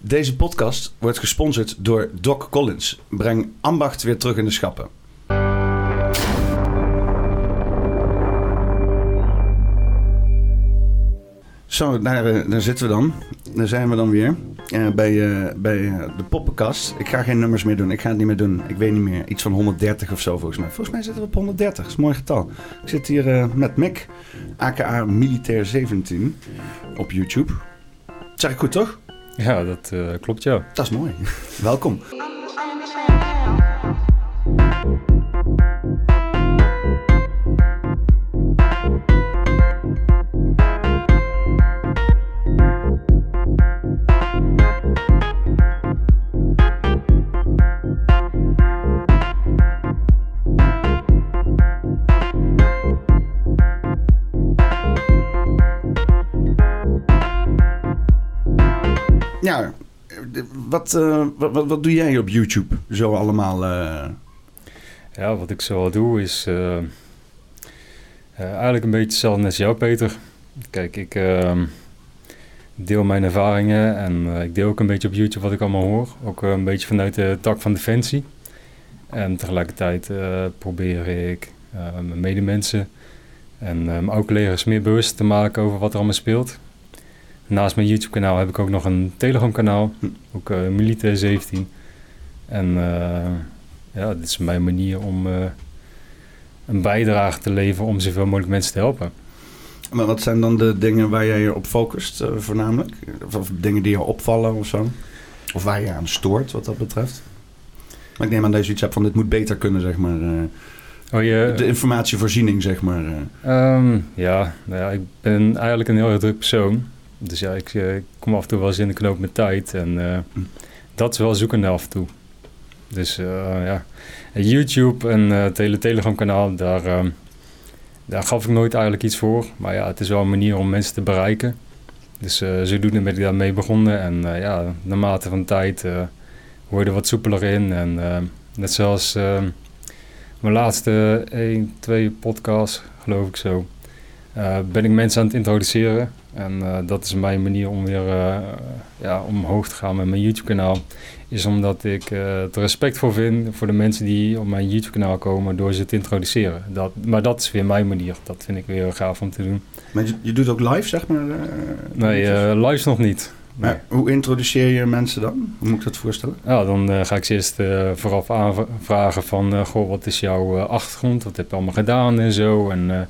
Deze podcast wordt gesponsord door Doc Collins. Breng ambacht weer terug in de schappen. Zo, daar, eh, daar zitten we dan. Daar zijn we dan weer. eh, bij eh, bij de poppenkast. Ik ga geen nummers meer doen. Ik ga het niet meer doen. Ik weet niet meer. Iets van 130 of zo volgens mij. Volgens mij zitten we op 130. Dat is een mooi getal. Ik zit hier met Mick, aka Militair 17, op YouTube. zeg ik goed toch? Ja, dat eh, klopt ja. Dat is mooi. Welkom. Wat, eh, wat, wat, wat doe jij op YouTube zo allemaal? eh? Ja, wat ik zo doe is eh, eigenlijk een beetje hetzelfde als jou, Peter. Kijk, ik ehm, deel mijn ervaringen en ik deel ook een beetje op YouTube wat ik allemaal hoor. Ook een beetje vanuit de tak van Defensie. En tegelijkertijd probeer ik mijn medemensen en mijn oud-collega's meer bewust te maken over wat er allemaal speelt. Naast mijn YouTube-kanaal heb ik ook nog een Telegram-kanaal, Hm. ook uh, Militair 17. En eh, ja, dit is mijn manier om eh, een bijdrage te leveren om zoveel mogelijk mensen te helpen. Maar wat zijn dan de dingen waar jij je op focust eh, voornamelijk? Of, of dingen die je opvallen of zo? Of waar je aan stoort wat dat betreft? Maar ik neem aan dat je iets hebt van dit moet beter kunnen, zeg maar. eh, Oh, je, de informatievoorziening, zeg maar. eh. Ehm, ja, nou ja, ik ben eigenlijk een heel druk persoon. Dus ja, ik, eh, ik kom af en toe wel eens in de knoop met tijd. En eh, dat is wel zoekende af en toe. Dus eh, ja, YouTube en het hele Telegram kanaal, daar, ehm, daar gaf ik nooit eigenlijk iets voor. Maar ja, het is wel een manier om mensen te bereiken. Dus eh zodoende ben ik daarmee begonnen. En eh, ja, naarmate van tijd eh word je er wat soepeler in. En net zoals ehm, mijn laatste 1, 2 podcasts, geloof ik zo, ben ik mensen aan het introduceren. En eh, dat is mijn manier om weer eh, ja, omhoog te gaan met mijn YouTube-kanaal. Is omdat ik eh er respect voor vind voor de mensen die op mijn YouTube-kanaal komen door ze te introduceren. Dat, maar dat is weer mijn manier. Dat vind ik weer gaaf om te doen. Maar je, je doet ook live, zeg maar? Nee, live nog niet. Nee. Maar hoe introduceer je mensen dan? Hoe moet ik dat voorstellen? Ja, dan eh, ga ik ze eerst vooraf aanvragen van... goh, wat is jouw achtergrond? Wat heb je allemaal gedaan en zo? En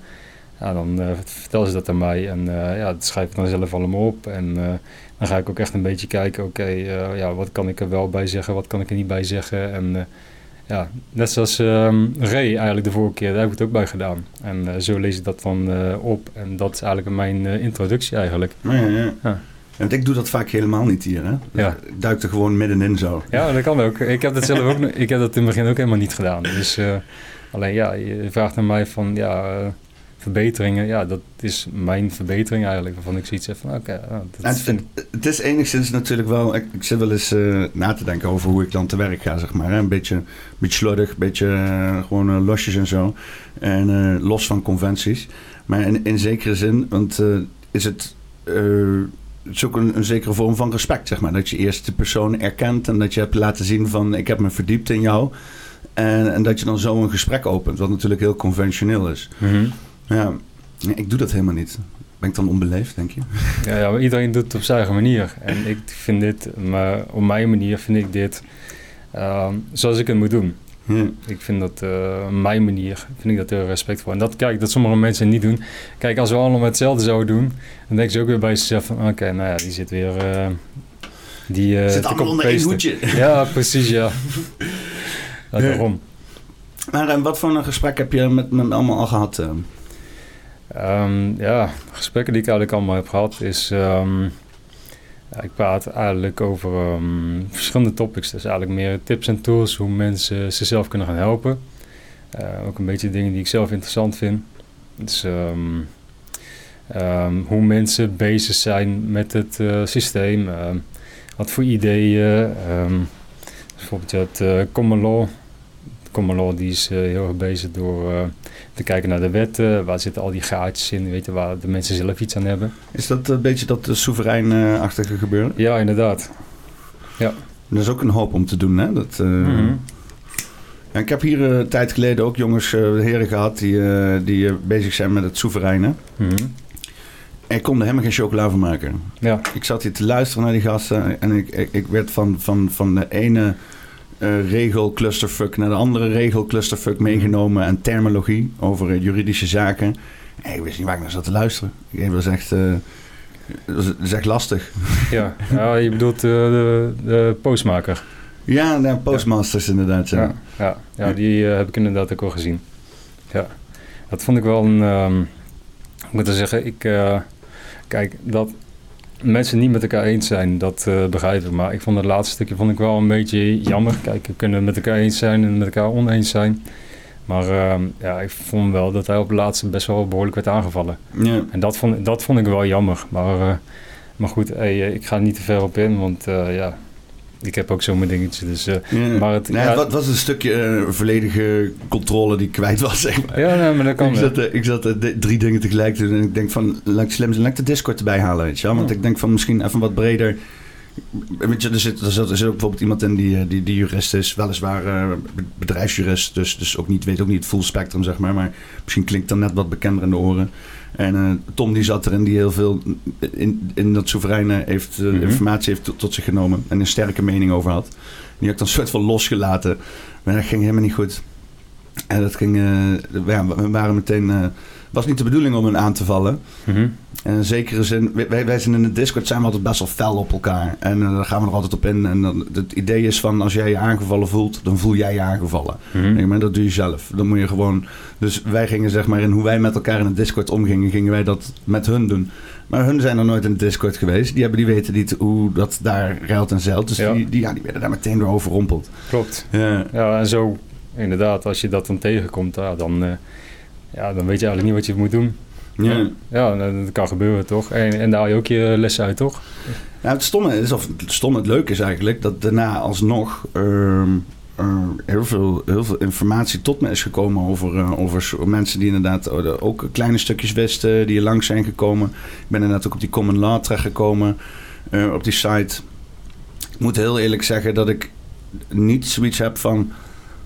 ja, dan eh, vertellen ze dat aan mij. En eh, ja, dat schrijf ik dan zelf allemaal op. En eh, dan ga ik ook echt een beetje kijken... oké, ja, wat kan ik er wel bij zeggen? Wat kan ik er niet bij zeggen? En ja, net zoals ehm Ray eigenlijk de vorige keer... daar heb ik het ook bij gedaan. En zo lees ik dat dan op. En dat is eigenlijk mijn introductie eigenlijk. Ja, ja, ja. Ja. Want ik doe dat vaak helemaal niet hier, hè? Ja. Ik duik er gewoon middenin zo. Ja, dat kan ook. Ik heb dat zelf ook. Ik heb dat in het begin ook helemaal niet gedaan. Dus alleen ja, je vraagt naar mij van ja, verbeteringen. Ja, dat is mijn verbetering eigenlijk. Waarvan ik zoiets heb van oké, nou, En dat het, vind het- het is enigszins natuurlijk wel... Ik, ik zit wel eens eh, na te denken over hoe ik dan te werk ga, zeg maar. Hè? Een beetje, een beetje slordig, een beetje eh, gewoon eh, losjes en zo. En los van conventies. Maar in, in zekere zin, want is het... het is ook een, een zekere vorm van respect, zeg maar. Dat je eerst de persoon erkent en dat je hebt laten zien van... ik heb me verdiept in jou. En, en dat je dan zo een gesprek opent, wat natuurlijk heel conventioneel is. Mhm. Ja, ik doe dat helemaal niet. Ben ik dan onbeleefd, denk je? ja, ja, maar iedereen doet het op zijn eigen manier. En ik vind dit, maar op mijn manier vind ik dit ehm, zoals ik het moet doen. Ik vind dat op mijn manier, vind ik dat heel respectvol. En dat, kijk, dat sommige mensen niet doen. Kijk, als we allemaal hetzelfde zouden doen, dan denken ze ook weer bij zichzelf van, oké, nou ja, die zit weer... eh, die, eh, Zit allemaal onder één hoedje. Ja, precies, ja. ja daarom. Maar wat voor een gesprek heb je met, met allemaal al gehad? Ehm, ja, gesprekken die ik eigenlijk allemaal heb gehad is... ehm, ik praat eigenlijk over ehm, verschillende topics. Dus eigenlijk meer tips en tools, hoe mensen zichzelf kunnen gaan helpen. Eh, ook een beetje dingen die ik zelf interessant vind. Dus hoe mensen bezig zijn met het eh, systeem. wat voor ideeën. bijvoorbeeld je hebt eh, Common Law. Common die is eh, heel erg bezig door eh, te kijken naar de wetten. Waar zitten al die gaatjes in? Weet je, waar de mensen zelf iets aan hebben. Is dat een beetje dat soeverein-achtige gebeuren? Ja, inderdaad. Ja. Dat is ook een hoop om te doen, hè? Dat, eh, Mhm. ik heb hier eh, een tijd geleden ook jongens, eh, heren gehad die, eh, die eh, bezig zijn met het soevereine. Mhm. En ik kon er helemaal geen chocola van maken. Ja. Ik zat hier te luisteren naar die gasten en ik, ik, ik werd van, van, van de ene eh, regel clusterfuck naar de andere regel clusterfuck meegenomen en terminologie over eh, juridische zaken. En ik wist niet waar ik naar zat te luisteren. Het was echt, was, is echt lastig. Ja. ja, je bedoelt eh, de, de postmaker. Ja, nou, postmasters inderdaad. Ja. Ja, ja, ja die heb ik inderdaad ook al gezien. Ja, dat vond ik wel een... ehm, ik moet zeggen, ik... kijk, dat mensen niet met elkaar eens zijn, dat eh, begrijp ik. Maar ik vond het laatste stukje vond ik wel een beetje jammer. Kijk, we kunnen met elkaar eens zijn en met elkaar oneens zijn. Maar ehm, ja, ik vond wel dat hij op het laatste best wel behoorlijk werd aangevallen. Ja. En dat vond, dat vond ik wel jammer. Maar, eh, maar goed, hey, eh, ik ga niet te ver op in, want ja, ik heb ook zo mijn dingetje. Dus, eh, Ja. Maar het- ja- het was een stukje eh, volledige controle die ik kwijt was, zeg maar. ja, nee, maar dat kan ik zat, eh, ik zat drie dingen tegelijk te doen en ik denk van, laat ik slim zijn, laat ik de Discord erbij halen, weet je wel? Want Ja. ik denk van misschien even wat breder. Weet je, er zit, er zit, er zit ook bijvoorbeeld iemand in die, die, die jurist is, weliswaar be- bedrijfsjurist, dus, dus ook niet, weet ook niet het full spectrum, zeg maar. Maar misschien klinkt dan net wat bekender in de oren. En eh, Tom die zat erin, die heel veel in, in dat soevereine heeft, eh, Mhm. informatie heeft tot, tot zich genomen en een sterke mening over had. Die had ik dan soort van losgelaten, maar dat ging helemaal niet goed. En dat ging, ja, we waren meteen, was niet de bedoeling om hen aan te vallen. Mhm. En in zekere zin, wij, wij zijn in de Discord zijn we altijd best wel fel op elkaar. En eh, daar gaan we er altijd op in. En dan, het idee is van, als jij je aangevallen voelt, dan voel jij je aangevallen. Mhm. Nee, maar dat doe je zelf. Dan moet je gewoon... Dus wij gingen zeg maar in hoe wij met elkaar in de Discord omgingen, gingen wij dat met hun doen. Maar hun zijn er nooit in de Discord geweest. Die, hebben, die weten niet hoe dat daar ruilt en zeilt. Dus Ja. die, die, ja, die werden daar meteen door overrompeld. Klopt. Ja. Ja, en zo inderdaad, als je dat dan tegenkomt, ja, dan, eh, ja, dan weet je eigenlijk niet wat je moet doen. Ja. Ja, nou, dat kan gebeuren toch? En, en daar haal je ook je lessen uit, toch? Nou, het stomme is, of het stomme, het leuke is eigenlijk dat daarna alsnog ehm, heel, veel, heel veel informatie tot me is gekomen over, eh, over mensen die inderdaad eh, ook kleine stukjes wisten, die er langs zijn gekomen. Ik ben inderdaad ook op die common law terechtgekomen, eh, op die site. Ik moet heel eerlijk zeggen dat ik niet zoiets heb van,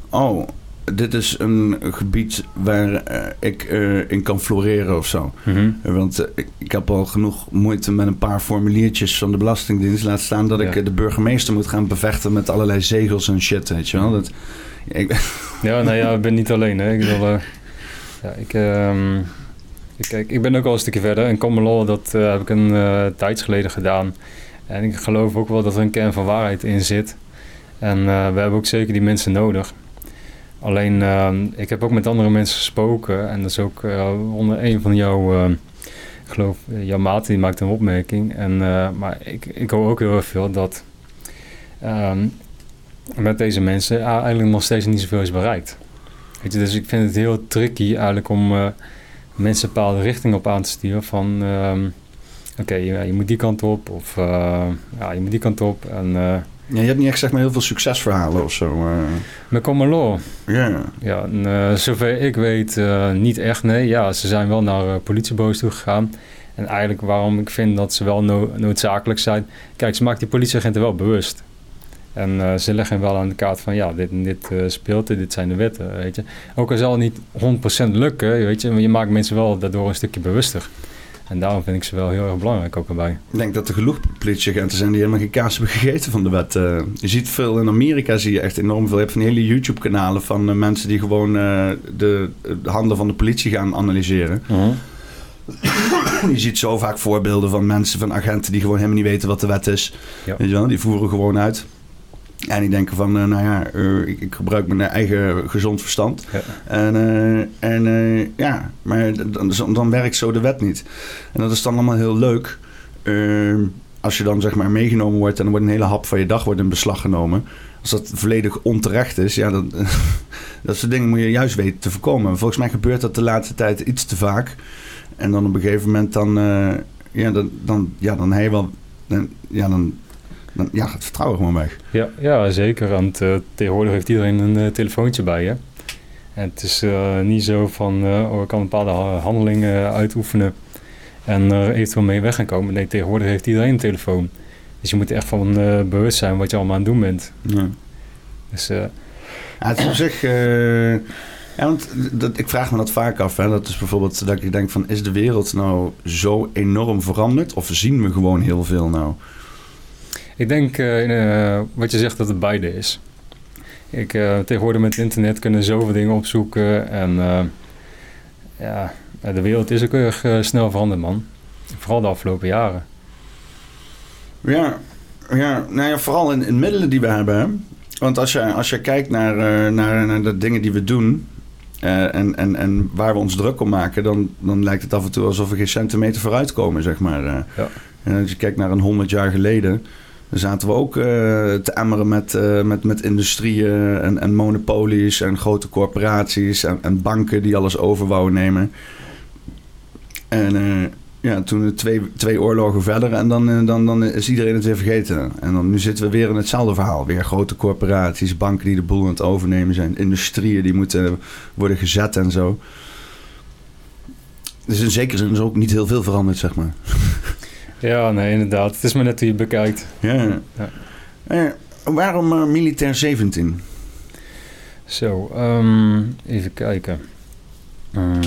oh, dit is een gebied waar eh, ik eh, in kan floreren of zo. Mhm. Want eh, ik, ik heb al genoeg moeite met een paar formuliertjes van de Belastingdienst. Laat staan dat ik Ja. de burgemeester moet gaan bevechten met allerlei zegels en shit, weet je wel. Dat, ik, Ja, nou ja, ik ben niet alleen. Hè. Ik, wil, ja, ik, ehm, ik, kijk, ik ben ook al een stukje verder. En Common Law, dat heb ik een eh tijds geleden gedaan. En ik geloof ook wel dat er een kern van waarheid in zit. En we hebben ook zeker die mensen nodig. Alleen, ehm, ik heb ook met andere mensen gesproken. En dat is ook eh, onder een van jouw, eh, ik geloof, eh, jouw maat, die maakt een opmerking. En, eh, maar ik, ik hoor ook heel erg veel dat ehm, met deze mensen eigenlijk nog steeds niet zoveel is bereikt. Weet je, dus ik vind het heel tricky eigenlijk om mensen een bepaalde richting op aan te sturen van... ehm, Oké, je moet die kant op of ja, je moet die kant op. En ja, je hebt niet echt zeg maar heel veel succesverhalen of zo. eh. met Common Ja, ja, en, eh, zover ik weet eh, niet echt, nee. Ja, ze zijn wel naar eh, politieboos toe gegaan. En eigenlijk waarom ik vind dat ze wel no- noodzakelijk zijn... Kijk, ze maakt die politieagenten wel bewust. En ze leggen wel aan de kaart van... Ja, dit dit eh, speelt, dit zijn de wetten, weet je. Ook al zal het niet 100% lukken, weet je... Maar je maakt mensen wel daardoor een stukje bewuster. En daarom vind ik ze wel heel erg belangrijk ook erbij. ik denk dat er genoeg politieagenten zijn die helemaal geen kaas hebben gegeten van de wet. eh. je ziet veel in Amerika, zie je echt enorm veel. Je hebt van hele YouTube-kanalen van eh, mensen die gewoon eh, de, de handen van de politie gaan analyseren. Je ziet zo vaak voorbeelden van mensen, van agenten die gewoon helemaal niet weten wat de wet is. Ja. Weet je wel? Die voeren gewoon uit. En die denken van, eh, nou ja, eh, ik, ik gebruik mijn eigen gezond verstand. Ja. En, eh, en ja, maar dan, dan werkt zo de wet niet. En dat is dan allemaal heel leuk. Als je dan zeg maar meegenomen wordt en er wordt een hele hap van je dag wordt in beslag genomen. Als dat volledig onterecht is, ja, dan, dat soort dingen moet je juist weten te voorkomen. Volgens mij gebeurt dat de laatste tijd iets te vaak. En dan op een gegeven moment dan, ja, dan, dan, ja, dan heb je wel, dan, ja, dan, dan ja, gaat het vertrouwen gewoon weg. Ja, ja zeker. Want eh, tegenwoordig heeft iedereen een eh, telefoontje bij je. En het is eh, niet zo van, oh, ik kan bepaalde ha- handelingen uitoefenen en er eventueel mee weg gaan komen. Nee, tegenwoordig heeft iedereen een telefoon. Dus je moet er echt van bewust zijn wat je allemaal aan het doen bent. Ja. Dus Ja, het is op zich... ja, want dat, ik vraag me dat vaak af. Hè. Dat is bijvoorbeeld dat ik denk van... Is de wereld nou zo enorm veranderd? Of zien we gewoon heel veel nou? Ik denk eh, in, eh, wat je zegt dat het beide is. Ik, eh, tegenwoordig met internet kunnen zoveel dingen opzoeken. En ja, de wereld is ook erg snel veranderd, man. Vooral de afgelopen jaren. Ja, ja, nou ja vooral in, in middelen die we hebben. Want als je, als je kijkt naar, naar, naar de dingen die we doen... en, en, en waar we ons druk om maken... Dan, dan lijkt het af en toe alsof we geen centimeter vooruit komen, zeg maar. Ja. En als je kijkt naar een honderd jaar geleden... dan zaten we ook eh, te emmeren met, eh, met, met industrieën en, en monopolies... en grote corporaties en, en banken die alles over wouden nemen. En eh, ja, toen twee, twee oorlogen verder en dan, dan, dan is iedereen het weer vergeten. En dan, nu zitten we weer in hetzelfde verhaal. Weer grote corporaties, banken die de boel aan het overnemen zijn... industrieën die moeten worden gezet en zo. Dus in zekere zin is ook niet heel veel veranderd, zeg maar. Ja, nee, inderdaad. Het is maar net hoe je het bekijkt. Ja. Ja. Eh, waarom eh, militair 17? Zo, ehm, even kijken. Mm.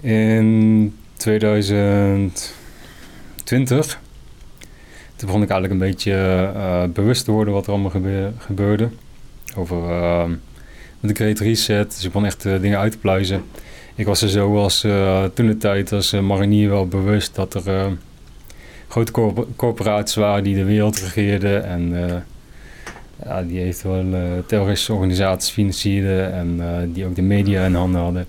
in 2020 toen begon ik eigenlijk een beetje eh, bewust te worden wat er allemaal gebe- gebeurde. Over ehm, de Great Reset. Dus ik begon echt eh, dingen uit te pluizen. Ik was er zo als eh, toen de tijd als eh, marinier wel bewust dat er eh, grote corp- corporaties waren die de wereld regeerden. En ja, die eventueel eh terroristische organisaties financierden en die ook de media in handen hadden.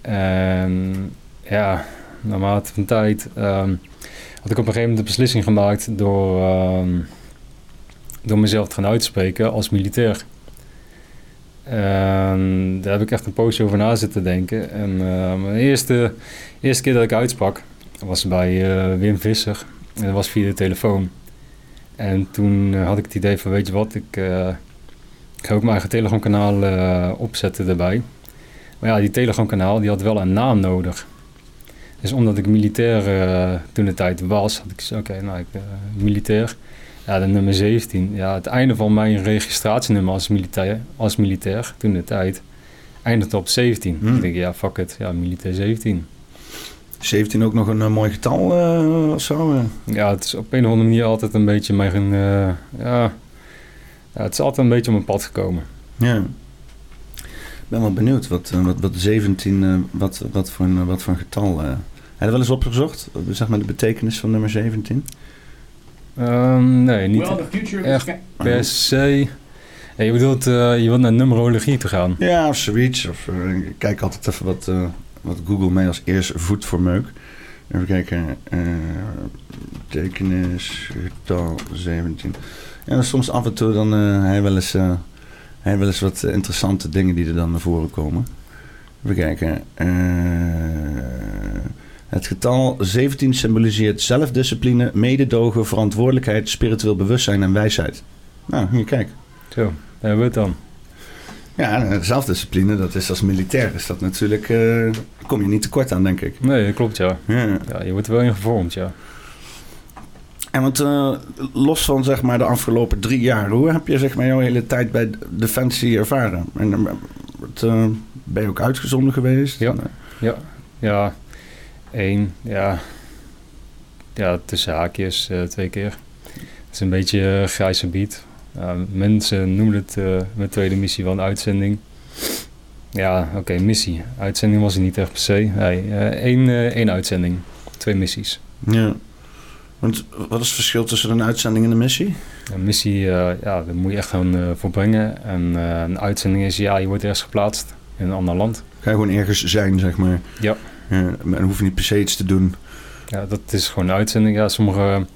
En ja, naarmate van tijd ehm, had ik op een gegeven moment de beslissing gemaakt door, ehm, door mezelf te gaan uitspreken als militair. En daar heb ik echt een poosje over na zitten denken. En eh, mijn eerste, eerste keer dat ik uitsprak was bij eh, Wim Visser. En dat was via de telefoon. En toen eh, had ik het idee van, weet je wat, ik, eh, ik ga ook mijn eigen Telegram-kanaal opzetten daarbij. Maar ja, die Telegram-kanaal die had wel een naam nodig. Dus omdat ik militair toen de tijd was, had ik oké, nou, ik militair. Ja, de nummer 17. Ja, het einde van mijn registratienummer als militair, als militair toen de tijd, eindigde op 17. Hmm. Ik denk, ja, fuck it, ja, militair 17. 17 ook nog een eh, mooi getal eh, of zo? eh? Ja, het is op een of andere manier altijd een beetje mijn... ja, ja, het is altijd een beetje op mijn pad gekomen. Ja. Ik ben wel benieuwd wat, wat, wat 17, eh, wat, wat, voor een, wat voor een getal. Heb je wel eens opgezocht? Zeg maar de betekenis van nummer 17? Ehm, nee, niet Well, echt is per se. Ja, je bedoelt, eh, je wilt naar numerologie te gaan. Ja, of zoiets. Of, eh, ik kijk altijd even wat, eh, wat Google mij als eerste voedt voor meuk. Even kijken. eh betekenis, getal 17. Ja, dan soms af en toe dan eh hij wel eens, eh, hij wel eens wat interessante dingen die er dan naar voren komen. Even kijken. eh, het getal 17 symboliseert zelfdiscipline, mededogen, verantwoordelijkheid, spiritueel bewustzijn en wijsheid. Nou, hier kijk. Zo, daar hebben we het dan. Ja, eh, zelfdiscipline, dat is als militair, is dat natuurlijk, eh kom je niet tekort aan, denk ik. Nee, dat klopt, ja. Ja. ja. Je wordt er wel in gevormd, ja. En want eh, los van zeg maar de afgelopen drie jaar, hoe heb je zeg maar jouw hele tijd bij Defensie ervaren? En ben je ook uitgezonden geweest? Ja. Ja, één, ja. Ja, tussen haakjes eh, twee keer. Het is een beetje eh, grijs gebied. Mensen noemen het eh, mijn tweede missie wel een uitzending. Ja, oké, missie. Uitzending was het niet echt per se. Nee, eh, één, één uitzending. Twee missies. Ja. Want wat is het verschil tussen een uitzending en een missie? Een missie, ja, daar moet je echt gewoon voor brengen. En een uitzending is, ja, je wordt ergens geplaatst in een ander land. Ga je gewoon ergens zijn, zeg maar. Ja. En hoef je niet per se iets te doen. Ja, dat is gewoon een uitzending. Ja, sommige,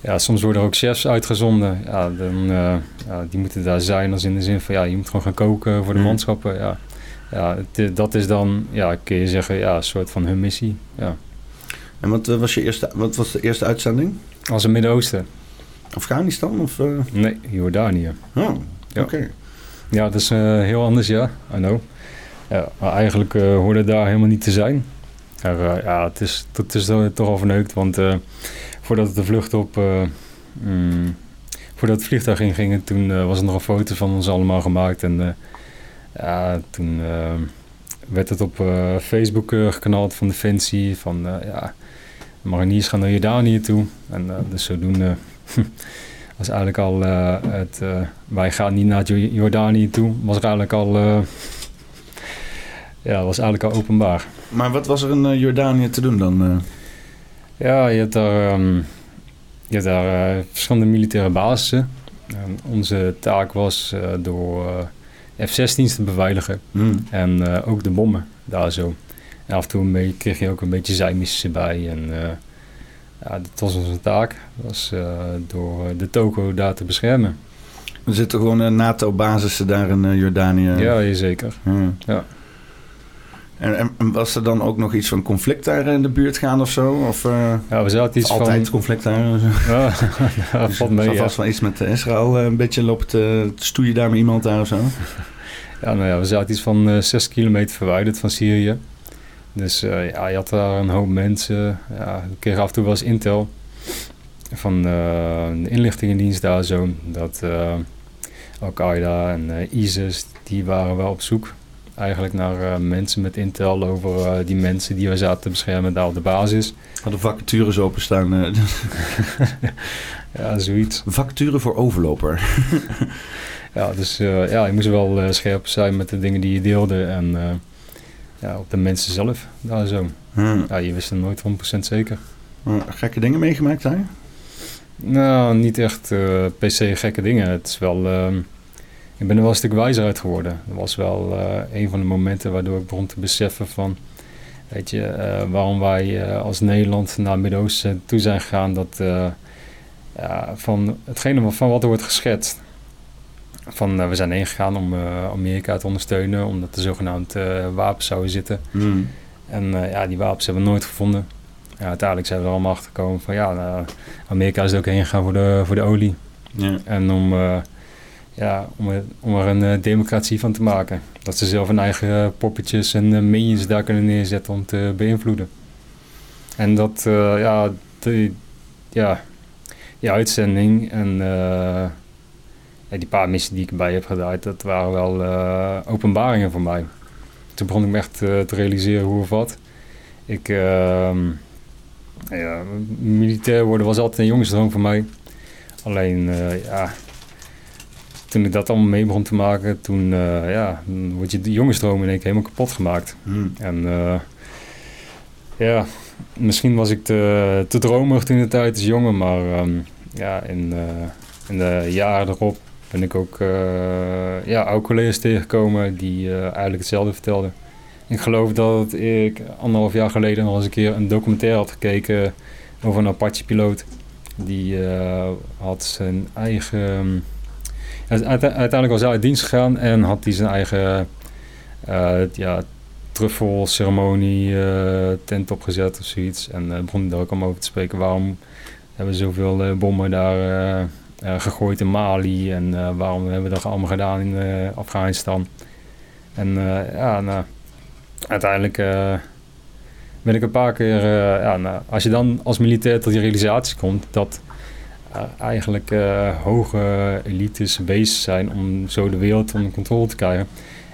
ja, soms worden er ook chefs uitgezonden. Ja, dan, eh, ja, die moeten daar zijn als in de zin van, ja, je moet gewoon gaan koken voor de Mm. manschappen. Ja, ja het- dat is dan, ja, kun je zeggen, ja, een soort van hun missie. Ja. En wat, eh, was, je eerste, wat was de eerste uitzending? Als een Midden-Oosten. Afghanistan? Of, eh? Nee, Jordanië. Oh, Ja. oké. Ja, dat is eh, heel anders, ja. I know. Ja, maar eigenlijk eh hoorde daar helemaal niet te zijn. Eh, ja, het is, het is toch al verneukt, want eh, voordat de vlucht op... Mm, voordat het vliegtuig inging, toen was er nog een foto van ons allemaal gemaakt. En ja, toen werd het op Facebook geknald van Defensie. Van ja, mariniers gaan naar Jordanië toe. En dus zodoende was eigenlijk al het... wij gaan niet naar Jordanië toe. Was eigenlijk al ja, was eigenlijk al openbaar. Maar wat was er in uh, Jordanië te doen dan? Uh? Ja, je hebt daar, um, je hebt daar uh, verschillende militaire basissen. onze taak was door F-16's te beveiligen. Mm. En ook de bommen daar zo. En af en toe kreeg je ook een beetje zijmissies erbij. En ja, dat was onze taak. Was door de toko daar te beschermen. Er zitten gewoon NATO-basissen daar in Jordanië? Ja, zeker. Mm. Ja. En, en, was er dan ook nog iets van conflict daar in de buurt gaan of zo? Of, uh, ja, we zaten iets altijd conflict daar. Ja, ja dus mee. Er vast wel iets met Israël uh, een beetje lopen te stoeien daar met iemand daar of zo? ja, nou ja, we zaten iets van uh, zes kilometer verwijderd van Syrië. Dus ja, je had daar een hoop mensen. Ja, we kregen af en toe wel eens intel van de inlichtingendienst daar zo. Dat Al-Qaeda en ISIS, die waren wel op zoek eigenlijk naar uh, mensen met intel over uh, die mensen die we zaten te beschermen daar op de basis. Hadden vacatures openstaan. Uh. ja, zoiets. Vacature voor overloper. ja, dus ja, je moest wel scherp zijn met de dingen die je deelde en ja, op de mensen zelf daar zo. Hmm. Ja, je wist het nooit 100% zeker. gekke dingen meegemaakt daar? Nou, niet echt se gekke dingen. Het is wel ehm, ik ben er wel een stuk wijzer uit geworden. Dat was wel uh, een van de momenten waardoor ik begon te beseffen van... Weet je, uh, waarom wij uh, als Nederland naar het Midden-Oosten toe zijn gegaan... Dat, ja, van hetgene van wat er wordt geschetst. Van, we zijn heen gegaan om Amerika te ondersteunen... omdat er zogenaamd wapens zouden zitten. Mm. En ja, die wapens hebben we nooit gevonden. Ja, uiteindelijk zijn we er allemaal achter gekomen van... ja, Amerika is ook heen gegaan voor de, voor de olie. En om ja, om, er, om een uh, democratie van te maken. Dat ze zelf hun eigen uh, poppetjes en uh, minions daar kunnen neerzetten om te beïnvloeden. En dat, ja, die, ja, die uitzending en die paar missies die ik erbij heb gedaan, dat waren wel openbaringen voor mij. Toen begon ik me echt te realiseren hoe of wat. Ik, ehm, ja, militair worden was altijd een jongensdroom voor mij. Alleen, ja, toen ik dat allemaal mee begon te maken, toen uh, ja, word je de jongensdroom in één keer helemaal kapot gemaakt. Hmm. En uh, ja, misschien was ik te, te dromerig toen de tijd als jongen, maar um, ja, in, uh, in de jaren erop ben ik ook ja, oude collega's tegengekomen die eigenlijk hetzelfde vertelden. Ik geloof dat ik anderhalf jaar geleden nog eens een keer een documentaire had gekeken over een Apache-piloot. Die had zijn eigen uiteindelijk was hij uit dienst gegaan en had hij zijn eigen uh, ja, truffelceremonie uh, tent opgezet of zoiets. En uh, begon daar ook allemaal over te spreken. Waarom hebben we zoveel bommen daar gegooid in Mali en waarom hebben we dat allemaal gedaan in Afghanistan? En ja, nou, uiteindelijk ben ik een paar keer, ja, nou, als je dan als militair tot die realisatie komt dat eigenlijk uh, hoge elites bezig zijn om zo de wereld onder controle te krijgen.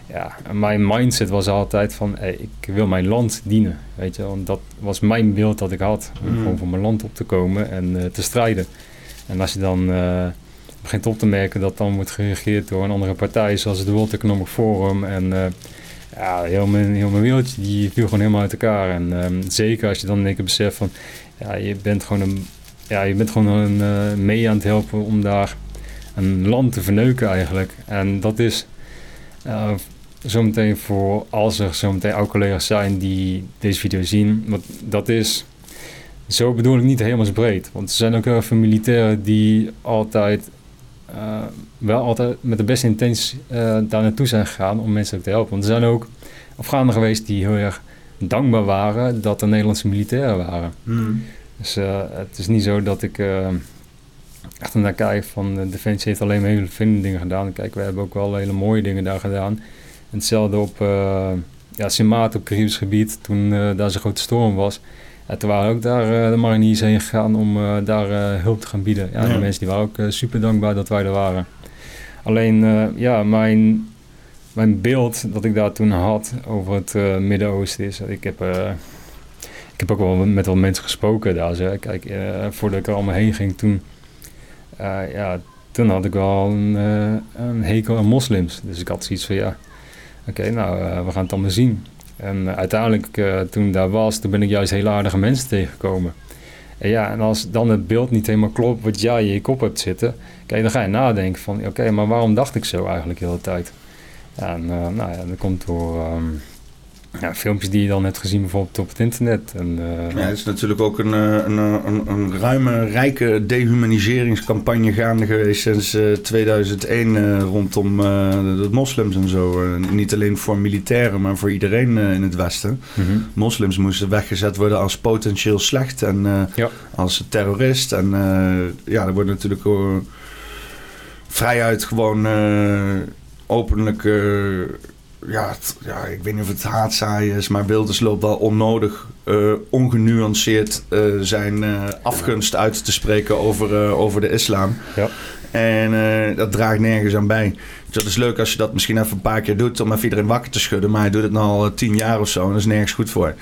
Ja, mijn mindset was altijd van, hey, ik wil mijn land dienen, weet je. Want dat was mijn beeld dat ik had, om Mm. gewoon voor mijn land op te komen en uh, te strijden. En als je dan uh, begint op te merken dat dan wordt geregeerd door een andere partij, zoals het World Economic Forum en ja, heel mijn, heel mijn wereldje, die viel gewoon helemaal uit elkaar. En um, zeker als je dan één keer beseft van, ja, je bent gewoon een ja, je bent gewoon een, uh, mee aan het helpen om daar een land te verneuken eigenlijk. En dat is uh, zometeen voor, als er zometeen ook collega's zijn die deze video zien, want dat is, zo bedoel ik niet helemaal breed. Want er zijn ook heel veel militairen die altijd, uh, wel altijd met de beste intentie daar naartoe zijn gegaan om mensen ook te helpen. Want er zijn ook Afghanen geweest die heel erg dankbaar waren dat er Nederlandse militairen waren. Mm. Dus uh, het is niet zo dat ik uh, echt naar kijk van de Defensie heeft alleen maar hele fijne dingen gedaan. Kijk, we hebben ook wel hele mooie dingen daar gedaan. En hetzelfde op uh, ja, Sint Maarten op Caribisch gebied, toen daar zo'n grote storm was. Ja, toen waren ook daar de mariniers heen gegaan om daar hulp te gaan bieden. Ja, Ja. Die mensen die waren ook super dankbaar dat wij er waren. Alleen, ja, mijn, mijn beeld dat ik daar toen had over het Midden-Oosten is... Ik heb, ik heb ook wel met wat mensen gesproken daar. Kijk, voordat ik er allemaal heen ging toen... ja, toen had ik wel een, een hekel aan moslims. Dus ik had zoiets van, ja... Oké, nou, uh, we gaan het allemaal zien. En uh, uiteindelijk, uh, toen daar was, toen ben ik juist heel aardige mensen tegengekomen. En ja, en als dan het beeld niet helemaal klopt wat jij in je kop hebt zitten, kijk, dan ga je nadenken van, oké, maar waarom dacht ik zo eigenlijk de hele tijd? En nou ja, dat komt door um, ja, filmpjes die je dan hebt gezien bijvoorbeeld op het internet. En, ja, het is natuurlijk ook een, een, een, een ruime, rijke dehumaniseringscampagne gaande geweest sinds uh, 2001 uh, rondom uh, de moslims en zo. niet alleen voor militairen, maar voor iedereen in het Westen. Mhm. Mm -hmm. Moslims moesten weggezet worden als potentieel slecht en ja. als terrorist. En ja, er wordt natuurlijk vrijuit gewoon openlijk ja, het, ja, ik weet niet of het haatzaaien is, maar Wilders loopt wel onnodig, uh, ongenuanceerd uh, zijn uh, afgunst uit te spreken over, over de islam. Ja. En dat draagt nergens aan bij. Dus dat is leuk als je dat misschien even een paar keer doet om even iedereen wakker te schudden. Maar hij doet het nu al tien jaar of zo en dat is nergens goed voor.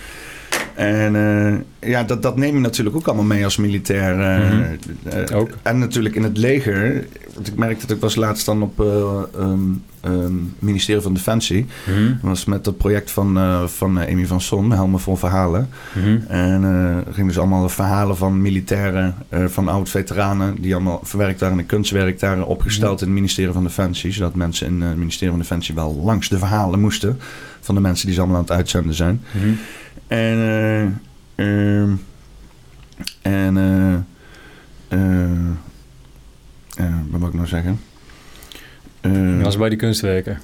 En ja, dat, dat neem je natuurlijk ook allemaal mee als militair. Mm -hmm. ook. En natuurlijk in het leger. Want ik merkte dat ik was laatst dan op um, um, ministerie van Defensie. Mm. Dat was met het project van, uh, van uh, Amy van Son, Helmen vol Verhalen. Mm -hmm. En uh, er gingen dus allemaal verhalen van militairen, van oud-veteranen... die allemaal verwerkt waren in kunstwerk daar opgesteld in het ministerie van Defensie. Zodat mensen in het ministerie van Defensie wel langs de verhalen moesten... van de mensen die ze allemaal aan het uitzenden zijn. Mhm. En... Uh, en... Uh, wat moet ik nou zeggen? Je was bij die kunstwerken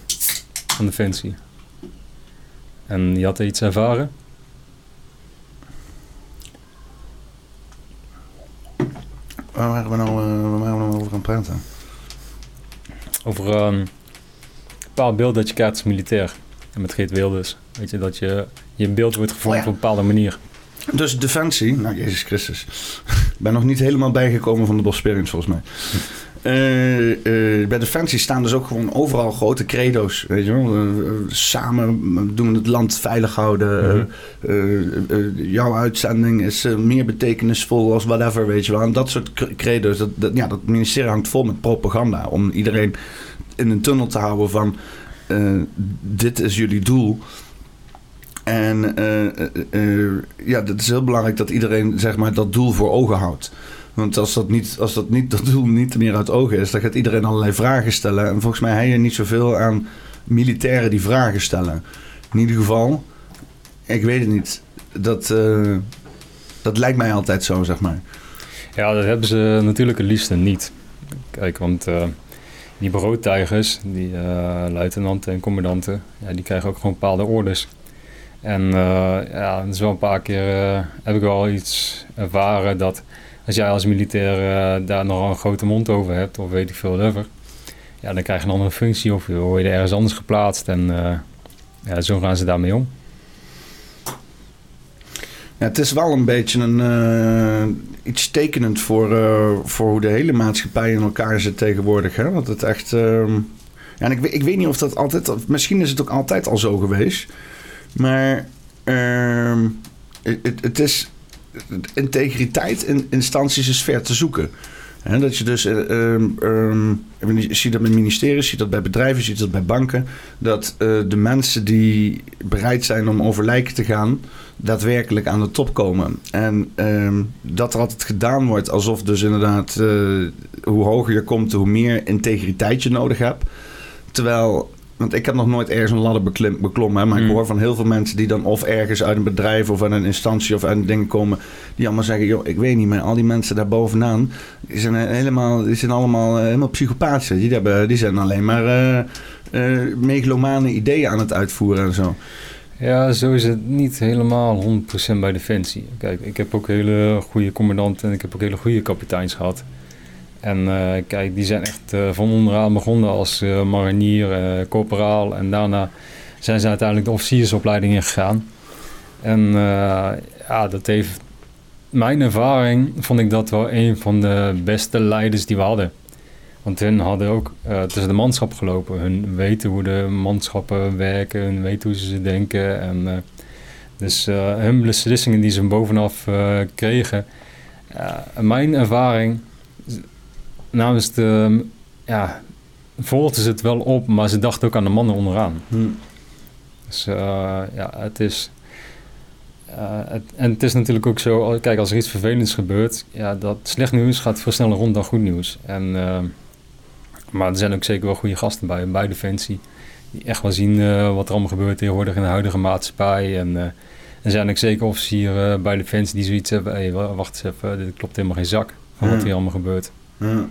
van Defensie. En je had er iets ervaren? Waar waren we nou, uh, waar waren we nou over aan het praten? Over um, een bepaald beeld dat je krijgt als militair. En met Geert Wilders. Weet je, dat je, je beeld wordt gevormd Oh ja. op een bepaalde manier. Dus Defensie, nou Jezus Christus. Ik ben nog niet helemaal bijgekomen van de Bosperians volgens mij. Uh, uh, bij Defensie staan dus ook gewoon overal grote credo's. Weet je wel? Uh, samen doen we het land veilig houden. Mhm. jouw uitzending is meer betekenisvol als whatever, weet je wel. En dat soort credo's, dat, dat, ja, dat ministerie hangt vol met propaganda. Om iedereen in een tunnel te houden van... dit is jullie doel. En ja, het is heel belangrijk dat iedereen zeg maar, dat doel voor ogen houdt. Want als dat, niet, als dat, niet, dat doel niet meer uit ogen is, dan gaat iedereen allerlei vragen stellen. En volgens mij je niet zoveel aan militairen die vragen stellen. In ieder geval, ik weet het niet. Dat, uh, dat lijkt mij altijd zo, zeg maar. Ja, dat hebben ze natuurlijk het liefst niet. Kijk, want uh, die broodtijgers, die uh, luitenanten en commandanten, ja, die krijgen ook gewoon bepaalde orders. En ja, is wel een paar keer heb ik wel iets ervaren dat als jij als militair uh, daar nog een grote mond over hebt, of weet ik veel, whatever, ja, dan krijg je een andere functie of word je er ergens anders geplaatst. En uh, ja, zo gaan ze daarmee om. Ja, het is wel een beetje een, uh, iets tekenend voor, voor hoe de hele maatschappij in elkaar zit tegenwoordig. Hè? Dat het echt. ehm, ja, en ik, ik weet niet of dat altijd. Misschien is het ook altijd al zo geweest. Maar ehm, het, het is integriteit in instanties is ver te zoeken. Dat je dus, um, um, je ziet dat bij ministeries, je ziet dat bij bedrijven, ziet dat bij banken, dat uh, de mensen die bereid zijn om over lijken te gaan, daadwerkelijk aan de top komen. En um, dat er altijd gedaan wordt alsof dus inderdaad, uh, hoe hoger je komt, hoe meer integriteit je nodig hebt. Terwijl want ik heb nog nooit ergens een ladder beklim, beklommen. Hè, maar mm. ik hoor van heel veel mensen die dan of ergens uit een bedrijf of uit een instantie of uit een ding komen. Die allemaal zeggen, joh, ik weet niet, maar al die mensen daar bovenaan, die zijn helemaal, die zijn allemaal uh, helemaal psychopaat. Die, hebben, die zijn alleen maar uh, uh, megalomane ideeën aan het uitvoeren en zo. Ja, zo is het niet helemaal 100% bij Defensie. Kijk, ik heb ook hele goede commandanten en ik heb ook hele goede kapiteins gehad. En uh, kijk, die zijn echt uh, van onderaan begonnen als uh, marinier, corporaal. En daarna zijn ze uiteindelijk de officiersopleiding ingegaan. En ja, dat heeft mijn ervaring vond ik dat wel een van de beste leiders die we hadden. Want hun hadden ook tussen de manschap gelopen. Hun weten hoe de manschappen werken, hun weten hoe ze denken. En, dus hun beslissingen die ze bovenaf kregen. mijn ervaring, namens de, ja, volgden ze het wel op, maar ze dachten ook aan de mannen onderaan. Hm. Dus ja, het is... het, en het is natuurlijk ook zo, kijk, als er iets vervelends gebeurt, ja, dat slecht nieuws gaat veel sneller rond dan goed nieuws. En maar er zijn ook zeker wel goede gasten bij, bij Defensie. Die echt wel zien uh, wat er allemaal gebeurt tegenwoordig in de huidige maatschappij. En er zijn ook zeker officieren bij Defensie die zoiets hebben. Hey, wacht eens even, dit klopt helemaal geen zak van wat hier allemaal gebeurt. Ja.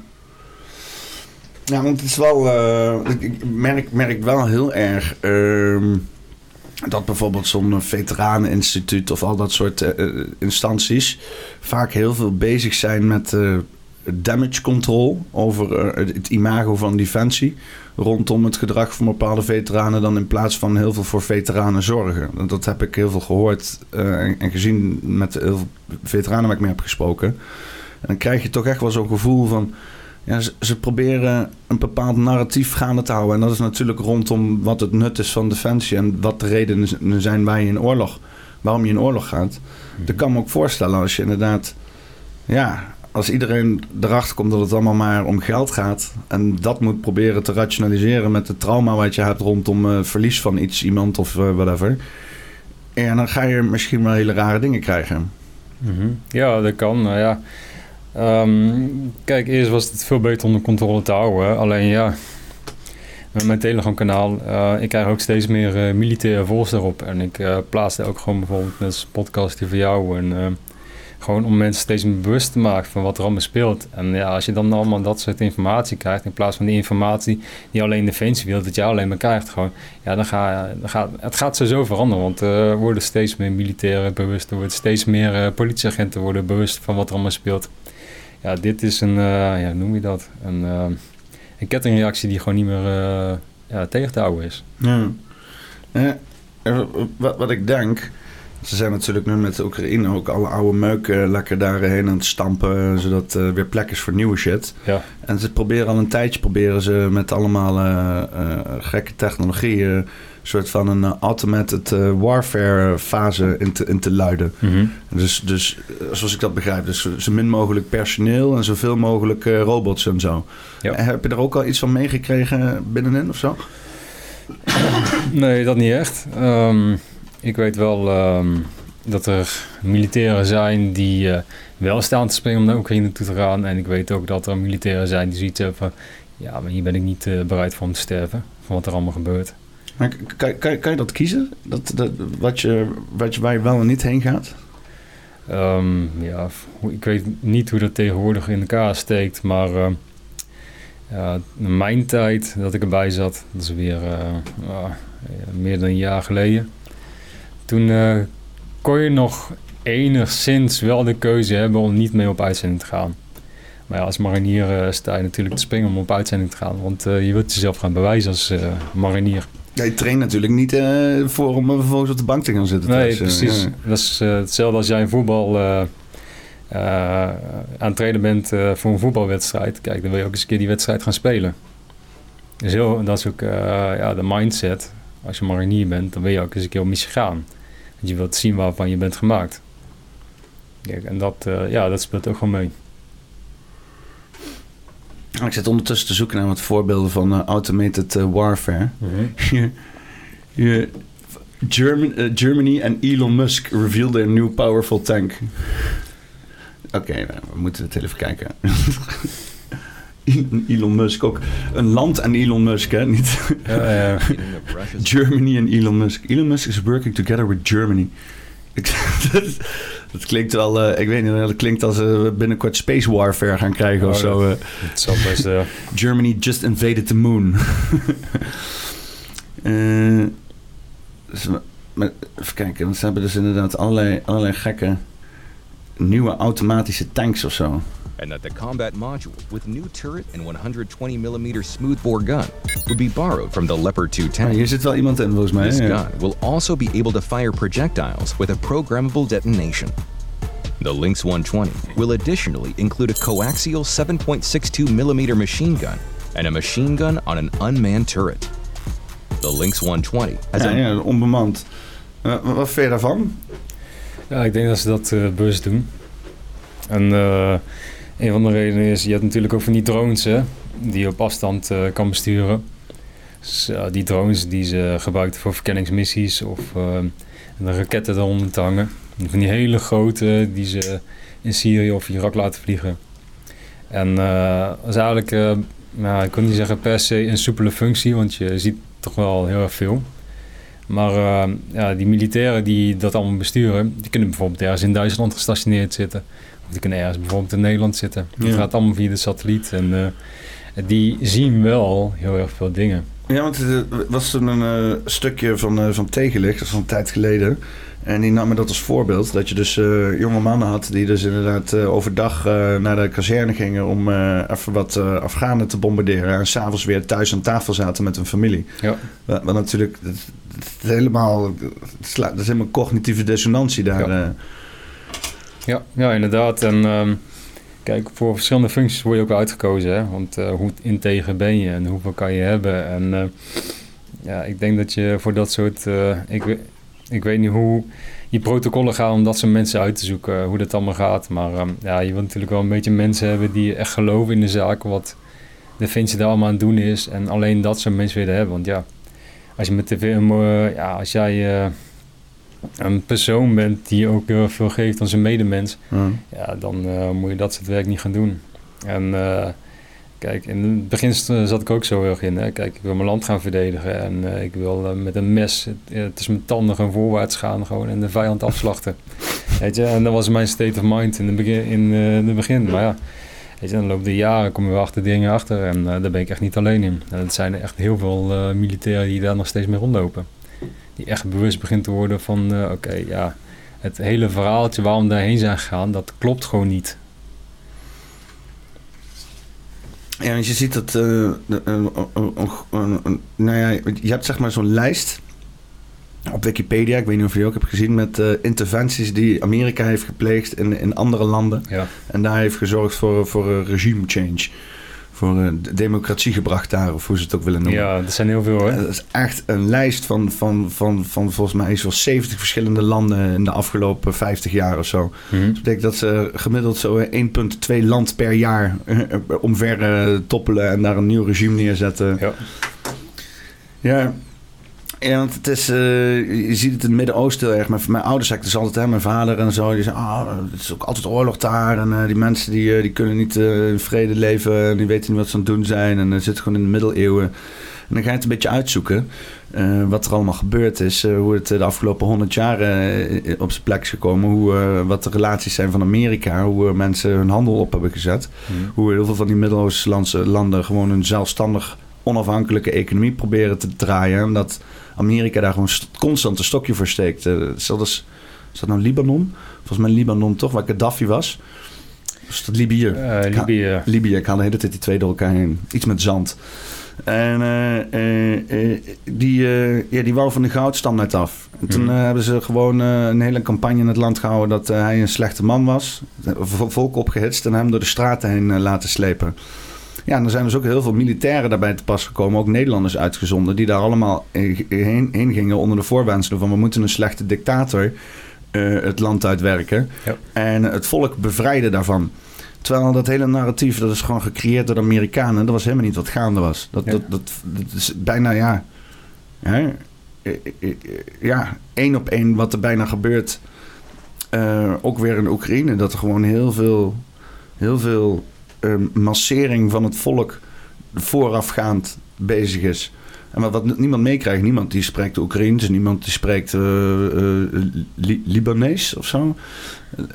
Ja, want het is wel... ik merk, merk wel heel erg... Ehm, dat bijvoorbeeld zo'n veteraneninstituut of al dat soort instanties vaak heel veel bezig zijn met damage control over het imago van Defensie rondom het gedrag van bepaalde veteranen dan in plaats van heel veel voor veteranen zorgen. Dat heb ik heel veel gehoord en, en, gezien met heel veel veteranen waar ik mee heb gesproken. En dan krijg je toch echt wel zo'n gevoel van ja, ze, ze, proberen een bepaald narratief gaande te houden. En dat is natuurlijk rondom wat het nut is van defensie en wat de redenen zijn waar je in oorlog, waarom je in oorlog gaat. Mhm. Dat kan me ook voorstellen als je inderdaad ja, als iedereen erachter komt dat het allemaal maar om geld gaat. En dat moet proberen te rationaliseren met het trauma wat je hebt rondom uh, verlies van iets, iemand of uh, whatever. En dan ga je misschien wel hele rare dingen krijgen. Mm -hmm. Ja, dat kan. Nou ja. Um, kijk, eerst was het veel beter onder controle te houden. Alleen ja, met mijn Telegram-kanaal, uh, ik krijg ook steeds meer uh, militaire volgers erop. En ik uh, plaatste ook gewoon bijvoorbeeld een podcast hier voor jou. En gewoon om mensen steeds meer bewust te maken van wat er allemaal speelt. En ja, als je dan allemaal dat soort informatie krijgt, in plaats van die informatie die alleen Defensie wil, dat jij alleen maar krijgt, gewoon, ja, dan, dan gaat het gaat sowieso veranderen. Want er worden steeds meer militairen bewust, er worden steeds meer politieagenten worden bewust van wat er allemaal speelt. Ja, dit is een, uh, ja, noem je dat? Een, uh, een kettingreactie die gewoon niet meer ja, tegen te houden is. Ja. wat, wat ik denk, ze zijn natuurlijk nu met de Oekraïne ook alle oude meuk lekker daarheen aan het stampen, zodat er weer plek is voor nieuwe shit. Ja. En ze proberen al een tijdje proberen ze met allemaal uh, uh, gekke technologieën soort van een uh, automated warfare fase in te, in te luiden. Mm -hmm. Dus, dus zoals ik dat begrijp, dus zo min mogelijk personeel en zoveel mogelijk robots en zo. Ja. Heb je er ook al iets van meegekregen binnenin of zo? nee, dat niet echt. Um, ik weet wel um, dat er militairen zijn die uh, wel staan te springen om naar Oekraïne toe te gaan. En ik weet ook dat er militairen zijn die zoiets hebben van... ja, maar hier ben ik niet uh, bereid voor om te sterven. Van wat er allemaal gebeurt. Kan, kan, je dat kiezen? Dat, dat, wat je, wat waar je wel en niet heen gaat? Um, ja, ik weet niet hoe dat tegenwoordig in elkaar steekt, maar... In mijn tijd dat ik erbij zat, dat is weer uh, meer dan een jaar geleden toen uh, kon je nog enigszins wel de keuze hebben om niet mee op uitzending te gaan. Maar ja, als marinier uh, sta je natuurlijk te springen om op uitzending te gaan. Want je wilt jezelf gaan bewijzen als marinier. Ja, je traint natuurlijk niet voor om vervolgens op de bank te gaan zitten. Nee, precies. Ja. Dat is hetzelfde als jij in voetbal aan het trainen bent voor een voetbalwedstrijd. Kijk, dan wil je ook eens een keer die wedstrijd gaan spelen. Dus heel, dat is ook ja, de mindset. Als je marinier bent, dan wil je ook eens een keer op missie gaan. Want je wilt zien waarvan je bent gemaakt. Kijk, en dat, ja, dat speelt ook gewoon mee. Ik zit ondertussen te zoeken naar wat voorbeelden van uh, automated uh, warfare. Mm -hmm. German, Germany en Elon Musk reveal their new powerful tank. Oké, okay, nou, we moeten het even kijken. Elon Musk ook. Een land en Elon Musk, hè? Niet ja, ja. Germany en Elon Musk. Elon Musk is working together with Germany. Dat, klinkt wel, uh, ik weet niet, dat klinkt als we uh, binnenkort space warfare gaan krijgen oh, of zo. Zal best, uh... Germany just invaded the moon. dus, maar, even kijken, want ze hebben dus inderdaad allerlei, allerlei gekke nieuwe automatische tanks of zo. and that the combat module with new turret and 120mm smoothbore gun would be borrowed from the Leopard 2 tank. Hier zit wel iemand in volgens mij. This ja. gun will also be able to fire projectiles with a programmable detonation. The Lynx 120 will additionally include a coaxial 7.62 millimeter machine gun and a machine gun on an unmanned turret. The Lynx 120 has Ja, a ja, onbemand. Eh, wat vind je daarvan? Ja, ik denk dat ze dat eh bewust doen. En eh, een van de redenen is, je hebt natuurlijk ook van die drones hè, die je op afstand eh, kan besturen. Dus, die drones die ze gebruikten voor verkenningsmissies of de raketten eronder te hangen. Van die hele grote die ze in Syrië of Irak laten vliegen. En dat is eigenlijk, nou, ik kan niet zeggen per se een soepele functie, want je ziet toch wel heel erg veel. Maar eh, ja, die militairen die dat allemaal besturen, die kunnen bijvoorbeeld ergens in Duitsland gestationeerd zitten. Of die kunnen ergens bijvoorbeeld in Nederland zitten. Ja. gaat allemaal via de satelliet. En eh, die zien wel heel erg veel dingen. Ja, want er was toen een eh, stukje van, eh, van Tegenlicht, dat is al een tijd geleden. En die nam me dat als voorbeeld. Dat je dus eh, jonge mannen had die dus inderdaad eh, overdag eh, naar de kazerne gingen om even wat Afghanen te bombarderen. En s'avonds weer thuis aan tafel zaten met hun familie. Ja. Wat, wat natuurlijk, dat, dat is helemaal, dat is helemaal cognitieve dissonantie daar. Ja. Ja, ja inderdaad. En ehm, kijk, voor verschillende functies word je ook wel uitgekozen. Hè? Want hoe integer ben je en hoeveel kan je hebben? En ja, ik denk dat je voor dat soort... ik, ik weet niet hoe je protocollen gaan om dat soort mensen uit te zoeken, hoe dat allemaal gaat. Maar ehm, ja, je wilt natuurlijk wel een beetje mensen hebben die echt geloven in de zaak, wat Defensie daar allemaal aan het doen is. En alleen dat soort mensen willen hebben. Want ja, als je met tv, eh, ja, als jij eh, een persoon bent die ook heel veel geeft aan zijn medemens, Ja. ja, dan eh, moet je dat soort werk niet gaan doen. En kijk, in het begin zat ik ook zo heel erg in. Hè. Kijk, ik wil mijn land gaan verdedigen en eh, ik wil eh, met een mes eh, tussen mijn tanden gewoon voorwaarts gaan gewoon en de vijand afslachten. Weet je, en dat was mijn state of mind in het begin. In, het begin. Maar ja, weet je, dan loop de jaren kom je achter dingen achter en daar ben ik echt niet alleen in. En het zijn er echt heel veel militairen die daar nog steeds mee rondlopen. Die echt bewust begint te worden van, oké, ja, het hele verhaaltje waarom we daarheen zijn gegaan, dat klopt gewoon niet. Ja, want je ziet dat. eh, een- nou ja, je hebt zeg maar zo'n lijst op Wikipedia. Ik weet niet of je die ook hebt gezien. Met eh, interventies die Amerika heeft gepleegd in, in andere landen. Ja. En daar heeft gezorgd voor, voor een regime change. Voor eh, de democratie gebracht daar, of hoe ze het ook willen noemen. Ja, er zijn heel veel hoor. Eh, Dat is echt een lijst van, van, van, van volgens mij van 70 verschillende landen in de afgelopen 50 jaar of zo. Mhm. Dat betekent dat ze gemiddeld zo 1,2 land per jaar eh, omver eh, toppelen en daar een nieuw regime neerzetten. Ja. Ja, ja want het is, eh, je ziet het in het Midden-Oosten heel erg. Mijn, mijn ouders zeggen dus altijd, hè, mijn vader en zo, die zeggen, ah, het is ook altijd oorlog daar. En eh, die mensen die, eh, die kunnen niet in vrede leven en die weten niet wat ze aan het doen zijn. En dan zitten gewoon in de middeleeuwen. En dan ga je het een beetje uitzoeken wat er allemaal gebeurd is. hoe het de afgelopen honderd jaar op zijn plek is gekomen. Hoe, wat de relaties zijn van Amerika. Hoe mensen hun handel op hebben gezet. Mhm. Hoe heel veel van die Midden-Oosterse landen gewoon een zelfstandig onafhankelijke economie proberen te draaien. En dat Amerika daar gewoon st- constant een stokje voor steekt. Eh, Zelfs, is, dat nou Libanon? Volgens mij Libanon toch, waar Gaddafi was. Is dat Libië? Eh, Libië. Libië, ik haal de hele tijd die twee door elkaar heen. Iets met zand. En eh, die, ja, die wou van de goudstandaard af. En toen Mhm. hebben ze gewoon een hele campagne in het land gehouden dat hij een slechte man was. Vo- Volk opgehitst en hem door de straten heen laten slepen. Ja, en er zijn dus ook heel veel militairen daarbij te pas gekomen, ook Nederlanders uitgezonden, die daar allemaal heen, heen gingen onder de voorwendselen van we moeten een slechte dictator eh, het land uitwerken Ja. en het volk bevrijden daarvan. Terwijl dat hele narratief, dat is gewoon gecreëerd door de Amerikanen. Dat was helemaal niet wat gaande was. Dat, Ja. dat, dat, dat is bijna, ja... Hè, eh, eh, ja, één op één wat er bijna gebeurt. ook weer in Oekraïne. Dat er gewoon heel veel, heel veel massering van het volk voorafgaand bezig is. En wat, niemand meekrijgt, niemand die spreekt Oekraïens, niemand die spreekt Li- Libanees of zo.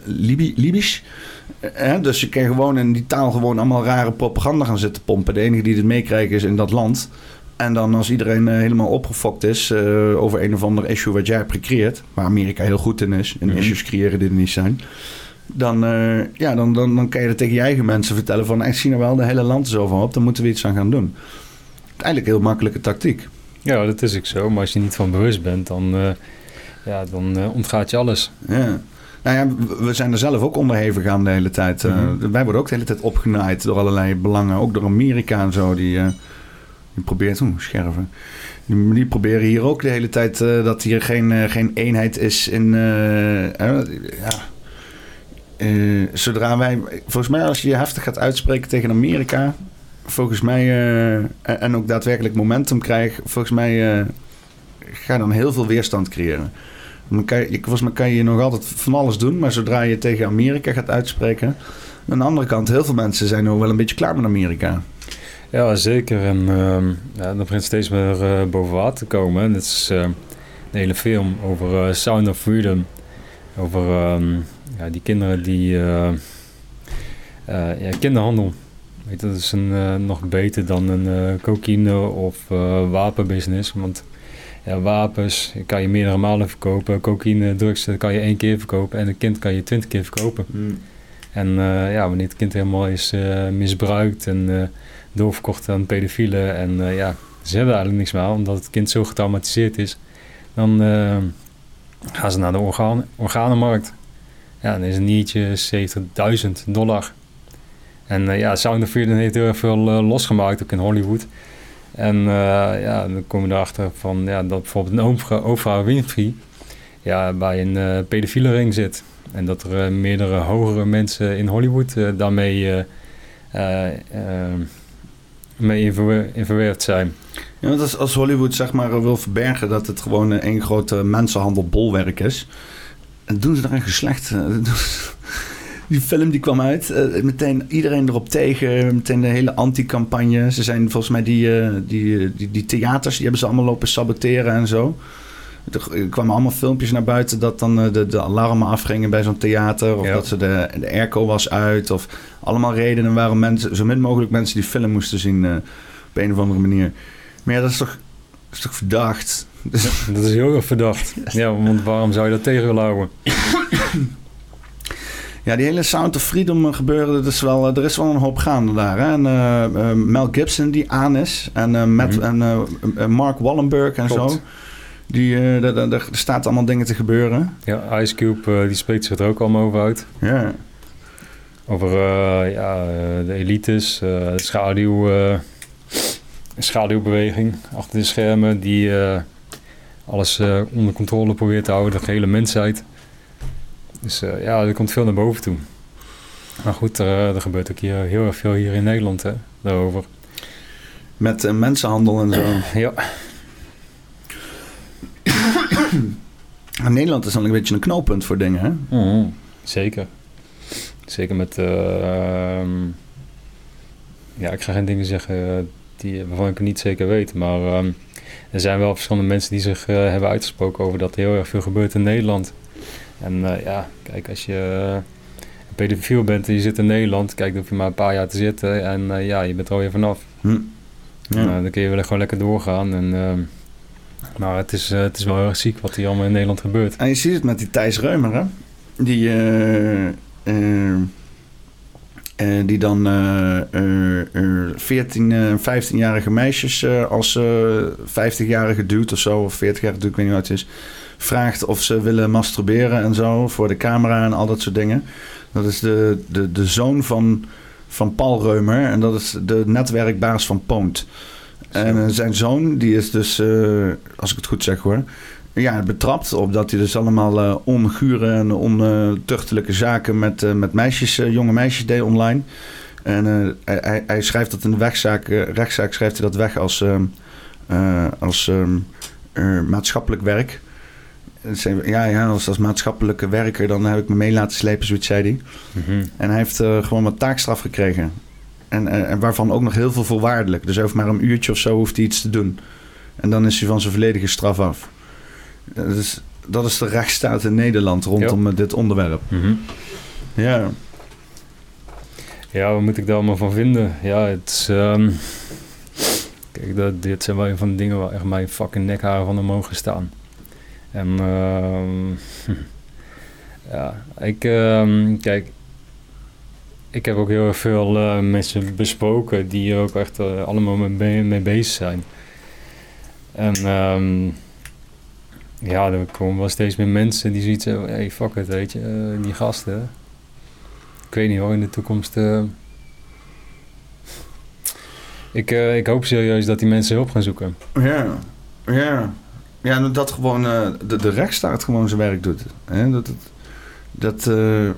Libi Libisch. Eh, dus je kan gewoon in die taal gewoon allemaal rare propaganda gaan zitten pompen. De enige die het meekrijgen is in dat land. En dan als iedereen helemaal opgefokt is over een of ander issue wat jij hebt gecreëerd, waar Amerika heel goed in is, in Mhm. issues creëren die er niet zijn. Dan, eh, ja, dan, dan, dan kan je dat tegen je eigen mensen vertellen van... ik zie nou wel, de hele land is overhoop, dan moeten we iets aan gaan doen. Eigenlijk een heel makkelijke tactiek. Ja, dat is ook zo. Maar als je niet van bewust bent, dan, eh, ja, dan eh, ontgaat je alles. Ja. Nou ja, we- zijn er zelf ook onderhevig aan de hele tijd. Mhm. Wij worden ook de hele tijd opgenaaid door allerlei belangen. Ook door Amerika en zo. Die, die probeert... Oeh, scherven. Die, die proberen hier ook de hele tijd dat hier geen, geen eenheid is in... ja. Eh, zodra wij... Volgens mij als je je heftig gaat uitspreken tegen Amerika... Volgens mij... eh, en- ook daadwerkelijk momentum krijgt... Volgens mij... eh, ga je dan heel veel weerstand creëren. Volgens mij kan je nog altijd van alles doen, maar zodra je tegen Amerika gaat uitspreken. Aan de andere kant, heel veel mensen zijn nog wel een beetje klaar met Amerika. Ja, zeker. En ehm ja, dat begint steeds meer boven water te komen. En dat is eh, de hele film over Sound of Freedom. Over ehm, ja, die kinderen die... eh, eh, ja, kinderhandel. Weet dat is een, eh, nog beter dan een cocaïne of wapenbusiness. Want ja, wapens kan je meerdere malen verkopen. Cocaïne, drugs kan je één keer verkopen. En een kind kan je twintig keer verkopen. En eh, ja, wanneer het kind helemaal is misbruikt en doorverkocht aan pedofielen. En ja, ze hebben eigenlijk niks meer aan, omdat het kind zo getraumatiseerd is. Dan gaan ze naar de orgaan, organenmarkt. Ja, dan is een niertje 70.000 dollar. En eh, ja, Sound of Freedom heeft heel veel eh, losgemaakt, ook in Hollywood. En eh, ja, dan kom je erachter van ja, dat bijvoorbeeld een Oprah, Winfrey ja, bij een pedofiele ring zit. En dat er meerdere hogere mensen in Hollywood daarmee eh, eh, eh, mee in, verwe- in verwerkt zijn. Ja, want als, als Hollywood zeg maar wil verbergen dat het gewoon een één grote mensenhandelbolwerk is. Dan doen ze er een geslecht. eh, Die film die kwam uit, eh, meteen iedereen erop tegen, meteen de hele anti-campagne. Ze zijn volgens mij die, eh, die, die, die theaters, die hebben ze allemaal lopen saboteren en zo. Er kwamen allemaal filmpjes naar buiten dat dan de, de alarmen afgingen bij zo'n theater. Of Ja. dat ze de, de airco was uit. Of allemaal redenen waarom mensen, zo min mogelijk mensen die film moesten zien op een of andere manier. Maar ja, dat is toch, is toch verdacht? Dat is heel erg verdacht. Ja, want waarom zou je dat tegen willen houden? ja, die hele Sound of Freedom gebeuren, dat is wel, eh, er is wel een hoop gaande daar. Hè? En eh, eh, Mel Gibson die aan is. En, Matt, Mhm. en Mark Wallenberg en Klopt. zo. Die, daar- daar- daar staat allemaal dingen te gebeuren. Ja, Ice Cube die spreekt zich er ook allemaal over uit. Ja. Over ja, de elites, de schaduw, schaduwbeweging achter de schermen die eh, alles eh, onder controle probeert te houden, de gehele mensheid. Dus eh, ja, er komt veel naar boven toe. Maar goed, er, er gebeurt ook hier heel erg veel hier in Nederland hè, daarover. Met mensenhandel en zo. Ja, En Nederland is dan een beetje een knooppunt voor dingen, hè? Mhm, Zeker. Zeker met... eh, ehm, ja, ik ga geen dingen zeggen die, waarvan ik het niet zeker weet. Maar ehm, er zijn wel verschillende mensen die zich eh, hebben uitgesproken over dat er heel erg veel gebeurt in Nederland. En eh, ja, kijk, als je eh, een pedofiel bent en je zit in Nederland, kijk, dan hoef je maar een paar jaar te zitten en ja, je bent er alweer vanaf. Hm. Ja. Nou, dan kun je wel gewoon lekker doorgaan. En, ehm, maar het is, het is wel heel erg ziek wat hier allemaal in Nederland gebeurt. En je ziet het met die Thijs Reumer, hè? Die, eh, eh, eh, die dan eh, eh, eh, 14 en 15-jarige meisjes eh, als eh 50-jarige dude of zo, of 40-jarige dude, ik weet niet hoe het is, vraagt of ze willen masturberen en zo voor de camera en al dat soort dingen. Dat is de, de, de zoon van, van Paul Reumer en dat is de netwerkbaas van Poont. En eh, zijn zoon, die is dus, eh, als ik het goed zeg hoor, ja, betrapt op dat hij dus allemaal eh, ongure en ontuchtelijke zaken met, eh, met meisjes, eh, jonge meisjes deed online. En hij- hij, schrijft dat in de wegzaak, rechtszaak schrijft hij dat weg als, ehm, eh, als ehm, eh, maatschappelijk werk. Ja, ja als, als maatschappelijke werker dan heb ik me mee laten slepen, zoiets zei hij. Mhm. En hij heeft gewoon wat taakstraf gekregen. En, en waarvan ook nog heel veel voorwaardelijk. Dus hij hoeft maar een uurtje of zo hoeft hij iets te doen. En dan is hij van zijn volledige straf af. Dat is, dat is de rechtsstaat in Nederland rondom dit onderwerp. Mhm. Ja. Ja, wat moet ik daar allemaal van vinden? Ja, het is... ehm, kijk, dat, dit zijn wel een van de dingen waar echt mijn fucking nekharen van omhoog staan. En ehm, ja, ik... ehm, kijk, ik heb ook heel erg veel eh, mensen besproken die ook echt eh, allemaal mee, mee bezig zijn. En ehm, ja, er komen wel steeds meer mensen die zoiets hebben. Hey, fuck it, weet je. eh, die gasten. Ik weet niet hoor, in de toekomst... eh, ik, eh, ik hoop serieus dat die mensen hulp gaan zoeken. Ja, ja. Ja, dat gewoon de, de rechtsstaat gewoon zijn werk doet. Hè? Dat, dat, dat,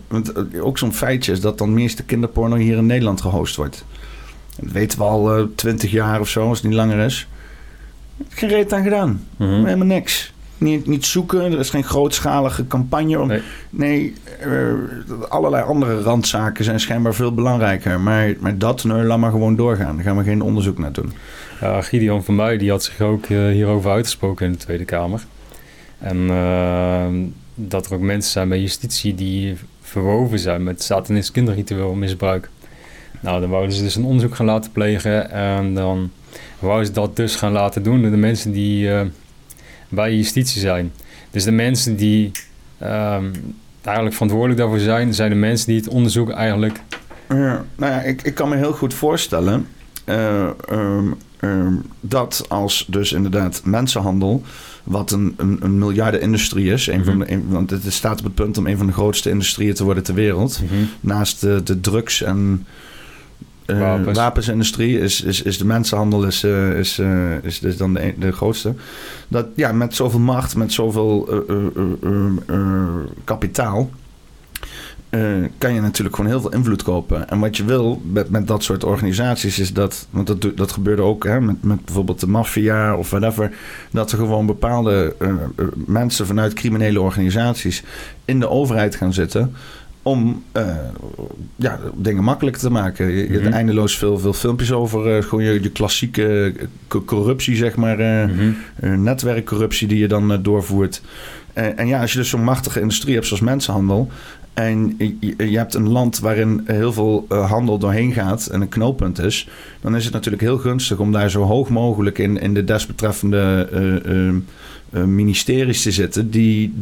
want ook zo'n feitje is dat dan meeste kinderporno hier in Nederland gehost wordt. Dat weten we al twintig jaar of zo, als het niet langer is. Geen reet aan gedaan. Mhm. Helemaal niks. Niet, niet zoeken, er is geen grootschalige campagne. Om, Nee. nee, eh, allerlei andere randzaken zijn schijnbaar veel belangrijker. Maar, maar dat, nee, laat maar gewoon doorgaan. Daar gaan we geen onderzoek naar doen. Ja, Gideon van mij die had zich ook eh, hierover uitgesproken in de Tweede Kamer. En eh, dat er ook mensen zijn bij justitie die verwoven zijn met satanisch kinderritueel misbruik. Nou, dan wouden ze dus een onderzoek gaan laten plegen en dan wouden ze dat dus gaan laten doen de mensen die bij justitie zijn. Dus de mensen die ehm, eigenlijk verantwoordelijk daarvoor zijn, zijn de mensen die het onderzoek eigenlijk... Ja, nou ja, ik, ik kan me heel goed voorstellen eh, ehm, ehm, dat als dus inderdaad mensenhandel, wat een, een, een miljardenindustrie is, een van de, een- want het staat op het punt om een van de grootste industrieën te worden ter wereld, naast de, de drugs- en eh, Wapens. wapensindustrie is, is, is de mensenhandel is, eh, is, eh, is dus dan de, de grootste. Dat ja, met zoveel macht, met zoveel kapitaal. kan je natuurlijk gewoon heel veel invloed kopen. En wat je wil met, met dat soort organisaties is dat, want dat, dat gebeurde ook hè, met, met bijvoorbeeld de maffia of whatever, dat er gewoon bepaalde mensen vanuit criminele organisaties in de overheid gaan zitten om eh, ja, dingen makkelijker te maken. Je, hebt Mhm. eindeloos veel, veel filmpjes over eh, gewoon je, je klassieke eh, co- corruptie, zeg maar. Mhm. eh, netwerkcorruptie die je dan doorvoert. En ja, als je dus zo'n machtige industrie hebt zoals mensenhandel. En je, hebt een land waarin heel veel handel doorheen gaat en een knooppunt is. Dan is het natuurlijk heel gunstig om daar zo hoog mogelijk in, in de desbetreffende ministeries te zitten. die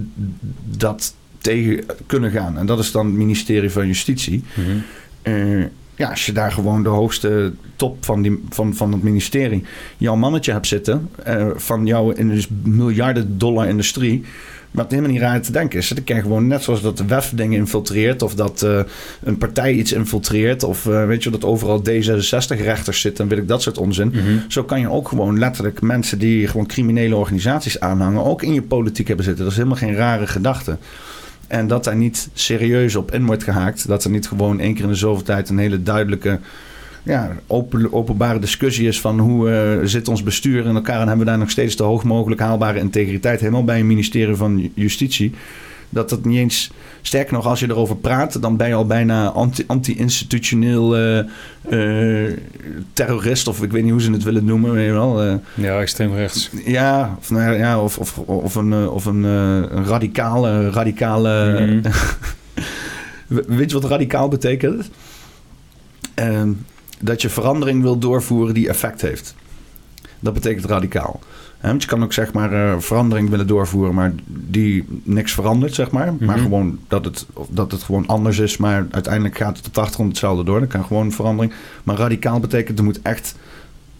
dat tegen kunnen gaan. En dat is dan het ministerie van Justitie. Mhm. Eh, ja, als je daar gewoon de hoogste top van, die, van, van het ministerie jouw mannetje hebt zitten, eh, van jouw in dus miljarden dollar industrie, wat helemaal niet raar te denken is. Dan kan je gewoon net zoals dat de WEF dingen infiltreert, of dat eh, een partij iets infiltreert, of weet je dat overal D66-rechters zitten en weet ik dat soort onzin. Mhm. Zo kan je ook gewoon letterlijk mensen die gewoon criminele organisaties aanhangen, ook in je politiek hebben zitten. Dat is helemaal geen rare gedachte. En dat daar niet serieus op in wordt gehaakt. Dat er niet gewoon één keer in de zoveel tijd een hele duidelijke, ja, open, openbare discussie is van hoe eh, zit ons bestuur in elkaar. En hebben we daar nog steeds de hoog mogelijk haalbare integriteit. Helemaal bij een ministerie van Justitie. Dat dat niet eens. Sterker nog, als je erover praat, dan ben je al bijna anti- anti-institutioneel eh, eh, terrorist. Of ik weet niet hoe ze het willen noemen. Weet je wel. eh. Ja, extreem rechts. Ja, of, nou ja, of, of, of een, of een, een radicale... radicale Mhm. Weet je wat radicaal betekent? Ehm, dat je verandering wil doorvoeren die effect heeft. Dat betekent radicaal. Want je kan ook zeg maar eh, verandering willen doorvoeren, maar die niks verandert, zeg maar. Maar Mhm. gewoon dat het, dat het gewoon anders is, maar uiteindelijk gaat het op de achtergrond hetzelfde door. Dat kan gewoon verandering. Maar radicaal betekent er moet echt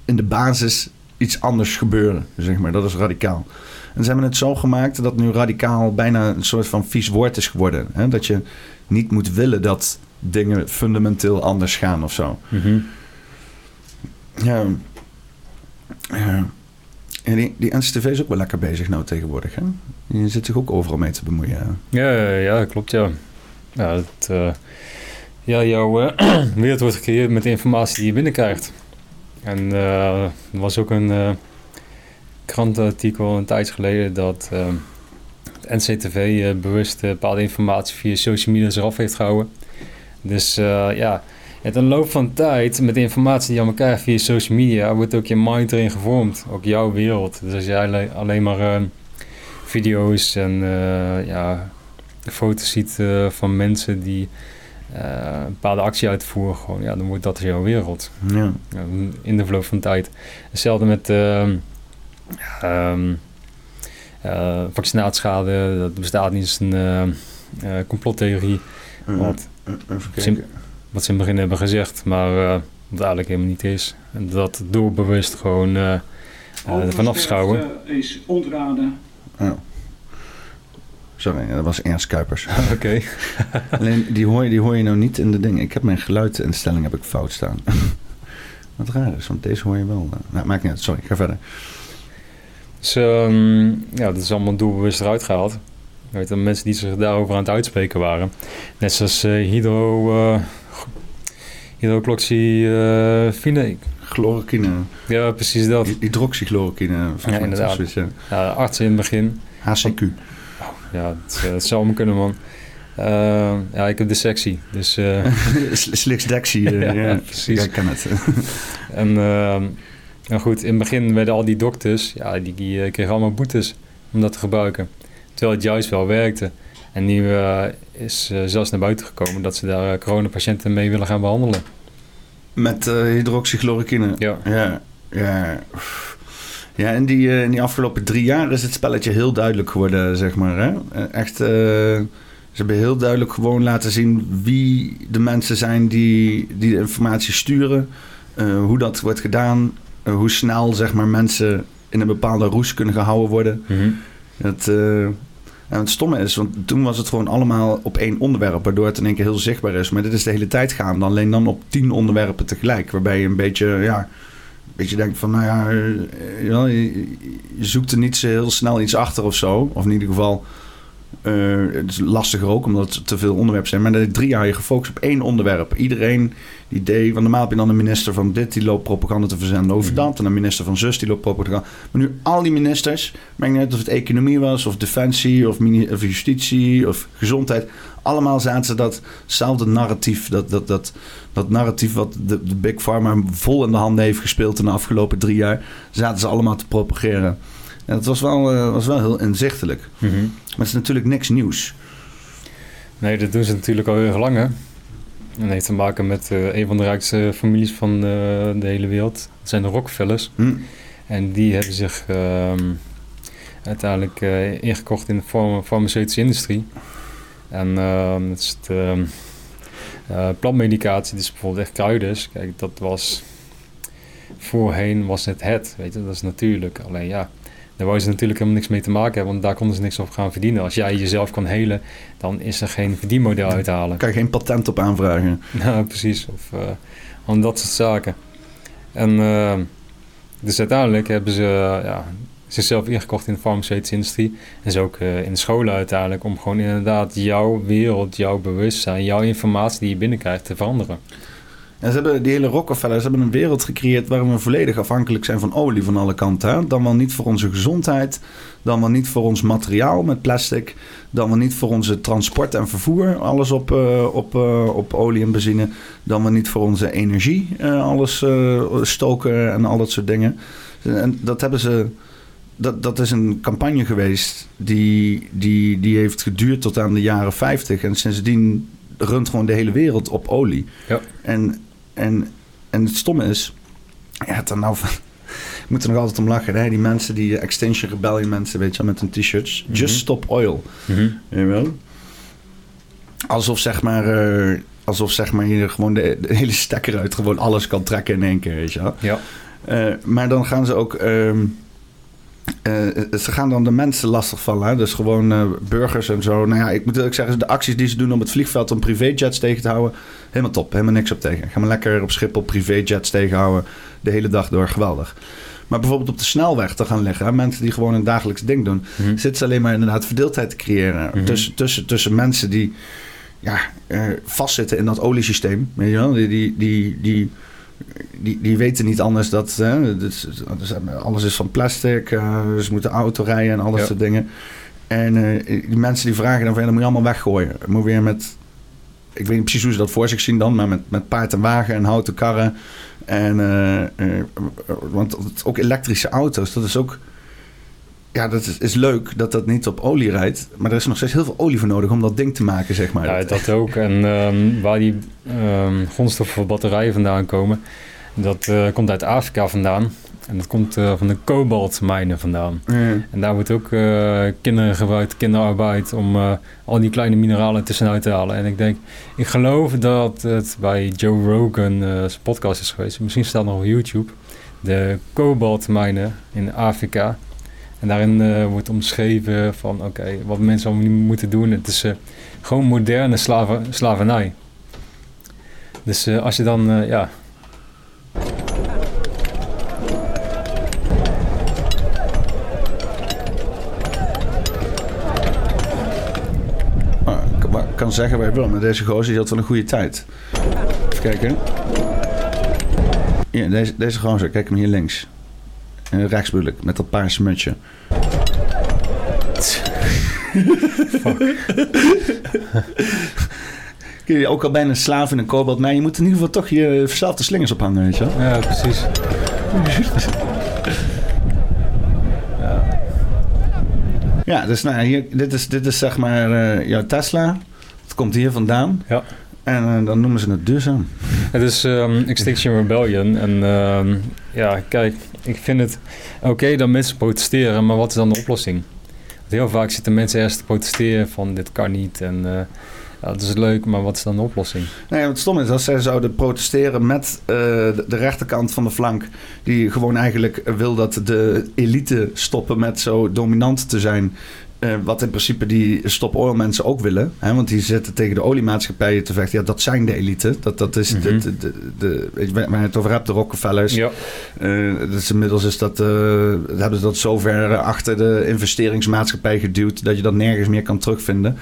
in de basis iets anders gebeuren, zeg maar. Dat is radicaal. En ze hebben het zo gemaakt dat nu radicaal bijna een soort van vies woord is geworden. Hè? Dat je niet moet willen dat dingen fundamenteel anders gaan of zo. Mhm. Ja. ja. En die, NCTV is ook wel lekker bezig nou tegenwoordig. Hè? Je zit zich ook overal mee te bemoeien. Ja, ja, klopt, ja. Ja, het, eh, ja jouw eh, wereld wordt gecreëerd met de informatie die je binnenkrijgt. En eh, er was ook een krantenartikel een tijd geleden dat het NCTV bewust bepaalde informatie via social media eraf heeft gehouden. Dus ja, in de loop van tijd, met de informatie die je allemaal krijgt via social media, wordt ook je mind erin gevormd. Ook jouw wereld. Dus als jij alle- alleen maar eh, video's en eh, ja, foto's ziet eh, van mensen die eh, een bepaalde actie uitvoeren, gewoon, ja, dan wordt dat jouw wereld. Ja. Ja, in de verloop van tijd. Hetzelfde met ehm ehm, vaccinatieschade, dat bestaat niet, is een complottheorie. Uh, Wat, even kijken. Wat ze in het begin hebben gezegd, maar eh, wat eigenlijk helemaal niet is. En dat doorbewust gewoon eh eh, ervan afschouwen. Is ontraden. Ja. Sorry, dat was Ernst Kuipers. Oké. Alleen die hoor, je, die hoor je nou niet in de dingen. Ik heb mijn geluidinstelling heb ik fout staan. Wat raar is, want deze hoor je wel. Nou, maakt niet uit. Sorry, ga verder. Dus ehm, ja, dat is allemaal doelbewust eruit gehaald. Weet dat mensen die zich daarover aan het uitspreken waren. Net zoals eh hydro... eh hydroxyfine. Chloroquine, ja, precies dat. hy- hydroxychloroquine. mij, inderdaad. zoiets, ja. Ja, artsen in het begin. HCQ. Ja, het, eh, het zou me kunnen, man. Eh, ja, ik heb dissectie. Dus, eh, Slixdexie. eh, Ja, ja, precies. Ja, ik ken het. en ehm, nou goed, in het begin werden al die dokters, ja, die, die kregen allemaal boetes om dat te gebruiken. Terwijl het juist wel werkte. En nu eh, is zelfs naar buiten gekomen dat ze daar eh, coronapatiënten mee willen gaan behandelen. Met eh hydroxychloroquine. Ja. Ja, ja. Ja, in die, in die afgelopen drie jaar is het spelletje heel duidelijk geworden, zeg maar. Hè? Echt, ze hebben heel duidelijk gewoon laten zien wie de mensen zijn die, die de informatie sturen. hoe dat wordt gedaan. hoe snel, zeg maar, mensen in een bepaalde roes kunnen gehouden worden. Het, eh, en het stomme is, want toen was het gewoon allemaal op één onderwerp, waardoor het in één keer heel zichtbaar is. Maar dit is de hele tijd gaande, alleen dan op tien onderwerpen tegelijk. Waarbij je een beetje, ja, beetje denkt van, nou ja, eh, je zoekt er niet zo heel snel iets achter of zo. Of in ieder geval, eh, het is lastiger ook, omdat het te veel onderwerpen zijn. Maar dat drie jaar je gefocust op één onderwerp. Iedereen die deed, want normaal heb je dan een minister van dit, die loopt propaganda te verzenden over Mhm. dat. En een minister van zus, die loopt propaganda. Maar nu al die ministers, maakt niet uit of het economie was, of defensie, of, justitie, of gezondheid. Allemaal zaten ze datzelfde narratief, dat, dat, dat, dat narratief wat de, de Big Pharma vol in de handen heeft gespeeld in de afgelopen drie jaar, zaten ze allemaal te propageren. En dat was wel, eh, was wel heel inzichtelijk. Mhm. Maar het is natuurlijk niks nieuws. Nee, dat doen ze natuurlijk al heel lang, hè. En dat heeft te maken met eh, een van de rijkste families van eh, de hele wereld. Dat zijn de Rockefellers. Hm? En die hebben zich ehm, uiteindelijk ingekocht in de farm- farmaceutische industrie. En ehm het is het, ehm, eh, plantmedicatie, dus bijvoorbeeld echt kruiden. Kijk, dat was... Voorheen was het het, weet je, dat is natuurlijk. Alleen ja, daar wou ze natuurlijk helemaal niks mee te maken hebben, want daar konden ze niks op gaan verdienen. Als jij jezelf kan helen, dan is er geen verdienmodel uit te halen. Kan je geen patent op aanvragen. Ja, precies. Of om dat soort zaken. En uh, dus uiteindelijk hebben ze ja, zichzelf ingekocht in de farmaceutische industrie. En zo ook uh, in de scholen uiteindelijk. Om gewoon inderdaad jouw wereld, jouw bewustzijn, jouw informatie die je binnenkrijgt te veranderen. En ze hebben, die hele Rockefellers hebben een wereld gecreëerd waarin we volledig afhankelijk zijn van olie van alle kanten. Hè? Dan wel niet voor onze gezondheid, dan wel niet voor ons materiaal met plastic, dan wel niet voor onze transport en vervoer, alles op, uh, op, uh, op olie en benzine, dan wel niet voor onze energie, uh, alles stoken en al dat soort dingen. En dat hebben ze. Dat, dat is een campagne geweest die, die, die heeft geduurd tot aan de jaren 50. En sindsdien runt gewoon de hele wereld op olie. Ja. En, en, en het stomme is, ja, dan nou, ik moet er nog altijd om lachen. Hè? Die mensen, die Extinction Rebellion mensen, weet je wel, met hun t-shirts. Mm -hmm. Just stop oil. Mm -hmm. Weet je wel? Alsof zeg maar, uh, alsof zeg maar je gewoon de, de, hele stekker uit gewoon alles kan trekken in één keer, weet je wel. Ja. Uh, maar dan gaan ze ook... Um, uh, ze gaan dan de mensen lastigvallen. Hè? Dus gewoon uh, burgers en zo. Nou ja, ik moet ook zeggen, de acties die ze doen op het vliegveld om privéjets tegen te houden, helemaal top. Helemaal niks op tegen. Ga maar lekker op Schiphol privéjets tegenhouden. De hele dag door. Geweldig. Maar bijvoorbeeld op de snelweg te gaan liggen. Hè? Mensen die gewoon een dagelijks ding doen. Mm. Zitten ze alleen maar inderdaad verdeeldheid te creëren. Mhm. Tussen, tussen, tussen mensen die ja, uh, vastzitten in dat oliesysteem. Weet je wel? Die, die, die, die, die, die weten niet anders dat hè, dus, dus alles is van plastic. Uh, ze moeten auto rijden en al dat Ja. soort dingen. En uh, die mensen die vragen dan van ja, dat moet je allemaal weggooien. Moet weer met, ik weet niet precies hoe ze dat voor zich zien dan, maar met, met paard en wagen en houten karren. En, uh, want ook elektrische auto's, dat is ook, ja, dat is, is, leuk dat dat niet op olie rijdt. Maar er is nog steeds heel veel olie voor nodig om dat ding te maken, zeg maar. Ja, dat ook. En um, waar die um, grondstoffen voor batterijen vandaan komen, dat uh, komt uit Afrika vandaan. En dat komt uh, van de kobaltmijnen vandaan. Mm. En daar wordt ook uh, kinderen gebruikt, kinderarbeid, om uh, al die kleine mineralen tussenuit te halen. En ik denk, ik geloof dat het bij Joe Rogan zijn podcast is geweest. Misschien staat nog op YouTube. De kobaltmijnen in Afrika. En daarin eh, wordt omschreven van oké, wat mensen allemaal moeten doen. Het is eh, gewoon moderne slavernij. Dus eh, als je dan, ja, kan- zeggen wat je wil, maar deze gozer die had wel een goede tijd. Even kijken. Ja, deze, deze gozer, kijk hem hier links. Eh, rechts bedoel ik, met dat paarse mutsje. Kun je ook al bijna een slaaf in een kobold? Nee, je moet in ieder geval toch je verzelfde slingers ophangen, weet je wel? ja precies. Ja, dus nou, hier, dit, is, dit is zeg maar eh, jouw Tesla. Het komt hier vandaan. Ja. En eh, dan noemen ze het duurzaam. Het is ehm, Extinction Rebellion. En ehm, ja, kijk, ik vind het oké dat mensen protesteren, maar wat is dan de oplossing? Want heel vaak zitten mensen eerst te protesteren van dit kan niet en eh, dat is leuk, maar wat is dan de oplossing? Nee, wat stom is, als zij zouden protesteren met eh, de, de rechterkant van de flank, die gewoon eigenlijk wil dat de elite stoppen met zo dominant te zijn. Eh, wat in principe die stop oil mensen ook willen. Hè? Want die zitten tegen de oliemaatschappijen te vechten. Ja, dat zijn de elite. Dat, dat is de, Mhm. de, de, waar je het over hebt, de Rockefellers. Ja, dus inmiddels is dat, eh, hebben ze dat zover eh, achter de investeringsmaatschappij geduwd dat je dat nergens meer kan terugvinden.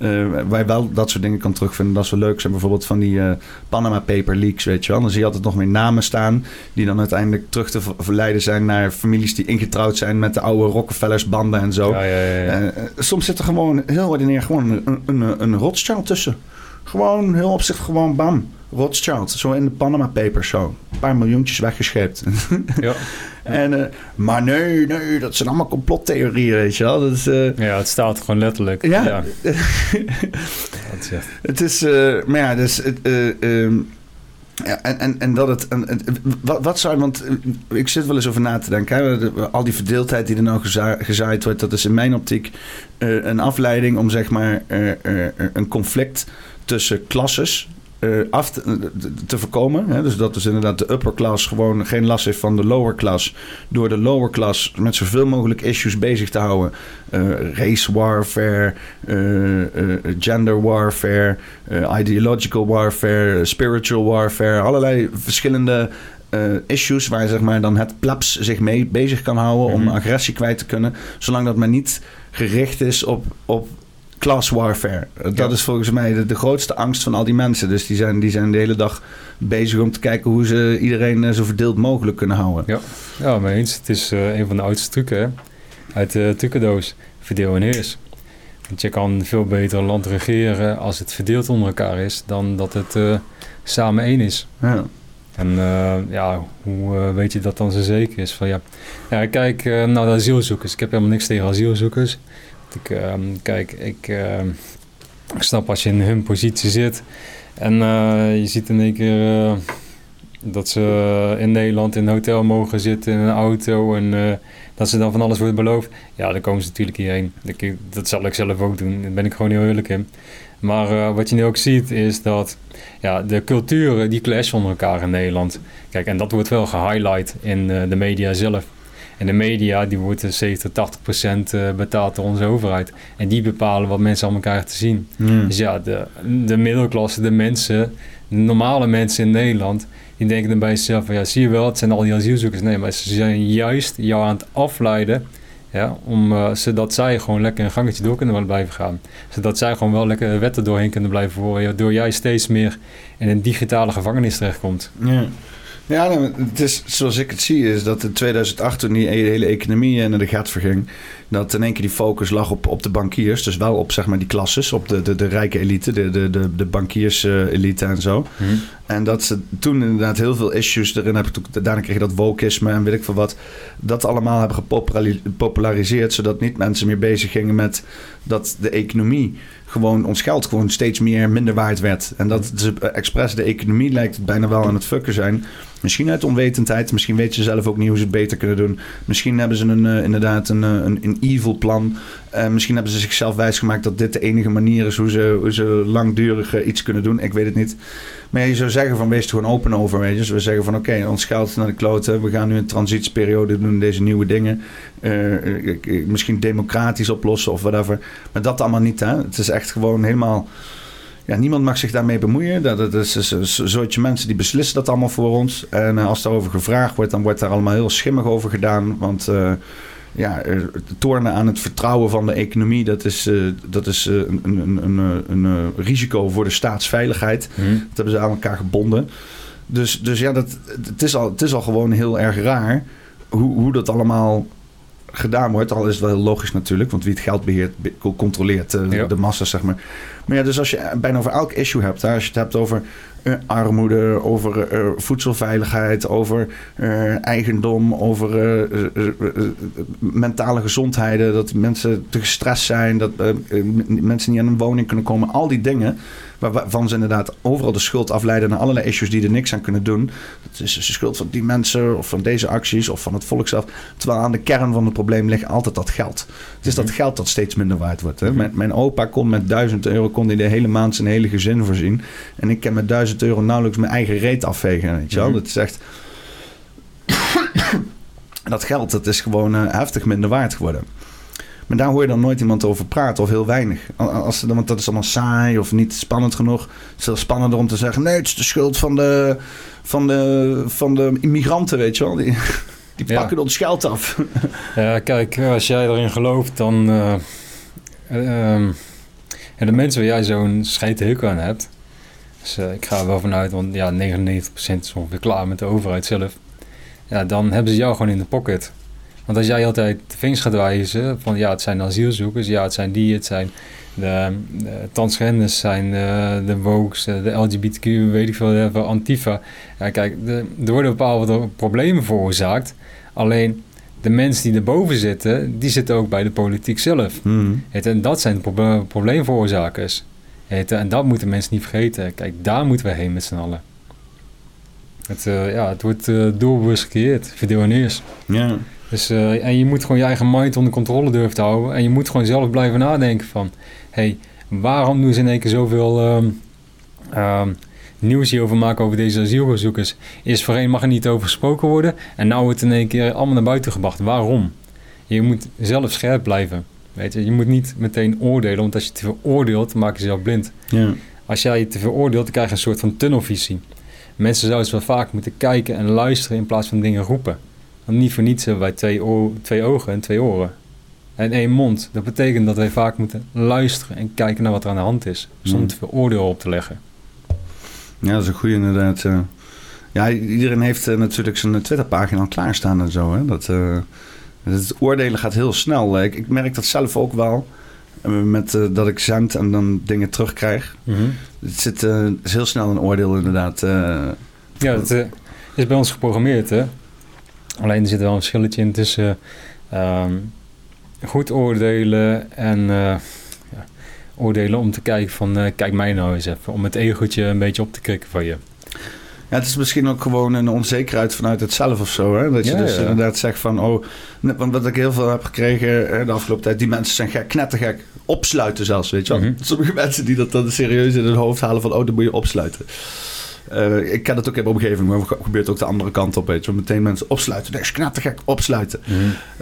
Eh, waar je wel dat soort dingen kan terugvinden, dat is wel leuk. Zijn bijvoorbeeld van die eh, Panama Paper leaks, weet je wel. Dan zie je altijd nog meer namen staan die dan uiteindelijk terug te ver- verleiden zijn naar families die ingetrouwd zijn met de oude Rockefellers banden en zo. ja, ja, ja. Eh, soms zit er gewoon heel ordinair gewoon een, een, een, een Rothschild tussen. Gewoon heel opzichtig gewoon bam. Rothschild, zo in de Panama Papers zo. Een paar miljoentjes weggescheept. ja. en, eh, maar nee, nee, dat zijn allemaal complottheorieën, weet je wel. Dat is, eh, ja, het staat gewoon letterlijk. Ja. ja. Dat is echt- het is, eh, maar ja, dus, eh, ehm, ja, en, en, en dat het, en, en- wat, wat zou, want ik zit wel eens over na te denken, hè, al die verdeeldheid die er nou geza- gezaaid wordt, dat is in mijn optiek een afleiding om zeg maar een conflict tussen klasses eh, af te, te voorkomen. Hè? Dus dat dus inderdaad de upper class gewoon geen last heeft van de lower class. Door de lower class met zoveel mogelijk issues bezig te houden. Eh, race warfare, eh, eh, gender warfare, eh, ideological warfare, spiritual warfare. Allerlei verschillende eh, issues waar zeg maar, dan het plebs zich mee bezig kan houden om Mhm. agressie kwijt te kunnen. Zolang dat maar niet gericht is op, op class warfare. Dat Ja. is volgens mij de, de grootste angst van al die mensen. Dus die zijn, die zijn de hele dag bezig om te kijken hoe ze iedereen eh, zo verdeeld mogelijk kunnen houden. Ja. Ja, maar eens. Het is eh, een van de oudste trucken, hè. Uit de trucendoos. Verdeel en heers. Want je kan veel beter een land regeren als het verdeeld onder elkaar is... dan dat het eh, samen één is. Ja. En ja, hoe weet je dat dan zo zeker is? Van, ja, ja, kijk eh, naar de asielzoekers. Ik heb helemaal niks tegen asielzoekers. Ik, ehm, kijk, ik, ehm, ik snap als je in hun positie zit... en eh, je ziet in één keer... eh, dat ze in Nederland in een hotel mogen zitten in een auto en eh, dat ze dan van alles wordt beloofd. Ja, dan komen ze natuurlijk hierheen. Ik- Dat zal ik zelf ook doen. Daar ben ik gewoon heel eerlijk in. Maar wat je nu ook ziet is dat ja, de culturen die clashen onder elkaar in Nederland. Kijk, en dat wordt wel gehighlight in de media zelf. En de media die wordt eh, 70, 80 procent eh, betaald door onze overheid. En die bepalen wat mensen allemaal krijgen te zien. Hmm. Dus ja, de, de middelklasse, de mensen, de normale mensen in Nederland, die denken dan bij zichzelf van ja, zie je wel, het zijn al die asielzoekers. Nee, maar ze zijn juist jou aan het afleiden, ja, om, eh, zodat zij gewoon lekker een gangetje door kunnen blijven gaan. Zodat zij gewoon wel lekker wetten doorheen kunnen blijven voeren, door jij steeds meer in een digitale gevangenis terechtkomt. Ja. Ja, nou, het is zoals ik het zie, is dat in 2008 toen die hele economie eh, naar de gat verging, dat in één keer die focus lag op, op de bankiers. Dus wel op zeg maar die klasses, op de, de, de rijke elite, de, de, de, de bankiers-elite en zo. En dat ze toen inderdaad heel veel issues erin hebben. Toen- Daarna kreeg je dat wokisme en weet ik veel wat. Dat allemaal hebben gepopulari- gepopulariseerd. Zodat niet mensen meer bezig gingen met dat de economie gewoon ons geld gewoon steeds meer minder waard werd. En dat ze expres de economie lijkt het bijna wel aan het fucken zijn. Misschien uit onwetendheid. Misschien weten ze zelf ook niet hoe ze het beter kunnen doen. Misschien hebben ze een, eh, inderdaad een, eh, een, een evil plan. Uh, misschien hebben ze zichzelf wijsgemaakt dat dit de enige manier is hoe ze, hoe ze langdurig iets kunnen doen. Ik weet het niet. Maar je zou zeggen van wees er gewoon open over. Weet je. Dus we zeggen van oké, ons geld naar de kloten. We gaan nu een transitieperiode doen, deze nieuwe dingen. Misschien democratisch oplossen of whatever. Maar dat allemaal niet. Hè? Het is echt gewoon helemaal ja, niemand mag zich daarmee bemoeien. Dat, dat is een soortje mensen die beslissen dat allemaal voor ons. En uh, als daarover gevraagd wordt, dan wordt daar allemaal heel schimmig over gedaan. Want uh, ja, tornen aan het vertrouwen van de economie, dat is, uh, dat is een, een, een, een, risico voor de staatsveiligheid. Mhm. Dat hebben ze aan elkaar gebonden. Dus, dus ja, dat, het, is al, het is al gewoon heel erg raar hoe, hoe dat allemaal gedaan wordt. Al is het wel heel logisch natuurlijk, want wie het geld beheert, controleert uh, Ja. de massa's, zeg maar. Maar ja, dus als je bijna over elk issue hebt, hè, als je het hebt over eh, armoede, over eh, voedselveiligheid, over eh, eigendom, over eh, eh, eh, eh, mentale gezondheid, dat mensen te gestrest zijn, dat eh, eh, mensen niet aan een woning kunnen komen, al die dingen. Waar- Waarvan ze inderdaad overal de schuld afleiden naar allerlei issues die er niks aan kunnen doen. Het is de schuld van die mensen of van deze acties of van het volk zelf. Terwijl aan de kern van het probleem ligt altijd dat geld. Het is dat geld dat steeds minder waard wordt. Hè? Mijn, mijn opa kon met 1000 euro kon hij de hele maand zijn hele gezin voorzien. En ik kan met 1000 euro nauwelijks mijn eigen reet afvegen. Weet je wel? Mhm. Dat is echt. dat geld dat is gewoon eh, heftig minder waard geworden. Maar daar hoor je dan nooit iemand over praten of heel weinig. Als, dan- want dat is allemaal saai of niet spannend genoeg. Het is veel spannender om te zeggen: nee, het is de schuld van de, van de, van de immigranten, weet je wel. Die, die Ja. pakken ons geld af. Ja, kijk, als jij erin gelooft, dan... eh, eh, ehm, ja, de mensen waar jij zo'n scheet hekel aan hebt... Dus eh, ik ga er wel vanuit, want ja, 99% is ongeveer klaar met de overheid zelf. Ja, dan hebben ze jou gewoon in de pocket. Want als jij altijd de vingers gaat wijzen van ja, het zijn asielzoekers, ja, het zijn die, het zijn de, de transgenders, zijn de, de woke's, de, de LGBTQ, weet ik veel, whatever, Antifa. Ja, kijk, de, er worden bepaalde problemen veroorzaakt. Alleen de mensen die erboven zitten, die zitten ook bij de politiek zelf. Hmm. En dat zijn de proble- probleemveroorzakers. Je, En dat moeten mensen niet vergeten. Kijk, daar moeten we heen met z'n allen. Het, eh, ja, het wordt eh doelbewust gecreëerd, verdeel en heers. Ja. Dus, eh, en je moet gewoon je eigen mind onder controle durven te houden. En je moet gewoon zelf blijven nadenken van... hey, waarom doen ze in één keer zoveel ehm, ehm, nieuws hierover maken over deze asielzoekers? Eerst voorheen mag er niet over gesproken worden. En nou wordt het in één keer allemaal naar buiten gebracht. Waarom? Je moet zelf scherp blijven. Weet je? je moet niet meteen oordelen. Want als je te veel oordeelt, maak je jezelf blind. Ja. Als jij te veel oordeelt, dan krijg je een soort van tunnelvisie. Mensen zouden wel vaak moeten kijken en luisteren in plaats van dingen roepen. Want niet voor niets hebben wij twee, ogen en twee oren. En één mond. Dat betekent dat wij vaak moeten luisteren en kijken naar wat er aan de hand is. Zonder Mm. te veel oordeel op te leggen. Ja, dat is een goede inderdaad. eh. ja, iedereen heeft eh, natuurlijk zijn Twitterpagina al klaarstaan en zo. Hè? Dat, eh, het oordelen gaat heel snel. Ik, ik merk dat zelf ook wel. eh, Met eh, dat ik zend en dan dingen terugkrijg. Het zit eh, het is heel snel een oordeel inderdaad. eh. Ja, dat eh, is bij ons geprogrammeerd, hè. Alleen er zit wel een verschilletje in tussen ehm, goed oordelen en eh, ja, oordelen om te kijken van... eh, kijk mij nou eens even, om het egootje een beetje op te krikken van je. Ja, het is misschien ook gewoon een onzekerheid vanuit het zelf of zo. Hè? Dat je Ja, dus ja. inderdaad zegt van... Oh, want wat ik heel veel heb gekregen eh, de afgelopen tijd... Die mensen zijn gek, knettergek. Opsluiten zelfs, weet je wel. Mhm. Sommige mensen die dat dan serieus in hun hoofd halen van... Oh, dan moet je opsluiten. Eh, ik ken dat ook in mijn omgeving, maar het gebeurt ook de andere kant op. Weet je. Meteen mensen opsluiten. Dat is knettergek, opsluiten.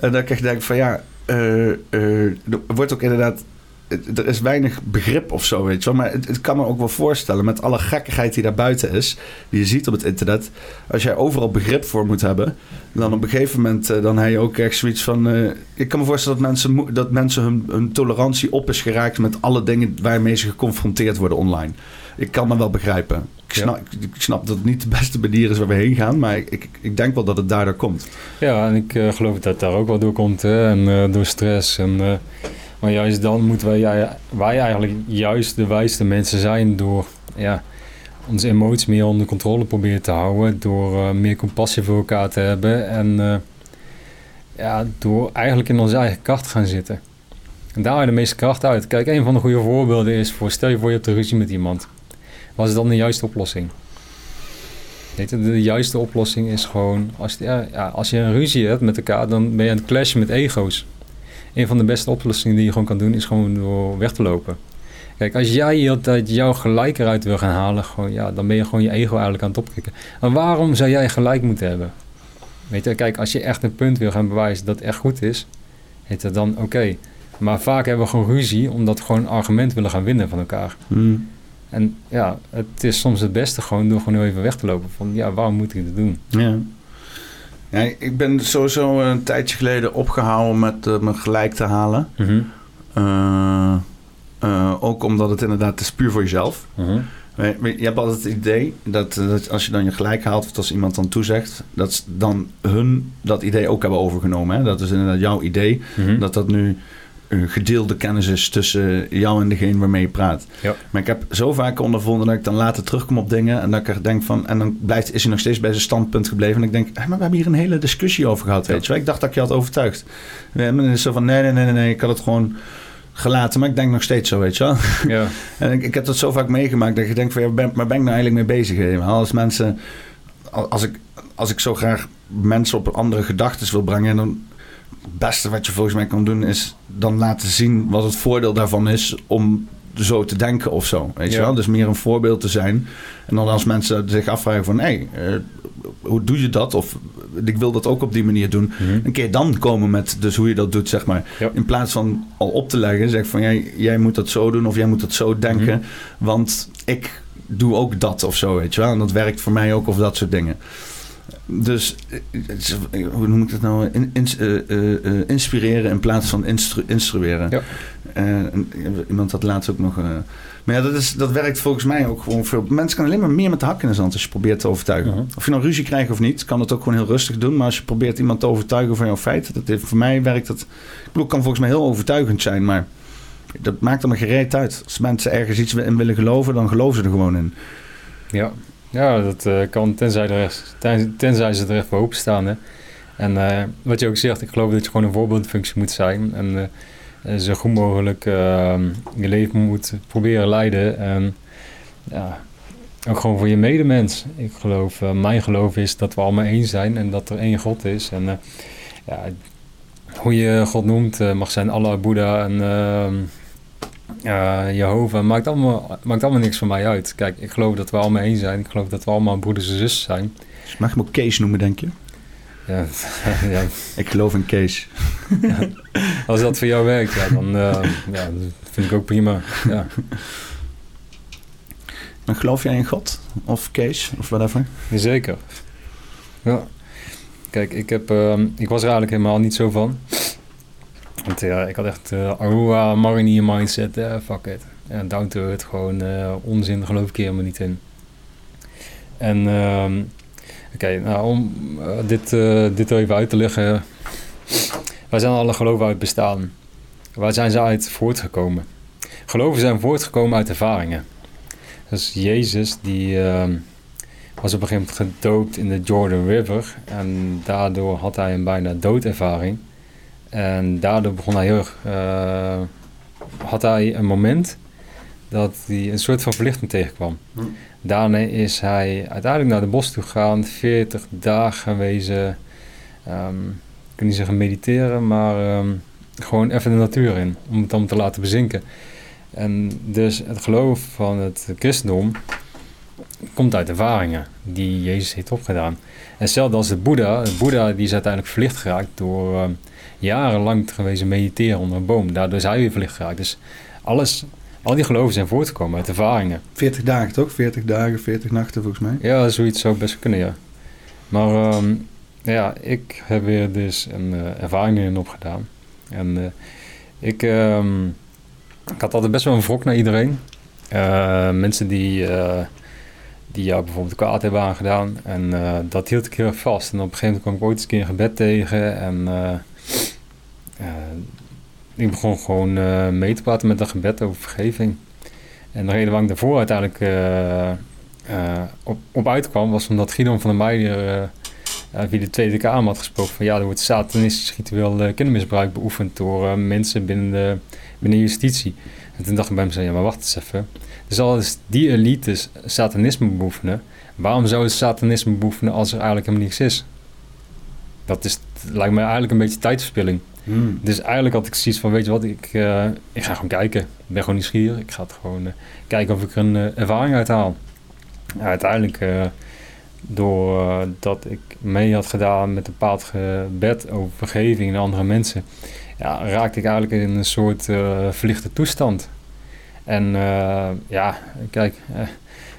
En dan krijg je denk van ja, eh, eh, er wordt ook inderdaad. het- Er is weinig begrip of zo, weet je wel. Maar het, het kan me ook wel voorstellen met alle gekkigheid die daar buiten is, die je ziet op het internet. Als jij overal begrip voor moet hebben, dan op een gegeven moment dan heb je ook echt zoiets van. ik kan me voorstellen dat mensen, dat mensen hun, hun tolerantie op is geraakt met alle dingen waarmee ze geconfronteerd worden online. Ik kan me wel begrijpen. Ik Ja. snap, ik snap dat het niet de beste manier is waar we heen gaan, maar ik, ik, ik denk wel dat het daardoor komt. Ja, en ik eh, geloof dat het daar ook wel door komt. Hè? En eh, door stress. En, eh, maar juist dan moeten wij, wij eigenlijk juist de wijste mensen zijn door ja, onze emoties meer onder controle proberen te houden. Door meer compassie voor elkaar te hebben. En ja, door eigenlijk in onze eigen kracht te gaan zitten. En daar haal je de meeste kracht uit. Kijk, een van de goede voorbeelden is voor stel je voor je hebt een ruzie met iemand. Wat is dan de juiste oplossing? De juiste oplossing is gewoon, als, ja, ja, als je een ruzie hebt met elkaar, dan ben je aan het clashen met ego's. een van de beste oplossingen die je gewoon kan doen, is gewoon door weg te lopen. Kijk, als jij altijd jouw gelijk eruit wil gaan halen, gewoon, ja, dan ben je gewoon je ego eigenlijk aan het opkrikken. En waarom zou jij gelijk moeten hebben? Weet je, kijk, als je echt een punt wil gaan bewijzen dat echt goed is, heet het dan oké. Maar vaak hebben we gewoon ruzie omdat we gewoon een argument willen gaan winnen van elkaar. Hmm. En ja, het is soms het beste gewoon door gewoon even weg te lopen. Van ja, waarom moet ik dit doen? Ja. ja. Ik ben sowieso een tijdje geleden opgehouden met uh, me gelijk te halen. Uh, uh, ook omdat het inderdaad het is puur voor jezelf. Je hebt altijd het idee dat, dat, als je dan je gelijk haalt, of als iemand dan toezegt, dat dan hun dat idee ook hebben overgenomen. Hè? Dat is inderdaad jouw idee, dat dat nu gedeelde kennis is tussen jou en degene waarmee je praat. Ja. Maar ik heb zo vaak ondervonden dat ik dan later terugkom op dingen en dat ik er denk van, en dan blijft, is hij nog steeds bij zijn standpunt gebleven. En ik denk, hey, maar we hebben hier een hele discussie over gehad, weet je wel. Ik dacht dat ik je had overtuigd. En dan is zo van, nee, nee, nee, nee, ik had het gewoon gelaten, maar ik denk nog steeds zo, weet je wel. Ja. en ik, ik heb dat zo vaak meegemaakt dat je denkt van, ja, ben, maar ben ik nou eigenlijk mee bezig? Als mensen, als ik, als ik zo graag mensen op andere gedachten wil brengen, dan het beste wat je volgens mij kan doen is dan laten zien wat het voordeel daarvan is om zo te denken of zo. Weet je wel? Dus meer een voorbeeld te zijn. En dan als mensen zich afvragen van... hé, hey, hoe doe je dat? Of ik wil dat ook op die manier doen. Mhm. Een keer dan komen met dus hoe je dat doet, zeg maar. Ja. In plaats van al op te leggen, zeg van... Jij, jij moet dat zo doen of jij moet dat zo denken. Mhm. Want ik doe ook dat of zo, weet je wel. En dat werkt voor mij ook of dat soort dingen. Dus, eh, is- hoe noem ik dat nou? In, eh, eh, eh, inspireren in plaats van instru- instrueren. Ja. Eh, iemand had laatst ook nog... eh, maar ja, dat, is, dat werkt volgens mij ook gewoon veel. Mensen kunnen alleen maar meer met de hak in de zand als je probeert te overtuigen. Mhm. Of je nou ruzie krijgt of niet, kan het ook gewoon heel rustig doen. Maar als je probeert iemand te overtuigen van jouw feit, dat heeft, voor mij werkt dat. Ik bedoel, kan volgens mij heel overtuigend zijn, maar dat maakt er maar gereed uit. Als mensen ergens iets in willen geloven, dan geloven ze er gewoon in. Ja, ja dat eh, kan tenzij, er tenzij ze er echt voor openstaan. Hè. En eh, wat je ook zegt, ik geloof dat je gewoon een voorbeeldfunctie moet zijn. En eh, zo goed mogelijk eh, je leven moet proberen leiden. En ja, ook gewoon voor je medemens. Ik geloof, mijn geloof is dat we allemaal één zijn en dat er één God is. En ja, hoe je God noemt, mag zijn Allah, Boeddha en eh, Jehovah, maakt allemaal, maakt allemaal niks voor mij uit. Kijk, ik geloof dat we allemaal één zijn. Ik geloof dat we allemaal broeders en zussen zijn. Dus mag je hem ook Kees noemen, denk je? Ja, ja, Ik geloof in Kees. als dat voor jou werkt, ja, dan eh, ja, vind ik ook prima. Ja, Maar geloof jij in God? Of Kees? Of whatever? zeker. Ja. Kijk, ik, heb, ehm, ik was er eigenlijk helemaal niet zo van. Want ik had echt uh, Aurora Marinier mindset. eh, fuck it. En down to earth, gewoon eh, onzin, geloof ik helemaal niet in. En ehm, oké, nou om dit, dit even uit te leggen. Wij zijn alle geloven uit bestaan. Waar zijn ze uit voortgekomen? Geloven zijn voortgekomen uit ervaringen. Dus Jezus die ehm, was op een gegeven moment gedoopt in de Jordan River. En daardoor had hij een bijna doodervaring. En daardoor begon hij heel erg... eh, had hij een moment dat hij een soort van verlichting tegenkwam. Hm. Daarna is hij uiteindelijk naar de bos toe gegaan, 40 dagen gewezen. ehm ik kan niet zeggen mediteren, maar ehm, gewoon even de natuur in, om het dan te laten bezinken. En dus het geloof van het christendom komt uit ervaringen die Jezus heeft opgedaan. En hetzelfde als de Boeddha. De Boeddha die is uiteindelijk verlicht geraakt door ehm, jarenlang gewezen mediteren onder een boom. Daardoor hij weer verlicht geraakt. Dus alles, al die geloven zijn voortgekomen uit ervaringen. 40 dagen toch? 40 dagen, 40 nachten volgens mij. Ja, zoiets zou best kunnen, ja. Maar ehm, ja, ik heb weer dus een eh, ervaring erin opgedaan. En eh, ik, ehm, ik had altijd best wel een wrok naar iedereen. Eh, mensen die, die jou bijvoorbeeld kwaad hebben aangedaan. En dat hield ik heel erg vast. En op een gegeven moment kwam ik ooit eens een keer een gebed tegen. En ik begon gewoon eh, mee te praten met dat gebed over vergeving. En de reden waarom ik daarvoor uiteindelijk eh, eh, op, op uitkwam, was omdat Gideon van der Meijer via de Tweede Kamer had gesproken van ja, er wordt satanistisch ritueel kindermisbruik beoefend door mensen binnen, de, binnen justitie. En toen dacht ik bij mezelf, ja maar wacht eens even. Dus die elites satanisme beoefenen, waarom zou het satanisme beoefenen als er eigenlijk helemaal niks is? Dat is, lijkt mij eigenlijk een beetje tijdverspilling. Hmm. Dus eigenlijk had ik zoiets van, weet je wat, ik, eh, ik ga gewoon kijken. Ik ben gewoon nieuwsgierig. Ik ga het gewoon eh, kijken of ik er een eh, ervaring uit haal. Ja, uiteindelijk, doordat ik mee had gedaan met een bepaald gebed over vergeving en andere mensen, ja, raakte ik eigenlijk in een soort verlichte toestand. En ja, kijk,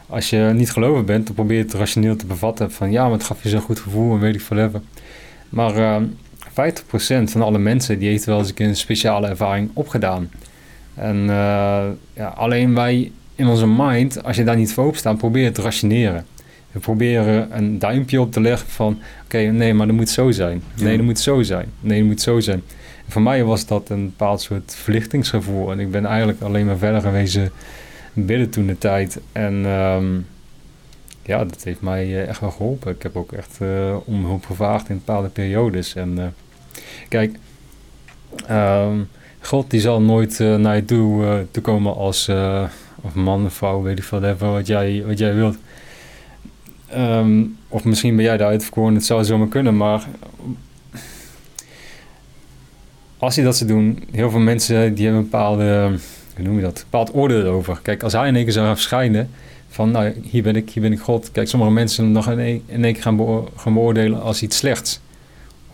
als je niet gelovig bent, dan probeer je het rationeel te bevatten van ja, maar het gaf je zo'n goed gevoel en weet ik veel even. Maar 50% van alle mensen die heeft wel eens een speciale ervaring opgedaan. En eh, ja, alleen wij in onze mind, als je daar niet voor open staat, probeer te rationeren. We proberen een duimpje op te leggen van oké, nee, maar dat moet zo zijn. Nee, dat moet zo zijn. Nee, dat moet zo zijn. En voor mij was dat een bepaald soort verlichtingsgevoel. En ik ben eigenlijk alleen maar verder geweest bidden toen de tijd. En ehm, ja, dat heeft mij eh, echt wel geholpen. Ik heb ook echt eh, om hulp gevraagd in bepaalde periodes. En kijk, ehm, God die zal nooit eh, naar je toe, eh, toe komen als eh, of man of vrouw, weet ik veel, wat jij, wat jij wilt. Ehm, of misschien ben jij de uitverkoren, het zou zomaar kunnen, maar als je dat zou doen, heel veel mensen die hebben een bepaalde, hoe noem je dat, bepaald oordeel over. Kijk, als hij in één keer zou verschijnen, van nou, hier ben ik, hier ben ik God. Kijk, sommige mensen nog in één, in keer gaan, gaan beoordelen als iets slechts.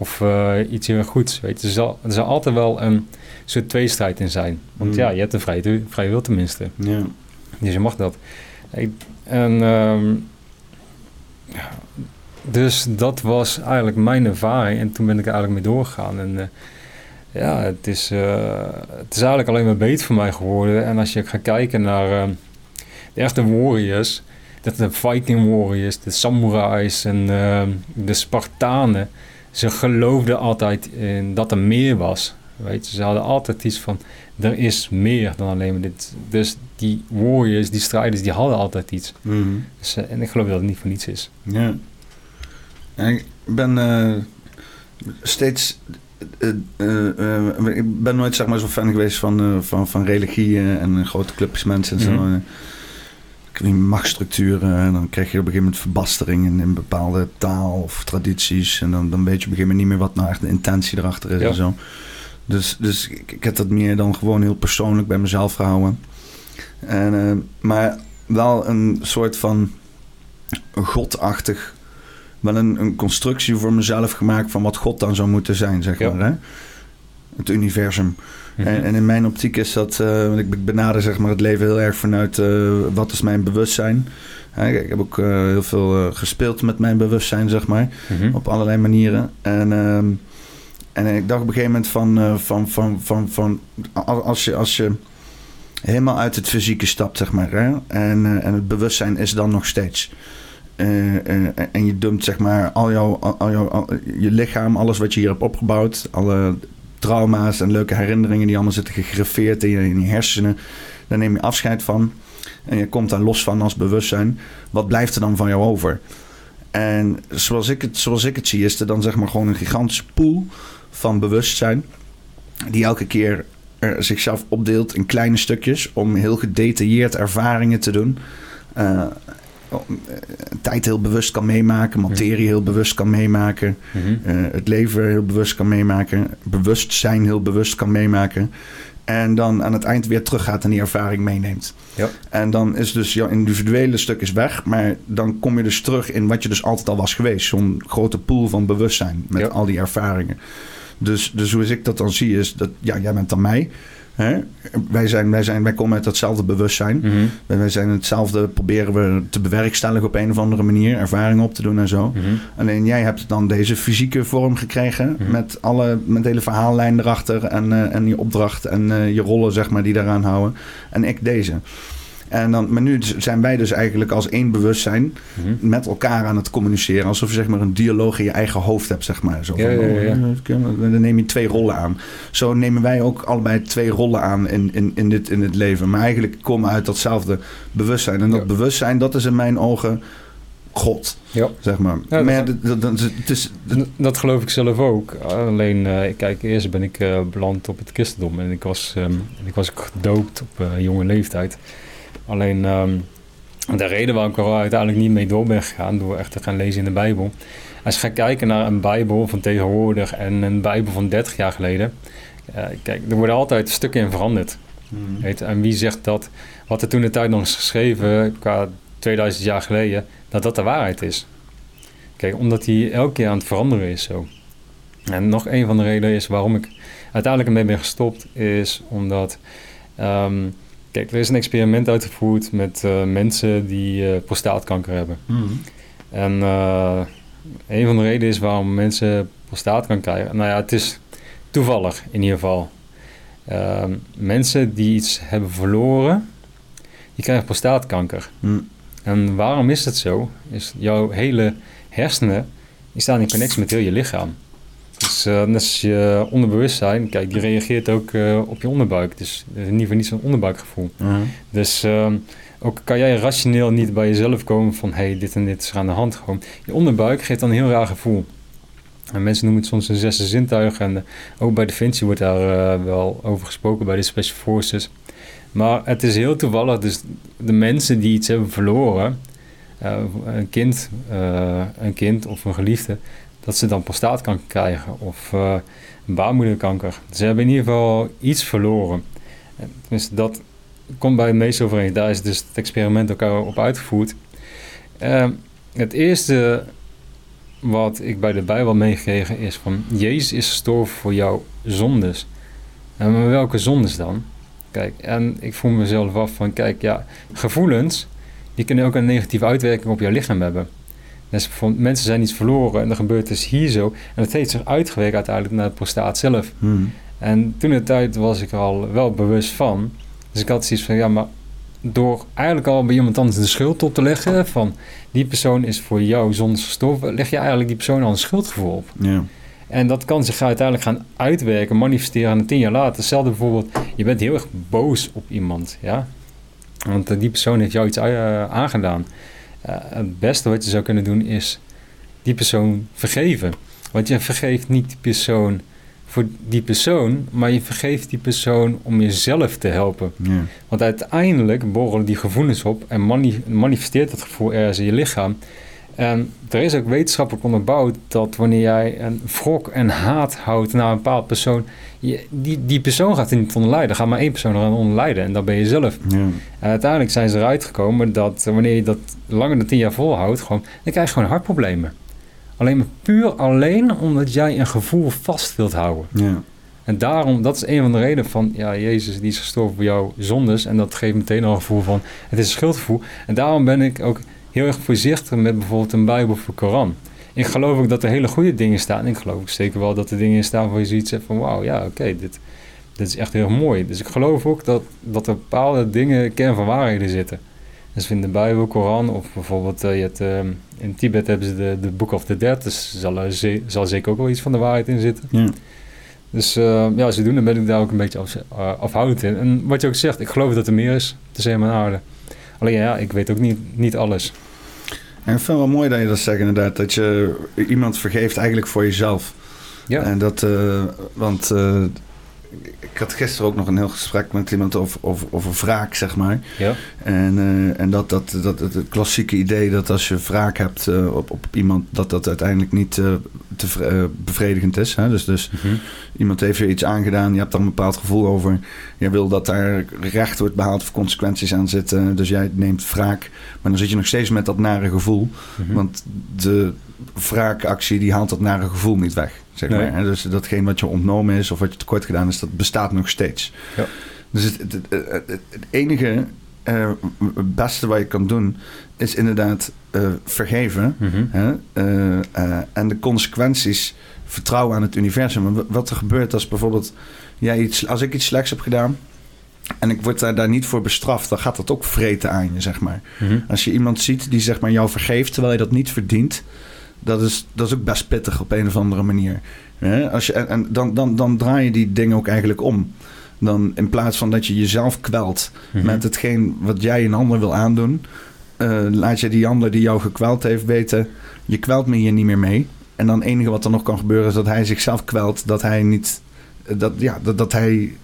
Of eh, iets heel goeds, weet je. Er zal, er zal altijd wel een soort tweestrijd in zijn. Want Mm. ja, je hebt een vrije, vrije wil tenminste. Ja. Dus je mag dat. Ik- En ehm, dus dat was eigenlijk mijn ervaring. En toen ben ik er eigenlijk mee doorgegaan. En eh, ja, het is, eh, het is eigenlijk alleen maar beter voor mij geworden. En als je gaat kijken naar ehm, de echte warriors, dat de Viking warriors, de samurais en ehm, de Spartanen, ze geloofden altijd in dat er meer was. Weet je, ze hadden altijd iets van, er is meer dan alleen maar dit. Dus die warriors, die strijders, die hadden altijd iets. Mhm. Dus, eh, en ik geloof dat het niet voor niets is. Ja. En ik ben eh, steeds. eh, ik ben nooit zeg maar, zo fan geweest van, van, van religieën en grote clubjes mensen en zo. Mhm. Machtsstructuren. En dan krijg je op een gegeven moment verbastering in, in bepaalde taal of tradities. En dan, dan weet je op een gegeven moment niet meer wat nou echt de intentie erachter is Ja. en zo. Dus, dus ik, ik heb dat meer dan gewoon heel persoonlijk bij mezelf gehouden. En, eh, maar wel een soort van godachtig wel een, een constructie voor mezelf gemaakt van wat God dan zou moeten zijn, zeg Ja. maar. Hè? Het universum. Mhm. En, en in mijn optiek is dat, eh, want ik benader zeg maar het leven heel erg vanuit eh, wat is mijn bewustzijn. Ik heb ook eh, heel veel gespeeld met mijn bewustzijn, zeg maar, Mhm. op allerlei manieren. En, ehm, en ik dacht op een gegeven moment van, van, van, van, van al- als je, als je helemaal uit het fysieke stapt, zeg maar, hè, en, en het bewustzijn is dan nog steeds. En je dumpt zeg maar al jouw, al, al jouw al- je lichaam, alles wat je hier hebt opgebouwd, alle trauma's en leuke herinneringen die allemaal zitten gegrafeerd in je, hersenen, daar neem je afscheid van. En je komt daar los van als bewustzijn. Wat blijft er dan van jou over? En zoals ik het, zoals ik het zie, is er dan zeg maar gewoon een gigantische pool van bewustzijn. Die elke keer zichzelf opdeelt in kleine stukjes om heel gedetailleerd ervaringen te doen. Eh, tijd heel bewust kan meemaken, materie heel bewust kan meemaken, Mhm. eh, het leven heel bewust kan meemaken, bewustzijn heel bewust kan meemaken. En dan aan het eind weer teruggaat en die ervaring meeneemt. Ja. En dan is dus jouw individuele stuk is weg, maar dan kom je dus terug in wat je dus altijd al was geweest. Zo'n grote pool van bewustzijn met Ja. al die ervaringen. Dus, dus hoe ik dat dan zie is dat, ja, jij bent dan mij. Hè? Wij, zijn, wij, zijn, wij komen uit datzelfde bewustzijn. Mhm. Wij, wij zijn hetzelfde, proberen we te bewerkstelligen op een of andere manier. Ervaringen op te doen en zo. Mhm. Alleen jij hebt dan deze fysieke vorm gekregen. Mhm. Met, alle, met de hele verhaallijn erachter. En, eh, en je opdracht en eh, je rollen zeg maar, die daaraan houden. En ik deze. En dan, maar nu zijn wij dus eigenlijk als één bewustzijn Mhm. met elkaar aan het communiceren. Alsof je zeg maar, een dialoog in je eigen hoofd hebt. Zeg maar. Zo Ja, van, ja, ja. oh, eh, dan neem je twee rollen aan. Zo nemen wij ook allebei twee rollen aan in, in, in, dit, in het leven. Maar eigenlijk komen we uit datzelfde bewustzijn. En dat Ja. bewustzijn, dat is in mijn ogen God. Ja. Zeg maar. Ja, dat- maar ja, dat, dat, het is, Dat, geloof ik zelf ook. Alleen, eh, kijk, eerst ben ik eh, beland op het christendom en ik was, ehm, ik was gedoopt op eh, jonge leeftijd. Alleen, ehm, de reden waarom ik er uiteindelijk niet mee door ben gegaan, door echt te gaan lezen in de Bijbel. als je gaat kijken naar een Bijbel van tegenwoordig en een Bijbel van 30 jaar geleden. kijk, er worden altijd stukken in veranderd. Weet, en wie zegt dat wat er toen de tijd nog is geschreven, qua 2000 jaar geleden, dat dat de waarheid is? Kijk, omdat hij elke keer aan het veranderen is zo. En nog een van de redenen is waarom ik uiteindelijk ermee ben gestopt, is omdat. ehm, kijk, er is een experiment uitgevoerd met eh, mensen die eh, prostaatkanker hebben. En eh, een van de redenen is waarom mensen prostaatkanker krijgen. Nou ja, het is toevallig in ieder geval. Ehm, mensen die iets hebben verloren, die krijgen prostaatkanker. Hm. En waarom is dat zo? Is jouw hele hersenen, die staan in connectie met heel je lichaam. Dus net als je onderbewustzijn, kijk, die reageert ook eh, op je onderbuik. Dus in ieder geval niet zo'n onderbuikgevoel. Mhm. Dus ehm, ook kan jij rationeel niet bij jezelf komen van... hé, hey, dit en dit is er aan de hand. Gewoon, je onderbuik geeft dan een heel raar gevoel. En mensen noemen het soms een zesde zintuig. En eh, ook bij Defensie wordt daar wel over gesproken, bij de Special Forces. Maar het is heel toevallig, dus de mensen die iets hebben verloren... een, kind, een kind of een geliefde... dat ze dan prostaatkanker krijgen of eh, baarmoederkanker. Ze hebben in ieder geval iets verloren. En Tenminste, dat komt bij de meeste overeen. Daar is dus het experiment ook op uitgevoerd. Ehm, het eerste wat ik bij de Bijbel meegekregen is van... Jezus is gestorven voor jouw zondes. En welke zondes dan? Kijk, en ik voel mezelf af van... Kijk, ja, gevoelens... die kunnen ook een negatieve uitwerking op jouw lichaam hebben. Dus mensen zijn iets verloren en er gebeurt dus hier zo. En dat heeft zich uitgewerkt uiteindelijk naar de prostaat zelf. Hm. En toen de tijd was ik er al wel bewust van. Dus ik had zoiets van, ja, maar door eigenlijk al bij iemand anders de schuld op te leggen... van die persoon is voor jou zondes gestorven... leg je eigenlijk die persoon al een schuldgevoel op. Ja. En dat kan zich uiteindelijk gaan uitwerken, manifesteren... en tien jaar later, hetzelfde bijvoorbeeld... je bent heel erg boos op iemand, ja... Want eh, die persoon heeft jou iets eh, aangedaan. Eh, het beste wat je zou kunnen doen is die persoon vergeven. Want je vergeeft niet die persoon voor die persoon, maar je vergeeft die persoon om jezelf te helpen. Ja. Want uiteindelijk borrelen die gevoelens op en mani- manifesteert het gevoel ergens in je lichaam. En er is ook wetenschappelijk onderbouwd dat wanneer jij een wrok en haat houdt naar een bepaald persoon, je, die, die persoon gaat er niet onder lijden. Er gaat maar één persoon eraan onder lijden en dat ben je zelf. Ja. En uiteindelijk zijn ze eruit gekomen dat wanneer je dat langer dan tien jaar volhoudt, gewoon, dan krijg je gewoon hartproblemen. Alleen maar puur alleen omdat jij een gevoel vast wilt houden. Ja. En daarom, dat is een van de redenen van, ja, Jezus die is gestorven voor jouw zondes. En dat geeft meteen al een gevoel van, het is een schuldgevoel. En daarom ben ik ook heel erg voorzichtig met bijvoorbeeld een Bijbel of een Koran. Ik geloof ook dat er hele goede dingen staan. Ik geloof ook zeker wel dat er dingen in staan waar je zoiets hebt van, wauw, ja, oké, dit, dit is echt heel mooi. Dus ik geloof ook dat, dat er bepaalde dingen, kern van waarheden zitten. Dus in de Bijbel, Koran of bijvoorbeeld eh, je hebt, eh, in Tibet hebben ze de, de Book of the Dead. Dus zal er ze- zal zeker ook wel iets van de waarheid in zitten. Ja. Dus eh, ja, ze doen, dan ben ik daar ook een beetje af, afhoudend in. En wat je ook zegt, ik geloof dat er meer is tussen hemel en aarde. Alleen ja, ik weet ook niet, niet alles. En ik vind het wel mooi dat je dat zegt inderdaad. Dat je iemand vergeeft eigenlijk voor jezelf. Ja, En dat, eh, want eh, ik had gisteren ook nog een heel gesprek met iemand over, over, over wraak, zeg maar. ja, En, eh, en dat, dat, dat het het klassieke idee dat als je wraak hebt op, op iemand, dat dat uiteindelijk niet te eh, bevredigend is. Hè? Dus, dus Mhm. iemand heeft je iets aangedaan, je hebt daar een bepaald gevoel over. Je wil dat daar recht wordt behaald of consequenties aan zitten. Dus jij neemt wraak. Maar dan zit je nog steeds met dat nare gevoel. Mhm. Want de wraakactie die haalt dat nare gevoel niet weg. Zeg Nee. maar. hè. Dus datgene wat je ontnomen is of wat je tekort gedaan is, dat bestaat nog steeds. Ja. Dus het, het, het, het- het enige eh, beste wat je kan doen, is inderdaad eh, vergeven. Mhm. Hè? Eh, eh, en de consequenties vertrouwen aan het universum. Maar wat er gebeurt als bijvoorbeeld jij iets, als ik iets slechts heb gedaan. En ik word daar, daar niet voor bestraft, dan gaat dat ook vreten aan je, zeg maar. Mhm. Als je iemand ziet die zeg maar jou vergeeft terwijl je dat niet verdient, dat is, dat is ook best pittig op een of andere manier. Hè? Als je, en en dan, dan, dan draai je die dingen ook eigenlijk om. Dan in plaats van dat je jezelf kwelt Mhm. met hetgeen wat jij een ander wil aandoen, laat je die ander die jou gekweld heeft weten, je kwelt me hier niet meer mee. En dan het enige wat er nog kan gebeuren is dat hij zichzelf kwelt, dat hij niet, dat, ja, dat, dat hij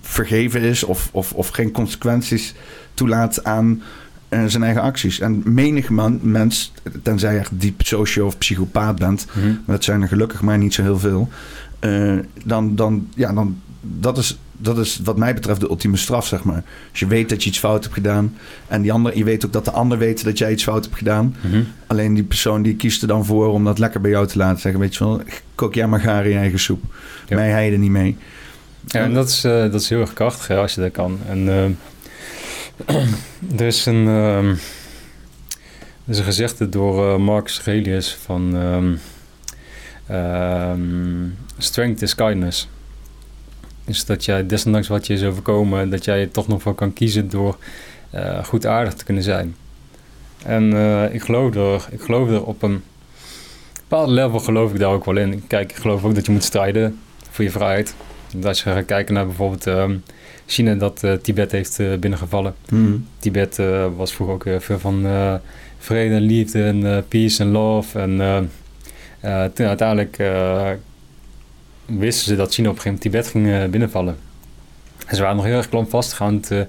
vergeven is of, of, of geen consequenties toelaat aan eh, zijn eigen acties. En menig man, mens, tenzij je echt diep socio of psychopaat bent, Mhm. maar dat zijn er gelukkig maar niet zo heel veel, eh, dan, dan, ja, dan, dat is, dat is wat mij betreft de ultieme straf, zeg maar. Als je weet dat je iets fout hebt gedaan en die ander, je weet ook dat de ander weet dat jij iets fout hebt gedaan, Mhm. alleen die persoon die kiest er dan voor om dat lekker bij jou te laten zeggen, weet je wel, kook jij maar gaar in je eigen soep. Ja. Mij hij er niet mee. Ja, en dat is, eh, dat is heel erg krachtig hè, als je dat kan. En eh, er is een, ehm, er is een gezegde door eh, Marcus Aurelius van ehm, ehm, strength is kindness. Dus dat jij desondanks wat je is overkomen, dat jij er toch nog voor kan kiezen door eh goed aardig te kunnen zijn. En eh, ik, geloof er, ik geloof er op een bepaald level geloof ik daar ook wel in. Kijk, ik geloof ook dat je moet strijden voor je vrijheid. Als je gaat kijken naar bijvoorbeeld ehm, China dat eh, Tibet heeft binnengevallen. Hmm. Tibet was vroeger ook veel van vrede en liefde en peace en love. En toen uiteindelijk wisten ze dat China op een gegeven moment Tibet ging eh, binnenvallen. En ze waren nog heel erg klampvastig aan het eh,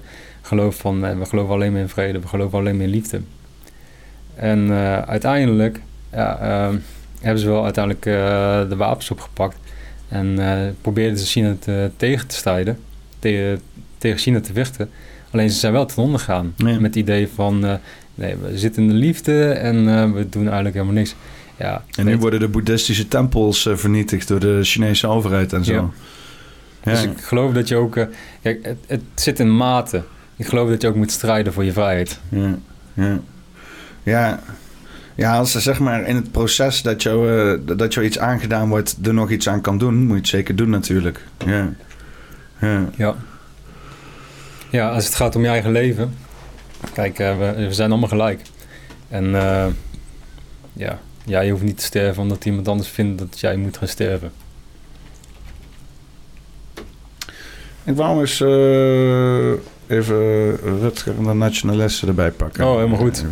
geloven van eh, we geloven alleen maar in vrede, we geloven alleen maar in liefde. En uiteindelijk ja, ehm, hebben ze wel uiteindelijk de wapens opgepakt. En probeerden ze China te, tegen te strijden, tegen, tegen China te vechten. Alleen ze zijn wel ten onder gegaan. Met het idee van, nee, we zitten in de liefde en we doen eigenlijk helemaal niks. Ja, En nu worden de boeddhistische tempels eh, vernietigd door de Chinese overheid en zo. Ja. Ja. Dus ik geloof dat je ook... eh, kijk, het, het zit in mate. Ik geloof dat je ook moet strijden voor je vrijheid. Ja, ja. Ja, ja als er zeg maar in het proces dat jou, eh, dat jou iets aangedaan wordt, er nog iets aan kan doen, moet je het zeker doen natuurlijk. Ja. Ja. Ja. Ja, als het gaat om je eigen leven. Kijk, we, we zijn allemaal gelijk. En ja, ja, je hoeft niet te sterven omdat iemand anders vindt dat jij moet gaan sterven. Ik wou eens eh, even Rutger en de nationalisten erbij pakken. Oh, helemaal goed.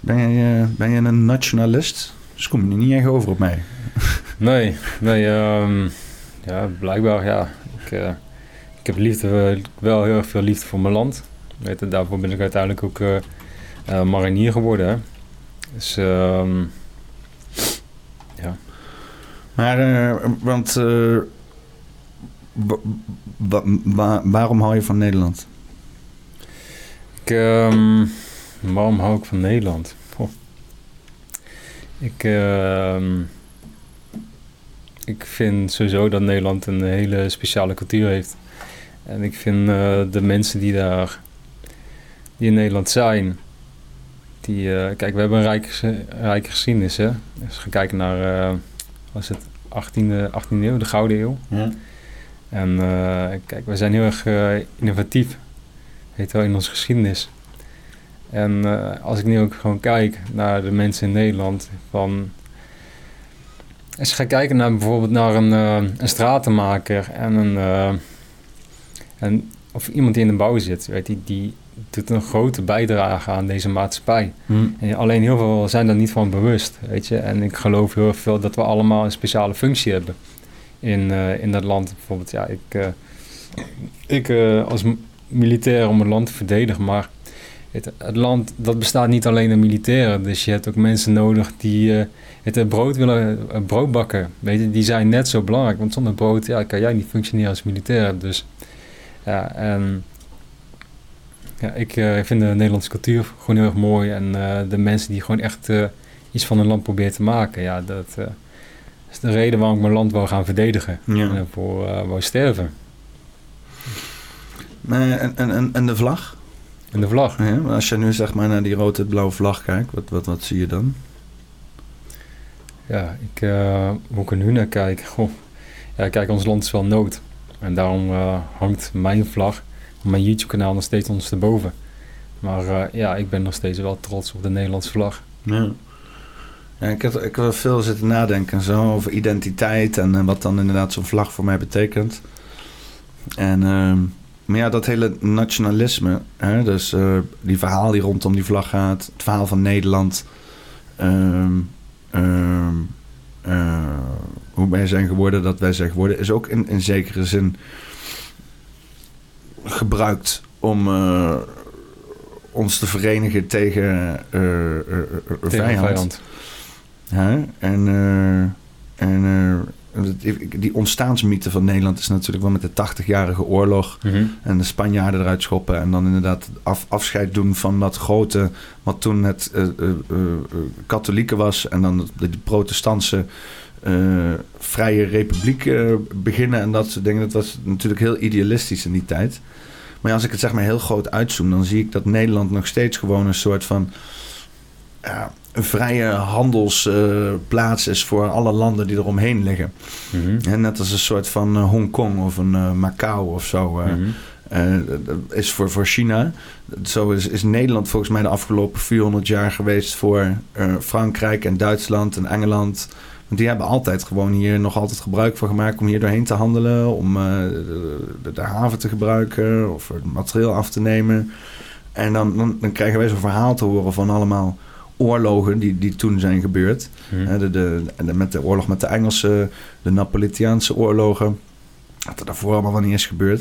Ben je, ben je een nationalist? Dus kom je niet echt over op mij. Nee, nee, ehm, ja, blijkbaar ja. Ik, eh, ik heb liefde, eh, wel heel erg veel liefde voor mijn land. Weet je, daarvoor ben ik uiteindelijk ook eh, eh, marinier geworden. Hè. Dus ehm, Maar, eh, want, eh, wa- wa- wa- waarom hou je van Nederland? ik, ehm, waarom hou ik van Nederland? Ik, ehm, ik vind sowieso dat Nederland een hele speciale cultuur heeft. En ik vind eh, de mensen die daar, die in Nederland zijn, die, kijk, we hebben een rijke, rijke geschiedenis, hè. Als we gaan kijken naar, eh was het 18e, 18e eeuw, de Gouden Eeuw. Ja. En eh, kijk, we zijn heel erg eh, innovatief, heet wel in onze geschiedenis. En eh, als ik nu ook gewoon kijk naar de mensen in Nederland, van... Als je gaat kijken naar bijvoorbeeld naar een, een stratenmaker en een, en... Of iemand die in de bouw zit, weet je, die doet een grote bijdrage aan deze maatschappij. Hm. En alleen heel veel zijn daar niet van bewust, weet je. En ik geloof heel erg veel dat we allemaal een speciale functie hebben in, eh, in dat land. Bijvoorbeeld, ja, ik, eh, ik eh, als militair om het land te verdedigen, maar het, het land, dat bestaat niet alleen uit militairen. Dus je hebt ook mensen nodig die het brood willen, brood bakken. Weet je, die zijn net zo belangrijk, want zonder brood ja, kan jij niet functioneren als militair. Dus ja, en ja, ik eh, vind de Nederlandse cultuur gewoon heel erg mooi. En eh, de mensen die gewoon echt eh, iets van hun land proberen te maken. Ja, dat is de reden waarom ik mijn land wil gaan verdedigen. Ja. En voor wou sterven. En, en, en, en de vlag? En de vlag. Ja, maar als je nu zeg maar naar die rode-blauwe vlag kijkt, wat, wat, wat zie je dan? Ja, ik, hoe ik er nu naar kijk. Goh. Ja, kijk, ons land is wel nood. En daarom hangt mijn vlag mijn YouTube-kanaal nog steeds ondersteboven. Maar eh, ja, ik ben nog steeds wel trots op de Nederlandse vlag. Ja. Ik, heb, ik heb veel zitten nadenken zo, over identiteit en eh, wat dan inderdaad zo'n vlag voor mij betekent. En, ehm, maar ja, dat hele nationalisme, hè, dus eh, die verhaal die rondom die vlag gaat, het verhaal van Nederland, ehm, ehm, eh, hoe wij zijn geworden dat wij zijn geworden, is ook in, in zekere zin gebruikt om, eh, ons te verenigen tegen uh, Tegen vijand. vijand. En, en die ontstaansmythe van Nederland is natuurlijk wel met de 80-jarige oorlog. Mhm. En de Spanjaarden eruit schoppen. En dan inderdaad af, afscheid doen van dat grote. wat toen het katholieke was. En dan de, de protestantse. Eh, vrije republiek eh, beginnen en dat soort dingen. Dat was natuurlijk heel idealistisch in die tijd. Maar als ik het zeg maar heel groot uitzoom, dan zie ik dat Nederland nog steeds gewoon een soort van. ja, een vrije handelsplaats is voor alle landen die eromheen liggen. Mhm. En net als een soort van eh, Hongkong of een eh, Macau of zo. eh, Mhm. eh, dat is voor, voor China. Zo is, is Nederland volgens mij de afgelopen 400 jaar geweest voor eh, Frankrijk en Duitsland en Engeland. Want die hebben altijd gewoon hier nog altijd gebruik van gemaakt om hier doorheen te handelen. Om eh, de, haven te gebruiken of het materieel af te nemen. En dan, dan, dan krijgen wij zo'n verhaal te horen van allemaal oorlogen die, die toen zijn gebeurd. Hè, de, de, de- met de oorlog met de Engelsen, de Napolitaanse oorlogen. Wat er daarvoor allemaal niet is gebeurd.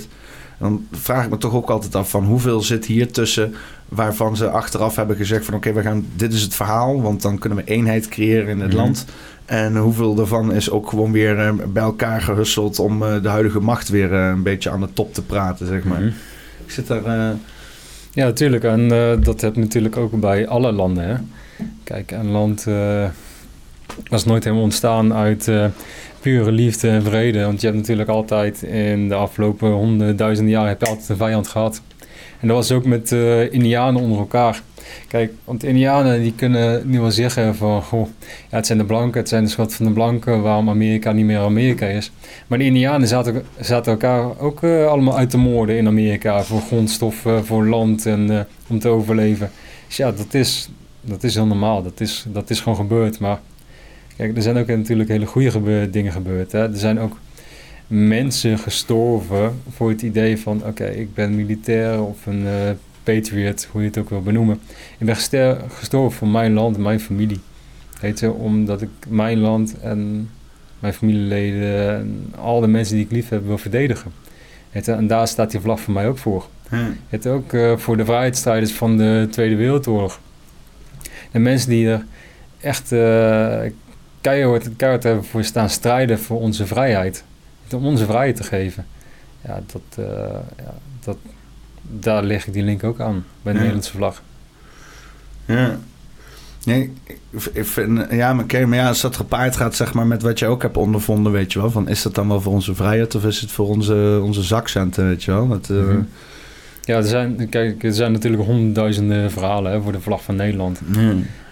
En dan vraag ik me toch ook altijd af van hoeveel zit hier tussen waarvan ze achteraf hebben gezegd van oké, we gaan dit is het verhaal, want dan kunnen we eenheid creëren in het Mhm. land. En hoeveel daarvan is ook gewoon weer eh, bij elkaar gehusseld om eh, de huidige macht weer eh, een beetje aan de top te praten, zeg maar. Mhm. Ik zit daar... Ja, natuurlijk. En dat heb je natuurlijk ook bij alle landen. Hè? Kijk, een land was nooit helemaal ontstaan uit pure liefde en vrede. Want je hebt natuurlijk altijd in de afgelopen honderdduizenden jaar heb je altijd een vijand gehad. En dat was ook met eh Indianen onder elkaar. Kijk, want Indianen die kunnen nu wel zeggen van... Goh, ja, het zijn de blanken, het zijn de schot van de blanken... waarom Amerika niet meer Amerika is. Maar de Indianen zaten, zaten elkaar ook eh, allemaal uit te moorden in Amerika... voor grondstoffen, voor land en eh, om te overleven. Dus ja, dat is, dat is heel normaal. Dat is, dat is gewoon gebeurd. Maar kijk, er zijn ook natuurlijk hele goede dingen gebeurd. Hè? Er zijn ook mensen gestorven voor het idee van... oké, ik ben militair of een eh, patriot, hoe je het ook wil benoemen. Ik ben gestorven voor mijn land, mijn familie. Weet je, omdat ik mijn land en mijn familieleden... en al de mensen die ik lief heb wil verdedigen. Weet je, en daar staat die vlag voor mij ook voor. Het ook eh, voor de vrijheidsstrijders van de Tweede Wereldoorlog. De mensen die er echt eh keihard, keihard hebben voor staan strijden voor onze vrijheid. Om onze vrijheid te geven. Ja, dat, eh, ja, dat, daar leg ik die link ook aan bij de Ja. Nederlandse vlag. Ja. Nee, ik, vind, ja, maar, maar ja, als dat gepaard gaat zeg maar, met wat je ook hebt ondervonden, weet je wel. Van, is dat dan wel voor onze vrijheid of is het voor onze, onze zakcenten, weet je wel? Dat, eh, Mhm. Ja, er zijn, kijk, er zijn natuurlijk honderdduizenden verhalen hè, voor de vlag van Nederland.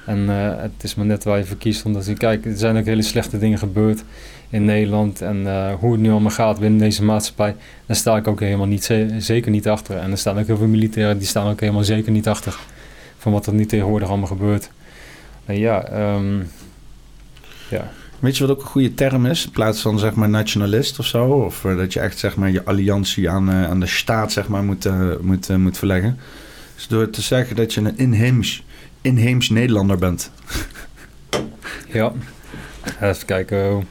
En eh, het is maar net waar je voor kiest. Omdat je kijkt, er zijn ook hele slechte dingen gebeurd in Nederland. En eh, hoe het nu allemaal gaat binnen deze maatschappij, daar sta ik ook helemaal niet, ze- zeker niet achter. En er staan ook heel veel militairen, die staan ook helemaal zeker niet achter. Van wat er nu tegenwoordig allemaal gebeurt. En ja, ehm, ja. Weet je wat ook een goede term is? In plaats van zeg maar nationalist of zo. Of eh, dat je echt zeg maar je alliantie aan, aan de staat zeg maar moet, moet, moet verleggen. Dus door te zeggen dat je een inheems, inheems Nederlander bent. ja. Even kijken.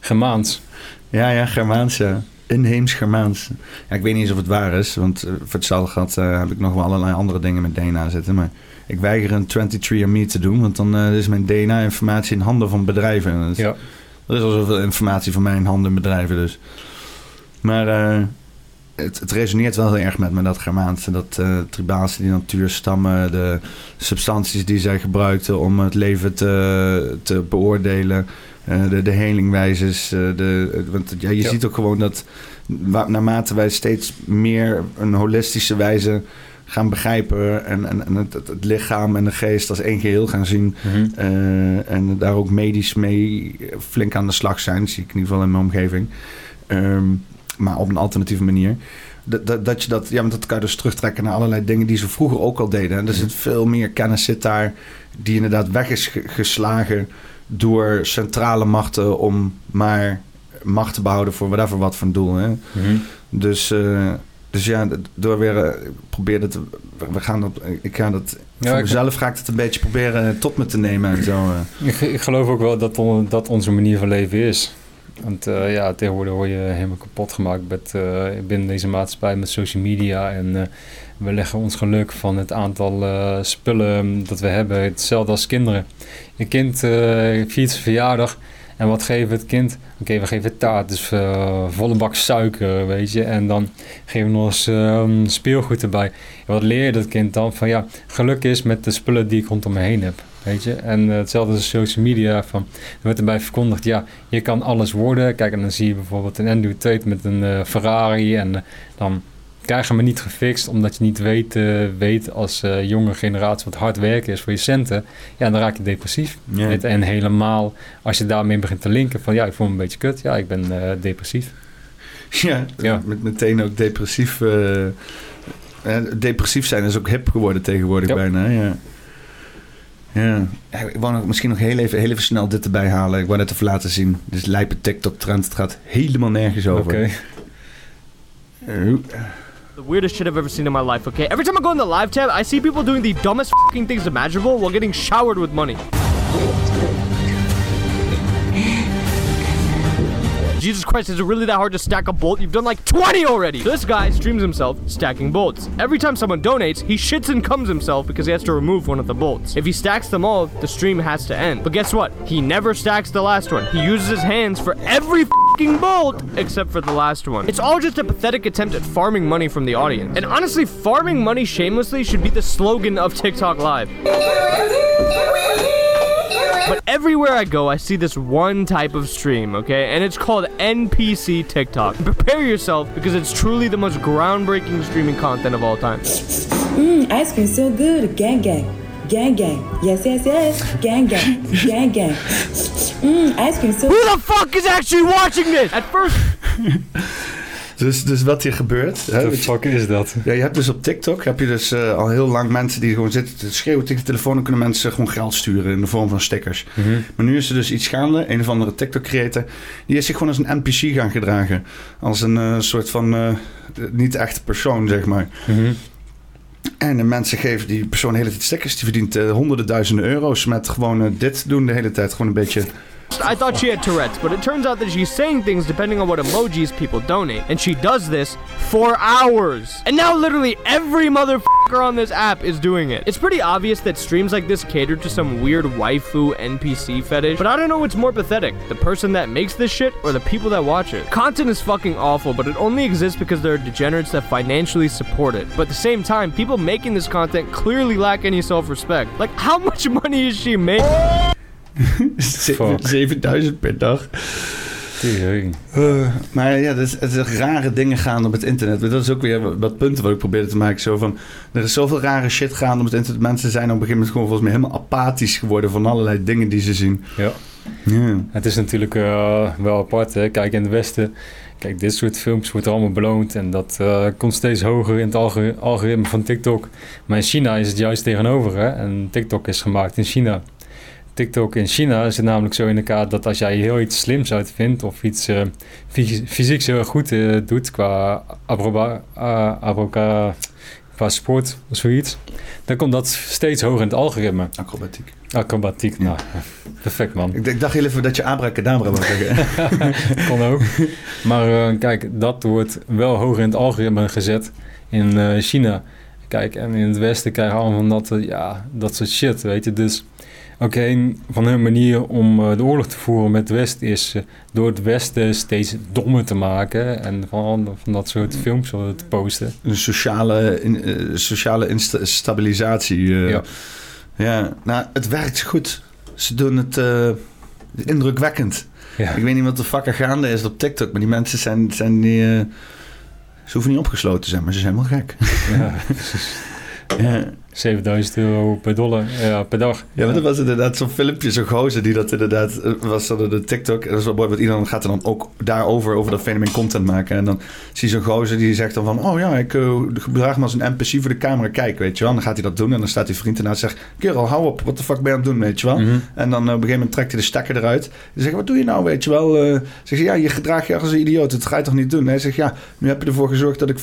Germaans. Ja, ja, Germaans, ja. Inheems Germaans. Ja, ik weet niet eens of het waar is, want eh, voor hetzelfde gehad eh, heb ik nog wel allerlei andere dingen met DNA zitten. Maar ik weiger een 23andMe te doen, want dan eh, is mijn DNA-informatie in handen van bedrijven. Is- Ja. Er is al zoveel informatie van mij in handen in bedrijven, dus. Maar het, het resoneert wel heel erg met me, dat Germaanse, dat eh tribaalse, die natuurstammen, de substanties die zij gebruikten om het leven te, te beoordelen, eh, de, de helingwijzes. eh, de, want ja, je Ja. ziet ook gewoon dat naarmate wij steeds meer een holistische wijze gaan begrijpen en, en, en het, lichaam en de geest als één geheel gaan zien, Mhm. en daar ook medisch mee flink aan de slag zijn. zie ik in ieder geval in mijn omgeving. Ehm, maar op een alternatieve manier. Dat, dat, dat je dat, ja, want dat kan je dus terugtrekken naar allerlei dingen die ze vroeger ook al deden. En er zit veel meer kennis zit daar die inderdaad weg is ge- geslagen door centrale machten om maar macht te behouden voor whatever wat voor een doel. Hè? Mhm. Dus, eh, dus ja, door weer eh, probeer dat, we- gaan dat, ik ga dat, Ja, voor ik- mezelf ga ik het een beetje proberen tot me te nemen en zo. eh. Ik, ik geloof ook wel dat, on- dat onze manier van leven is. Want eh, ja, tegenwoordig word je helemaal kapot gemaakt met, eh, binnen deze maatschappij met social media. En eh, we leggen ons geluk van het aantal spullen dat we hebben. Hetzelfde als kinderen. Een kind viert zijn verjaardag. En wat geven we het kind? Oké, we geven taart, dus eh, volle bak suiker, weet je. En dan geven we nog eens ehm, speelgoed erbij. En wat leer je dat kind dan? Van ja, geluk is met de spullen die ik rondom me heen heb. Weet je? En eh, hetzelfde als social media. Van, er wordt erbij verkondigd, ja, je kan alles worden. Kijk, en dan zie je bijvoorbeeld een Andrew Tate met een eh, Ferrari. En dan krijg je hem niet gefixt, omdat je niet weet, eh, weet als eh, jonge generatie wat hard werken is voor je centen. Ja, dan raak je depressief. Ja. En helemaal als je daarmee begint te linken van ja, ik voel me een beetje kut. Ja, ik ben eh, depressief. Ja, Ja. Met, meteen ook depressief. depressief zijn is ook hip geworden tegenwoordig Ja. bijna. Ja. Ja. Ik wou nog, misschien nog heel even, heel even snel dit erbij halen. Ik wou net even laten zien. Dit lijpe TikTok-trend. Het gaat helemaal nergens Oké. over. Eh, hoe- The weirdest shit I've ever seen in my life, okay? Every time I go in the live tab, I see people doing the dumbest fucking things imaginable while getting showered with money. Jesus Christ, is it really that hard to stack a bolt? You've done like 20 already! This guy streams himself stacking bolts. Every time someone donates, he shits and comes himself because he has to remove one of the bolts. If he stacks them all, the stream has to end. But guess what? He never stacks the last one. He uses his hands for every fucking bolt except for the last one. It's all just a pathetic attempt at farming money from the audience. And honestly, farming money shamelessly should be the slogan of TikTok Live. But everywhere I go, I see this one type of stream, okay? And it's called NPC TikTok. Prepare yourself because it's truly the most groundbreaking streaming content of all time. Mmm, ice cream so good. Gang gang. Gang gang. Yes, yes, yes. Gang gang. Gang gang. Mmm, ice cream so Who the fuck is actually watching this? At first, Dus, dus wat hier gebeurt. The je- fuck is dat? ja, je hebt dus op TikTok heb je dus eh, al heel lang mensen die gewoon zitten te schreeuwen tegen de telefoon. Dan kunnen mensen gewoon geld sturen in de vorm van stickers. Maar nu is er dus iets gaande. Een of andere TikTok-creator. Die is zich gewoon als een NPC gaan gedragen. Als een eh, soort van eh, niet echte persoon, zeg maar. Mhm. En de mensen geven die persoon de hele tijd stickers. Die verdient honderden duizenden euro's met gewoon dit doen de hele tijd. Gewoon een beetje... I thought she had Tourette's, but it turns out that she's saying things depending on what emojis people donate. And she does this for hours. And now literally every motherfucker on this app is doing it. It's pretty obvious that streams like this cater to some weird waifu NPC fetish, but I don't know what's more pathetic, the person that makes this shit or the people that watch it. Content is fucking awful, but it only exists because there are degenerates that financially support it. But at the same time, people making this content clearly lack any self-respect. Like, how much money is she making? Fuck. 7000 per dag. Eh, maar ja, is, het is rare dingen gaan op het internet. Dat is ook weer wat punten wat ik probeerde te maken. Zo van, er is zoveel rare shit gaande op het internet. Mensen zijn op een gegeven moment gewoon volgens mij helemaal apathisch geworden van allerlei dingen die ze zien. Ja. Het is natuurlijk eh, wel apart. Hè? Kijk, in het Westen, kijk, dit soort films wordt allemaal beloond. En dat eh, komt steeds hoger in het algoritme van TikTok. Maar in China is het juist tegenover. Hè? En TikTok is gemaakt in China. TikTok in China zit namelijk zo in elkaar dat als jij heel iets slims uitvindt of iets eh, fys- fysiek heel erg goed eh, doet qua abroba, uh, abroca, qua sport of zoiets, dan komt dat steeds hoger in het algoritme. Acrobatiek. Acrobatiek, nou, perfect man. Ik, ik dacht heel even dat je abracadabra wou zeggen. Kon ook. Maar eh, kijk, dat wordt wel hoger in het algoritme gezet in eh, China. Kijk, en in het Westen krijgen we allemaal van dat, eh, ja, dat soort shit, weet je. Dus, oké, van hun manier om eh, de oorlog te voeren met het Westen is eh, door het Westen steeds dommer te maken. En van, van dat soort films eh, te posten. Een sociale, in, eh, sociale insta- stabilisatie. eh. Ja. ja, nou, het werkt goed. Ze doen het indrukwekkend. Ja. Ik weet niet wat de fuck er gaande is op TikTok, maar die mensen zijn, zijn die, ze hoeven niet opgesloten te zijn, maar ze zijn wel gek. ja, ja. 7000 euro per dollar, ja, per dag. Ja, maar dat was inderdaad zo'n filmpje, zo'n gozer die dat inderdaad eh, was dan de TikTok. En dat is wel mooi, want iedereen gaat er dan ook daarover, over dat fenomeen content maken. En dan zie je zo'n gozer die zegt dan van, oh ja, ik uh, gedraag me als een NPC voor de camera, kijk, weet je wel. En dan gaat hij dat doen en dan staat die vriend ernaast en zegt, kerel, hou op, wat de fuck ben je aan het doen, weet je wel. Mhm. En dan uh, op een gegeven moment trekt hij de stekker eruit. Dan zegt, wat doe je nou, weet je wel. Uh, zegt ja, je gedraagt je als een idioot, dat ga je toch niet doen. Hij zegt, ja, nu heb je ervoor gezorgd dat ik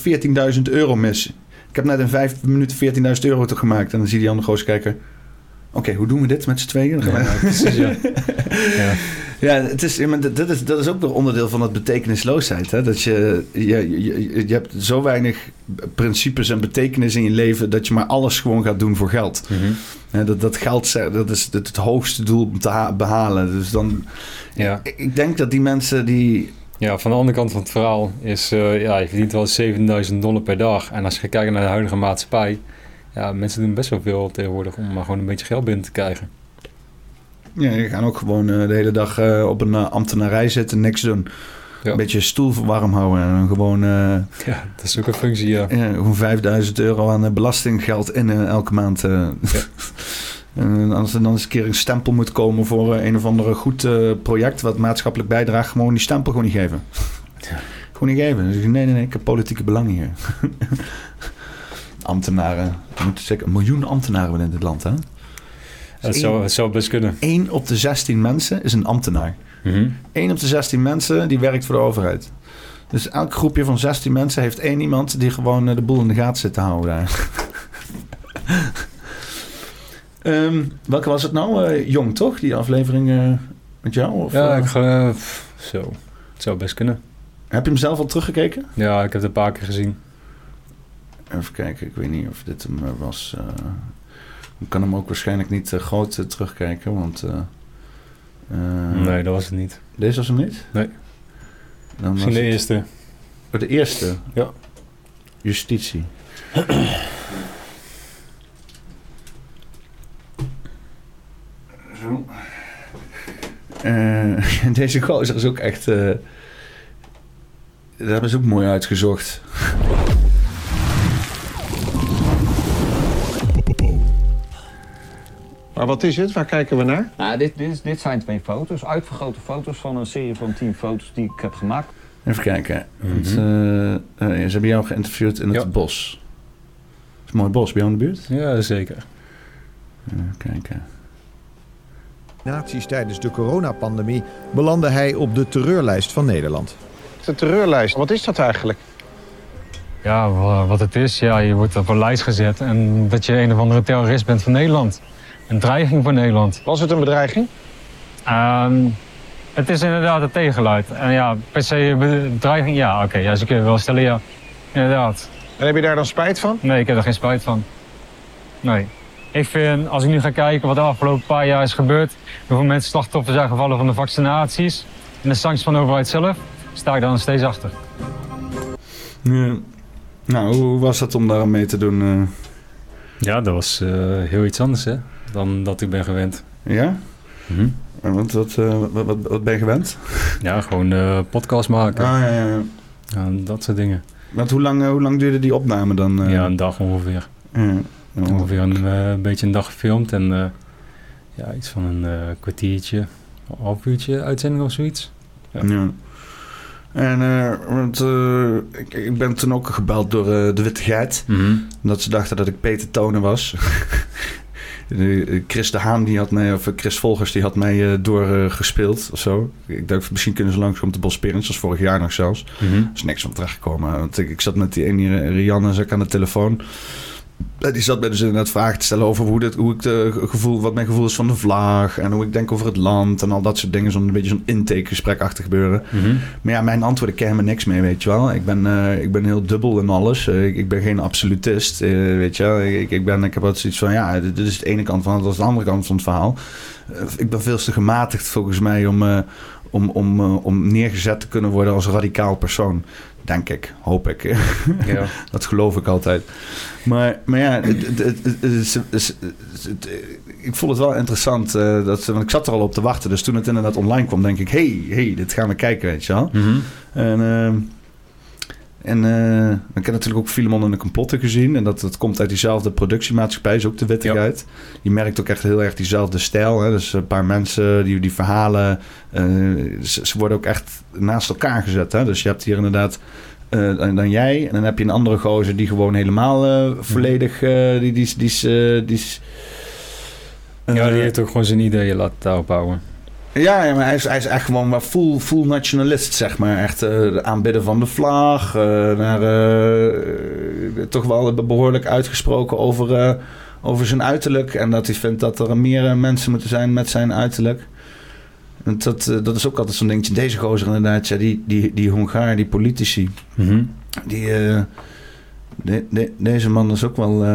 14.000 euro mis. Ik heb net in vijf minuten 14.000 euro toch gemaakt. En dan zie je die andere gozer kijken. Oké, hoe doen we dit met z'n tweeën? Ja, precies, ja. ja. Ja, het is, dat, dat is, dat is ook weer onderdeel van het betekenisloosheid. Hè? Dat je, je, je, je hebt zo weinig principes en betekenis in je leven... dat je maar alles gewoon gaat doen voor geld. Hè, dat, dat geld dat is het, het hoogste doel om te ha- behalen. Dus dan, Ja. ik, ik denk dat die mensen die... ja, van de andere kant van het verhaal is... eh, ja, je verdient wel 7000 dollar per dag. En als je gaat kijken naar de huidige maatschappij... Ja, mensen doen best wel veel tegenwoordig om maar gewoon een beetje geld binnen te krijgen. Ja, die gaan ook gewoon eh, de hele dag eh, op een ambtenarij zitten, niks doen. Ja. Een beetje je stoel warm houden en dan gewoon... Ja, dat is ook een functie, ja. Ja, gewoon 5000 euro aan belastinggeld in elke maand. en als er dan eens een keer een stempel moet komen voor eh, een of andere goed eh, project wat maatschappelijk bijdraagt, gewoon die stempel gewoon niet geven. Gewoon niet geven. Dus nee, nee, nee, ik heb politieke belangen hier. ambtenaren. Er moeten zeker een miljoen ambtenaren in dit land, hè? Dat zou, dat zou best kunnen. 1 op de 16 mensen is een ambtenaar. Mhm. 1 op de 16 mensen die werkt voor de overheid. Dus elk groepje van 16 mensen heeft één iemand die gewoon eh, de boel in de gaten zit te houden daar. Ehm, welke was het nou? Eh, Jong, toch? Die aflevering eh, met jou? Of, Ja, eh, ik ga... pff, zo. Het zou best kunnen. Heb je hem zelf al teruggekeken? Ja, ik heb het een paar keer gezien. Even kijken, ik weet niet of dit hem was. ik kan hem ook waarschijnlijk niet groot terugkijken, want... nee, dat was het niet. Deze was hem niet? Nee. Dan Misschien de het- eerste. Oh, de eerste? Ja. Justitie. Zo. Eh, en deze gozer is ook echt... eh dat hebben ze ook mooi uitgezocht. Maar wat is het? Waar kijken we naar? Nou, dit, dit, dit zijn twee foto's, uitvergrote foto's van een serie van 10 foto's die ik heb gemaakt. Even kijken. Want, Mhm. eh, eh, ze hebben jou geïnterviewd in het Ja. bos. Het is een mooi bos bij jou in de buurt. Ja, zeker. Even kijken. Naties tijdens de coronapandemie belandde hij op de terreurlijst van Nederland. De terreurlijst, wat is dat eigenlijk? Ja, wa- wat het is, ja, je wordt op een lijst gezet en dat je een of andere terrorist bent van Nederland. Een dreiging voor Nederland. Was het een bedreiging? Ehm, het is inderdaad een tegenluid. En ja, per se bedreiging, ja, oké, ja, ze kunnen wel stellen, ja. Inderdaad. En heb je daar dan spijt van? Nee, ik heb er geen spijt van. Nee. Ik vind, als ik nu ga kijken wat de afgelopen paar jaar is gebeurd, hoeveel mensen slachtoffers zijn gevallen van de vaccinaties en de sancties van de overheid zelf, sta ik daar nog steeds achter. Ja. Nou, hoe was het om daar aan mee te doen? eh? Ja, dat was eh, heel iets anders hè, dan dat ik ben gewend. ja? En Wat, wat, eh, wat, wat, wat ben je gewend? Ja, gewoon eh, podcast maken. Ah, ja, ja, ja. Ja, dat soort dingen. Want hoe lang, hoe lang duurde die opname dan? eh? Ja, een dag ongeveer. Ja. Ongeveer een eh, beetje een dag gefilmd en eh, ja, iets van een eh, kwartiertje, een half uurtje uitzending of zoiets. Ja. Ja. En want, ik, ik ben toen ook gebeld door de Witte Geit. Dat ze dachten dat ik Peter Tonen was. Chris de Haan, die had mij, of Chris Volgers, die had mij doorgespeeld of zo. Ik dacht, misschien kunnen ze langskomen te Bospirens. Dat was vorig jaar nog zelfs. Mhm. Er is niks van terechtgekomen. Want ik, ik zat met die ene Rianne zat aan de telefoon. En die zat mij dus inderdaad vragen te stellen over hoe, dit, hoe ik de gevoel, wat mijn gevoel is van de vlag. En hoe ik denk over het land. En al dat soort dingen. Zo'n een beetje zo'n intakegesprek te gebeuren. Mhm. Maar ja, mijn antwoorden kennen me niks mee, weet je wel. Ik ben, eh, ik ben heel dubbel in alles. Eh, ik, ik ben geen absolutist, eh, weet je wel. Ik, ik, ben, ik heb altijd zoiets van, ja, dit, dit is de ene kant van het, dat is de andere kant van het verhaal. Eh, ik ben veel te gematigd volgens mij om, eh, om, om, eh, om neergezet te kunnen worden als radicaal persoon. Denk ik, hoop ik. Ja. Dat geloof ik altijd. Maar, maar ja, ik vond het wel interessant. eh, dat, ze- want ik zat er al op te wachten. Dus toen het inderdaad online kwam, denk ik... hey, hey, dit gaan we kijken, weet je wel. Mhm. En, ehm, en eh, ik heb natuurlijk ook Filemon en de Complotten gezien. En dat, dat komt uit diezelfde productiemaatschappij, is ook de wettigheid. Je merkt ook echt heel erg diezelfde stijl. Hè? Dus een paar mensen, die, die verhalen... eh, ze, ze worden ook echt naast elkaar gezet. Hè? Dus je hebt hier inderdaad... eh, dan, dan jij. En dan heb je een andere gozer die gewoon helemaal volledig... die, die, die, die is... ja, die heeft ook gewoon zijn ideeën laten daarop houden. Ja, ja, maar hij is, hij is echt gewoon maar full, full nationalist, zeg maar. Echt eh aanbidden van de vlag. eh, naar, eh, toch wel behoorlijk uitgesproken over, over zijn uiterlijk. En dat hij vindt dat er meer mensen moeten zijn met zijn uiterlijk. En dat, dat is ook altijd zo'n dingetje. Deze gozer inderdaad, ja, die, die, die Hongaar, die politici. Mhm. Die, de- de- deze man is ook wel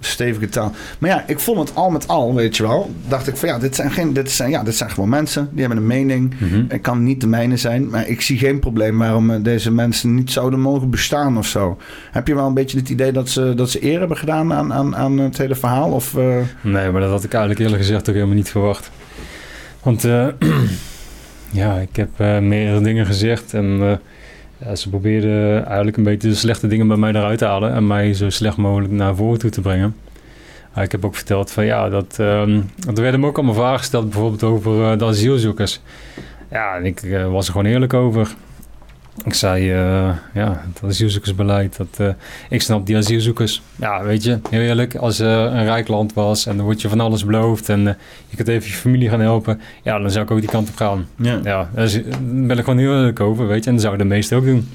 stevige taal. Maar ja, ik vond het al met al, weet je wel. Dacht ik van ja, dit zijn, geen, dit zijn, ja, dit zijn gewoon mensen. Die hebben een mening. Het kan niet de mijne zijn. Maar ik zie geen probleem waarom eh, deze mensen niet zouden mogen bestaan of zo. Heb je wel een beetje het idee dat ze, dat ze eer hebben gedaan aan, aan, aan het hele verhaal? Of, eh, Nee, maar dat had ik eigenlijk eerlijk gezegd ook helemaal niet verwacht. Want eh, ja, ik heb meerdere dingen gezegd en ze probeerden eigenlijk een beetje de slechte dingen bij mij eruit te halen en mij zo slecht mogelijk naar voren toe te brengen. Ik heb ook verteld van ja, dat, er werden me ook allemaal vragen gesteld, bijvoorbeeld over eh, de asielzoekers. Ja, en ik eh, was er gewoon eerlijk over. Ik zei, eh, ja, het asielzoekersbeleid, dat, eh, ik snap die asielzoekers. Ja, weet je, heel eerlijk, als er een rijk land was en dan word je van alles beloofd en je kunt even je familie gaan helpen, ja, dan zou ik ook die kant op gaan. ja. Ja, daar ben ik gewoon heel eerlijk over, weet je, en dat zouden de meesten ook doen.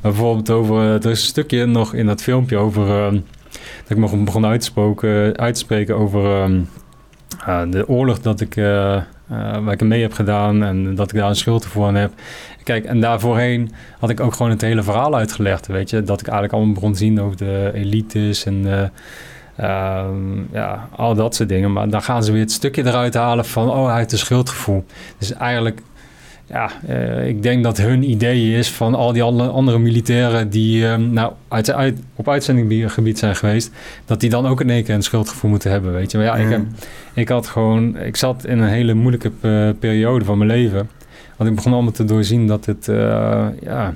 Maar bijvoorbeeld over, er is een stukje nog in dat filmpje over, dat ik me begon uit te, spoken, uit te spreken over ehm, de oorlog dat ik, eh, waar ik mee heb gedaan en dat ik daar een schuld voor aan heb. Kijk, en daarvoorheen had ik ook gewoon het hele verhaal uitgelegd, weet je. Dat ik eigenlijk allemaal begon te zien over de elites en eh, ehm, ja, al dat soort dingen. Maar dan gaan ze weer het stukje eruit halen van, oh, hij heeft een schuldgevoel. Dus eigenlijk, ja, eh, ik denk dat hun idee is van al die andere, andere militairen die ehm, nou, uit, uit, op uitzendinggebied zijn geweest, dat die dan ook in één keer een schuldgevoel moeten hebben, weet je. Maar ja, ik, heb, ik had gewoon, ik zat in een hele moeilijke eh, periode van mijn leven. Want ik begon allemaal te doorzien dat het, eh, ja,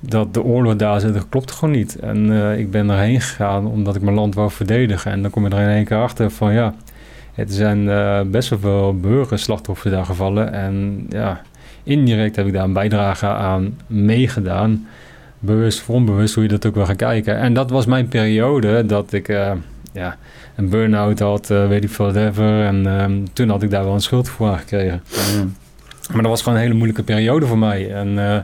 dat de oorlog daar zit, dat klopt gewoon niet. En eh, ik ben erheen gegaan omdat ik mijn land wou verdedigen. En dan kom je er in één keer achter van ja, het zijn eh, best wel veel burgerslachtoffers daar gevallen. En ja, indirect heb ik daar een bijdrage aan meegedaan. Bewust, of onbewust, hoe je dat ook wil gaan kijken. En dat was mijn periode dat ik ja, een burn-out had, eh, weet ik veel, whatever. En ehm, toen had ik daar wel een schuld voor gekregen. Maar dat was gewoon een hele moeilijke periode voor mij. En eh,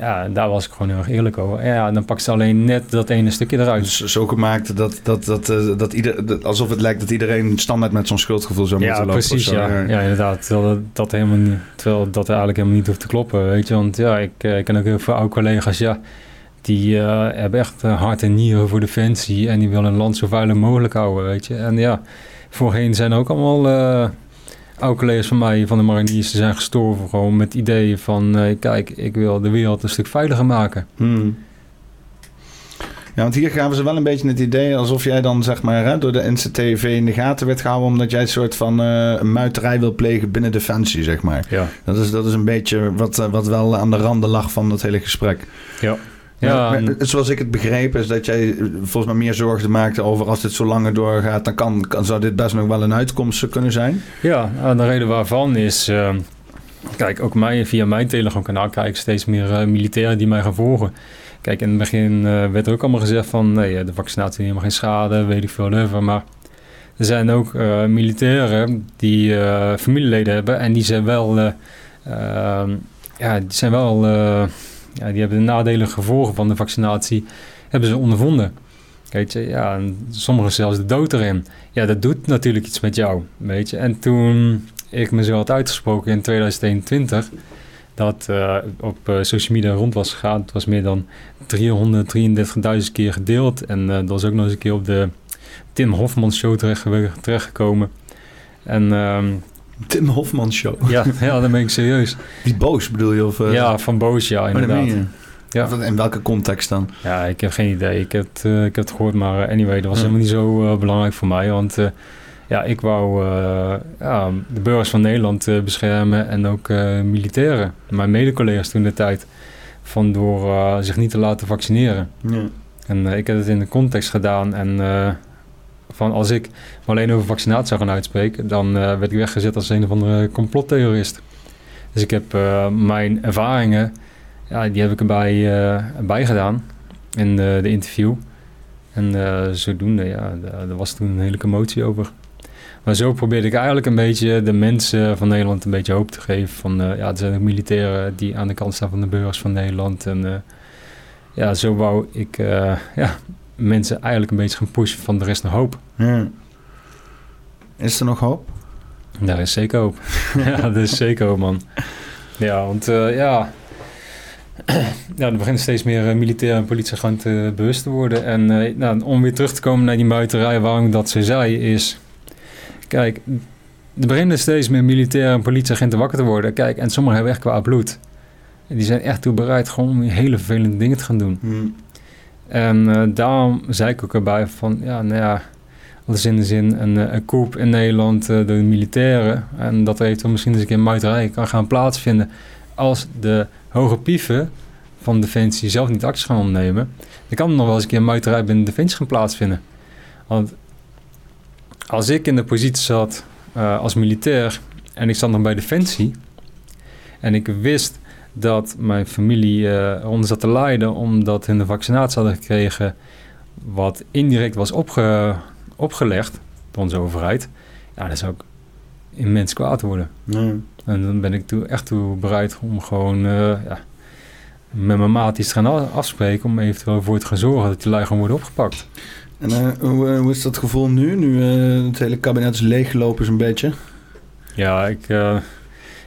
ja, daar was ik gewoon heel erg eerlijk over. En ja, dan pakt ze alleen net dat ene stukje eruit. Dus zo gemaakt dat, dat, dat, eh, dat ieder, dat- alsof het lijkt dat iedereen standaard met zo'n schuldgevoel zou moeten Ja, lopen. of precies. Ja. ja, inderdaad. Terwijl dat, dat helemaal niet, terwijl dat eigenlijk helemaal niet hoeft te kloppen. Weet je, want ja, ik, eh, ik ken ook heel veel oude collega's. Ja, die hebben echt hart en nieren voor defensie. En die willen een land zo veilig mogelijk houden. Weet je, en ja, voorheen zijn ook allemaal oude collega's van mij van de mariniers. Die zijn gestorven gewoon met ideeën van: eh, kijk, ik wil de wereld een stuk veiliger maken. Hmm. Ja, want hier gaven ze wel een beetje het idee alsof jij dan zeg maar hè, door de NCTV in de gaten werd gehouden omdat jij een soort van eh, een muiterij wil plegen binnen Defensie, zeg maar. Ja, Dat is, dat is een beetje wat, eh, wat wel aan de randen lag van dat hele gesprek. ja. Ja, zoals ik het begreep is dat jij eh, volgens mij meer zorgen maakte over als dit zo langer doorgaat, dan kan, kan, zou dit best nog wel een uitkomst kunnen zijn. Ja, en de reden waarvan is... eh, kijk, ook mij, via mijn Telegram-kanaal krijg ik steeds meer eh, militairen die mij gaan volgen. Kijk, in het begin eh, werd er ook allemaal gezegd van... nee, de vaccinatie heeft helemaal geen schade, weet ik veel, whatever. Maar er zijn ook militairen die familieleden hebben... en die zijn wel... eh, ehm, ja, die zijn wel... ja, die hebben de nadelige gevolgen van de vaccinatie... hebben ze ondervonden. Weet je, ja, en sommigen zelfs de dood erin. Ja, dat doet natuurlijk iets met jou, weet je. En toen ik me zo had uitgesproken in 2021, dat eh, op eh, social media rond was gegaan, het was meer dan 333.000 keer gedeeld. En eh, dat was ook nog eens een keer op de Tim Hofman show terecht, terechtgekomen. En ehm, Tim Hofman show. ja, ja, dan ben ik serieus. Die boos bedoel je? Of, eh, Ja, van Boos, ja, oh, inderdaad. Ja. In welke context dan? Ja, ik heb geen idee. Ik heb het, eh, ik heb het gehoord, maar eh, anyway, dat was Ja. helemaal niet zo eh, belangrijk voor mij. Want eh, ja, ik wou eh, ja, de burgers van Nederland eh, beschermen en ook eh, militairen. Mijn mede-collega's toen de tijd. Van door zich niet te laten vaccineren. Ja. En eh, ik heb het in de context gedaan. En eh, van als ik me alleen over vaccinatie zou gaan uitspreken, dan eh, werd ik weggezet als een of andere complottheorist. Dus ik heb eh, mijn ervaringen, ja, die heb ik erbij eh, bij gedaan in de, de interview. En zodoende, ja, daar was toen een hele commotie over. Maar zo probeerde ik eigenlijk een beetje de mensen van Nederland een beetje hoop te geven. Van ja, er zijn ook militairen die aan de kant staan van de burgers van Nederland. En ja, zo wou ik ja, mensen eigenlijk een beetje gaan pushen van de rest nog hoop. Ja. Is er nog hoop? Daar is zeker hoop. ja, dat is zeker hoop, man. Ja, want eh, ja... ja, er beginnen steeds meer uh, militairen en politieagenten bewust te worden. En uh, nou, om weer terug te komen naar die muiterij, waarom dat zo zei, is... Kijk, er beginnen steeds meer militairen en politieagenten wakker te worden. Kijk, en sommigen hebben echt kwaad bloed. Die zijn echt toe bereid gewoon om hele vervelende dingen te gaan doen. Hmm. En uh, daarom zei ik ook erbij van, ja, nou ja, dat is in de zin een, een coup in Nederland uh, door de militairen. En dat eventueel misschien eens een keer muiterij kan gaan plaatsvinden. Als de hoge pieven van Defensie zelf niet acties gaan ondernemen, dan kan er nog wel eens een keer een muiterij binnen Defensie gaan plaatsvinden. Want als ik in de positie zat als militair en ik zat nog bij Defensie en ik wist dat mijn familie uh, onder zat te lijden omdat hun de vaccinatie hadden gekregen wat indirect was opge opgelegd door onze overheid, ja, dan zou ik immens kwaad worden. En dan ben ik toe, echt toe bereid om gewoon uh, ja, met mijn maat iets te gaan afspreken om eventueel voor te gaan zorgen dat die lui gewoon worden opgepakt. En uh, hoe, hoe, is dat gevoel nu? Nu het hele kabinet is leeggelopen zo'n beetje? Ja, ik,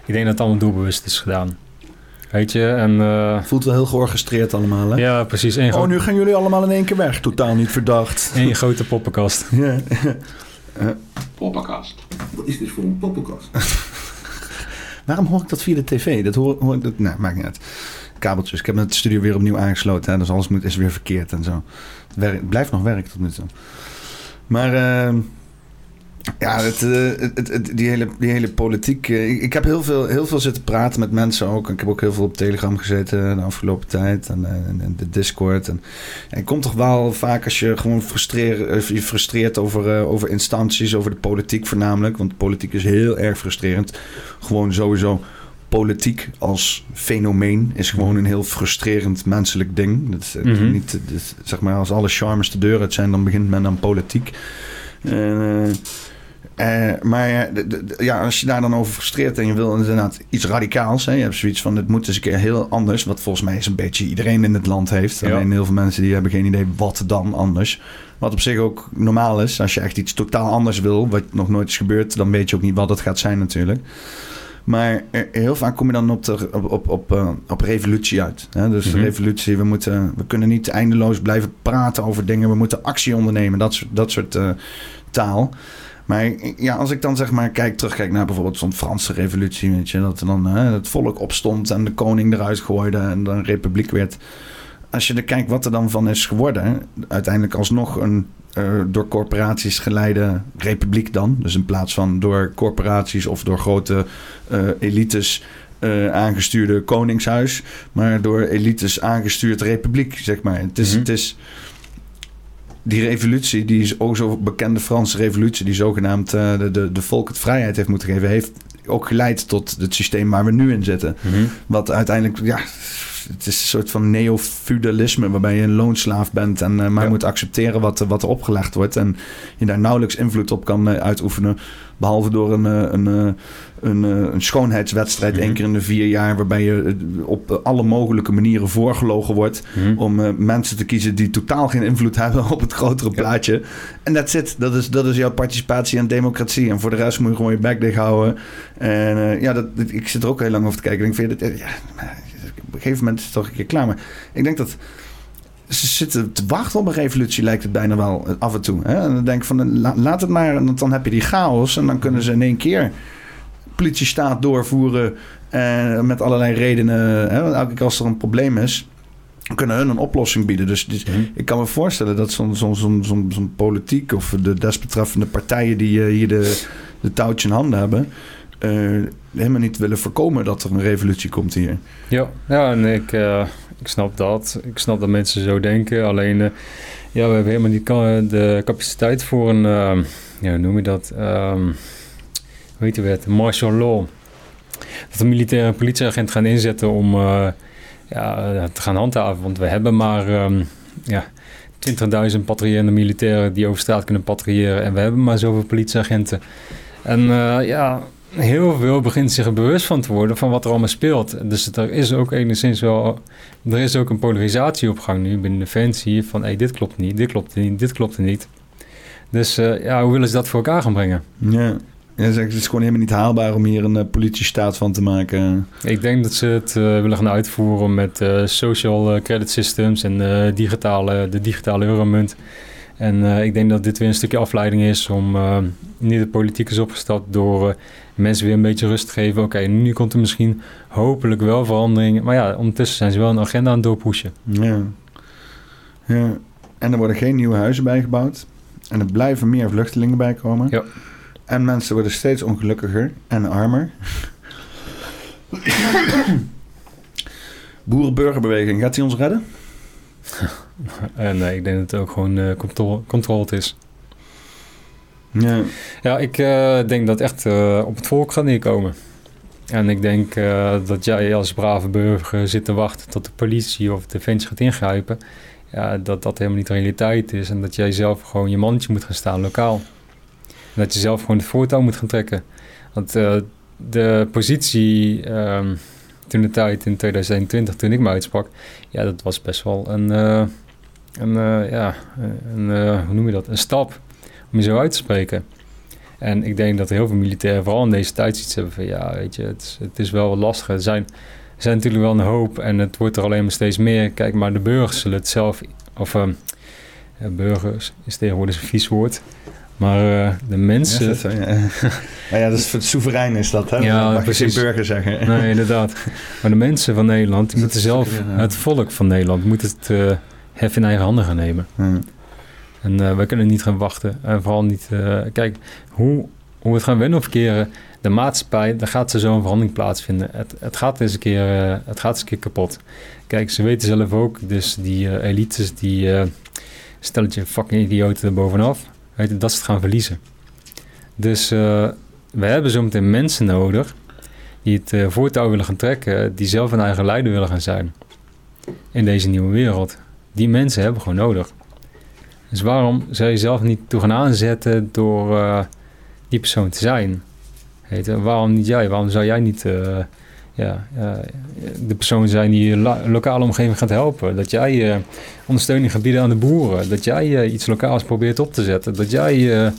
ik denk dat het allemaal doelbewust is gedaan. Weet je, en... Uh, Voelt wel heel georchestreerd allemaal, hè? Ja, precies. Één oh, nu gaan jullie allemaal in één keer weg. Totaal niet verdacht. Eén grote poppenkast. ja. uh, poppenkast. Wat is dit voor een poppenkast? Waarom hoor ik dat via de tv? Dat hoor, hoor dat, nee, maakt niet uit. Kabeltjes. Ik heb het studio weer opnieuw aangesloten. Hè, dus alles moet, is weer verkeerd en zo. Het, werk, het blijft nog werk tot nu toe. Maar... Uh, ja, het, het, het, die, hele, die hele politiek. Ik, ik, heb heel veel, heel veel zitten praten met mensen ook. Ik heb ook heel veel op Telegram gezeten de afgelopen tijd. En, en, en de Discord. En, en komt toch wel vaak als je gewoon frustreert, je frustreert over, uh, over instanties, over de politiek voornamelijk. Want politiek is heel erg frustrerend. Gewoon sowieso. Politiek als fenomeen is gewoon een heel frustrerend menselijk ding. Dat is, mm -hmm. niet, dat, zeg maar, als alle charmes de deur uit zijn, dan begint men aan politiek. Uh, uh, maar ja, als je daar dan over frustreert en je wil inderdaad iets radicaals. Hè, je hebt zoiets van, het moet eens een keer heel anders. Wat volgens mij is een beetje iedereen in het land heeft. Ja. Alleen heel veel mensen die hebben geen idee wat dan anders. Wat op zich ook normaal is. Als je echt iets totaal anders wil, wat nog nooit is gebeurd... dan weet je ook niet wat het gaat zijn natuurlijk. Maar heel vaak kom je dan op, de, op, op, op, op revolutie uit. Hè? Dus mm-hmm. revolutie, we, moeten, we kunnen niet eindeloos blijven praten over dingen. We moeten actie ondernemen, dat soort, dat soort uh, taal. Maar ja, als ik dan zeg maar kijk, terugkijk naar bijvoorbeeld zo'n Franse revolutie, weet je, dat er dan hè, het volk opstond en de koning eruit gooide en dan republiek werd. Als je er kijkt wat er dan van is geworden, uiteindelijk alsnog een uh, door corporaties geleide republiek dan. Dus in plaats van door corporaties of door grote uh, elites uh, aangestuurde koningshuis, maar door elites aangestuurd republiek, zeg maar. Het is, mm-hmm. het is die revolutie, die is ook zo bekende Franse revolutie, die zogenaamd uh, de, de, de volk het vrijheid heeft moeten geven, heeft ook geleid tot het systeem waar we nu in zitten. Mm-hmm. Wat uiteindelijk, ja, het is een soort van neo-feudalisme waarbij je een loonslaaf bent en uh, maar ja. moet accepteren wat, wat er opgelegd wordt. En je daar nauwelijks invloed op kan uh, uitoefenen. Behalve door een, een, een, een, een schoonheidswedstrijd mm-hmm. één keer in de vier jaar, waarbij je op alle mogelijke manieren voorgelogen wordt mm-hmm. om uh, mensen te kiezen die totaal geen invloed hebben op het grotere plaatje. En that's it. Dat is, dat is jouw participatie aan democratie. En voor de rest moet je gewoon je bek dicht houden. En uh, ja, dat, ik zit er ook heel lang over te kijken. En ik vind dat, ja, op een gegeven moment is het toch een keer klaar. Maar ik denk dat ze zitten te wachten op een revolutie, lijkt het bijna wel af en toe. Hè? En dan denk ik van, laat het maar, want dan heb je die chaos. En dan kunnen ze in één keer politiestaat doorvoeren uh, met allerlei redenen. Hè? Elke keer als er een probleem is, kunnen hun een oplossing bieden. Dus, dus Mhm. ik kan me voorstellen dat zo'n zo, zo, zo, zo politiek of de desbetreffende partijen die uh, hier de, de touwtje in handen hebben, uh, helemaal niet willen voorkomen dat er een revolutie komt hier. Ja, ja en ik, uh, ik snap dat. Ik snap dat mensen zo denken. Alleen, uh, ja, we hebben helemaal niet de capaciteit voor een, ja, hoe noem je dat? Um, heet die wet? Martial law. Dat een militaire politieagent gaan inzetten om uh, ja, te gaan handhaven. Want we hebben maar um, ja, 20.000 patrouillerende militairen die over straat kunnen patrouilleren. En we hebben maar zoveel politieagenten. En uh, ja, heel veel begint zich er bewust van te worden van wat er allemaal speelt. Dus er is ook enigszins wel, er is ook een polarisatie op gang nu binnen Defensie van hey, dit klopt niet, dit klopt niet, dit klopt niet. Dus eh, ja, hoe willen ze dat voor elkaar gaan brengen? Ja. Ja, het is- gewoon helemaal niet haalbaar om hier een eh, politiestaat van te maken. Ik denk dat ze het eh, willen gaan uitvoeren met eh, social credit systems en digitale, de digitale euromunt. En ik denk dat dit weer een stukje afleiding is om niet de politiek is opgestapt door mensen weer een beetje rust te geven. Oké, nu komt er misschien hopelijk wel verandering. Maar ja, ondertussen zijn ze wel een agenda aan het doorpushen. Ja. ja. En er worden geen nieuwe huizen bijgebouwd. En er blijven meer vluchtelingen bij komen. Ja. En mensen worden steeds ongelukkiger en armer. Boerenburgerbeweging, gaat die ons redden? En eh, ik denk dat het ook gewoon eh contro- controlled is. Ja. Ja, ik eh, denk dat echt eh, op het volk gaat neerkomen. En ik denk eh, dat jij als brave burger zit te wachten tot de politie of defensie gaat ingrijpen. Ja, dat dat helemaal niet de realiteit is. En dat jij zelf gewoon je mannetje moet gaan staan lokaal. Dat je zelf gewoon het voortouw moet gaan trekken. Want eh, de positie ehm, toen de tijd in 2021, toen ik me uitsprak, ja, dat was best wel een, eh, een eh, ja, een, hoe noem je dat? Een stap om je zo uit te spreken. En ik denk dat heel veel militairen, vooral in deze tijd, iets hebben van ja, weet je, het is, het is wel wat lastig. Er zijn, er zijn natuurlijk wel een hoop en het wordt er alleen maar steeds meer. Kijk, maar de burgers zullen het zelf, of ehm, burgers is tegenwoordig een vies woord. Maar eh, de mensen. Ja, zo? Ja. maar ja, dat is voor het soeverein is dat, hè? Ja, dat mag precies. je geen burger zeggen. Nee, inderdaad. Maar de mensen van Nederland, die moeten zelf, ja. het volk van Nederland, moet het eh hef in eigen handen gaan nemen. En eh, wij kunnen niet gaan wachten. En vooral niet, eh, kijk, hoe, hoe we het gaan wennen of keren, de maatschappij, daar gaat zo zo'n verandering plaatsvinden. Het, het, gaat eens een keer, eh, het gaat eens een keer kapot. Kijk, ze weten zelf ook, dus die eh, elites, die eh stelletje fucking idioten weten dat ze het gaan verliezen. Dus eh, we hebben zometeen mensen nodig die het eh, voortouw willen gaan trekken, die zelf een eigen leider willen gaan zijn in deze nieuwe wereld. Die mensen hebben we gewoon nodig. Dus waarom zou je zelf niet toe gaan aanzetten door eh, die persoon te zijn? Weet je, waarom niet jij? Waarom zou jij niet ja, de persoon zijn die je lokale omgeving gaat helpen? Dat jij eh, ondersteuning gaat bieden aan de boeren. Dat jij eh, iets lokaals probeert op te zetten. Dat jij eh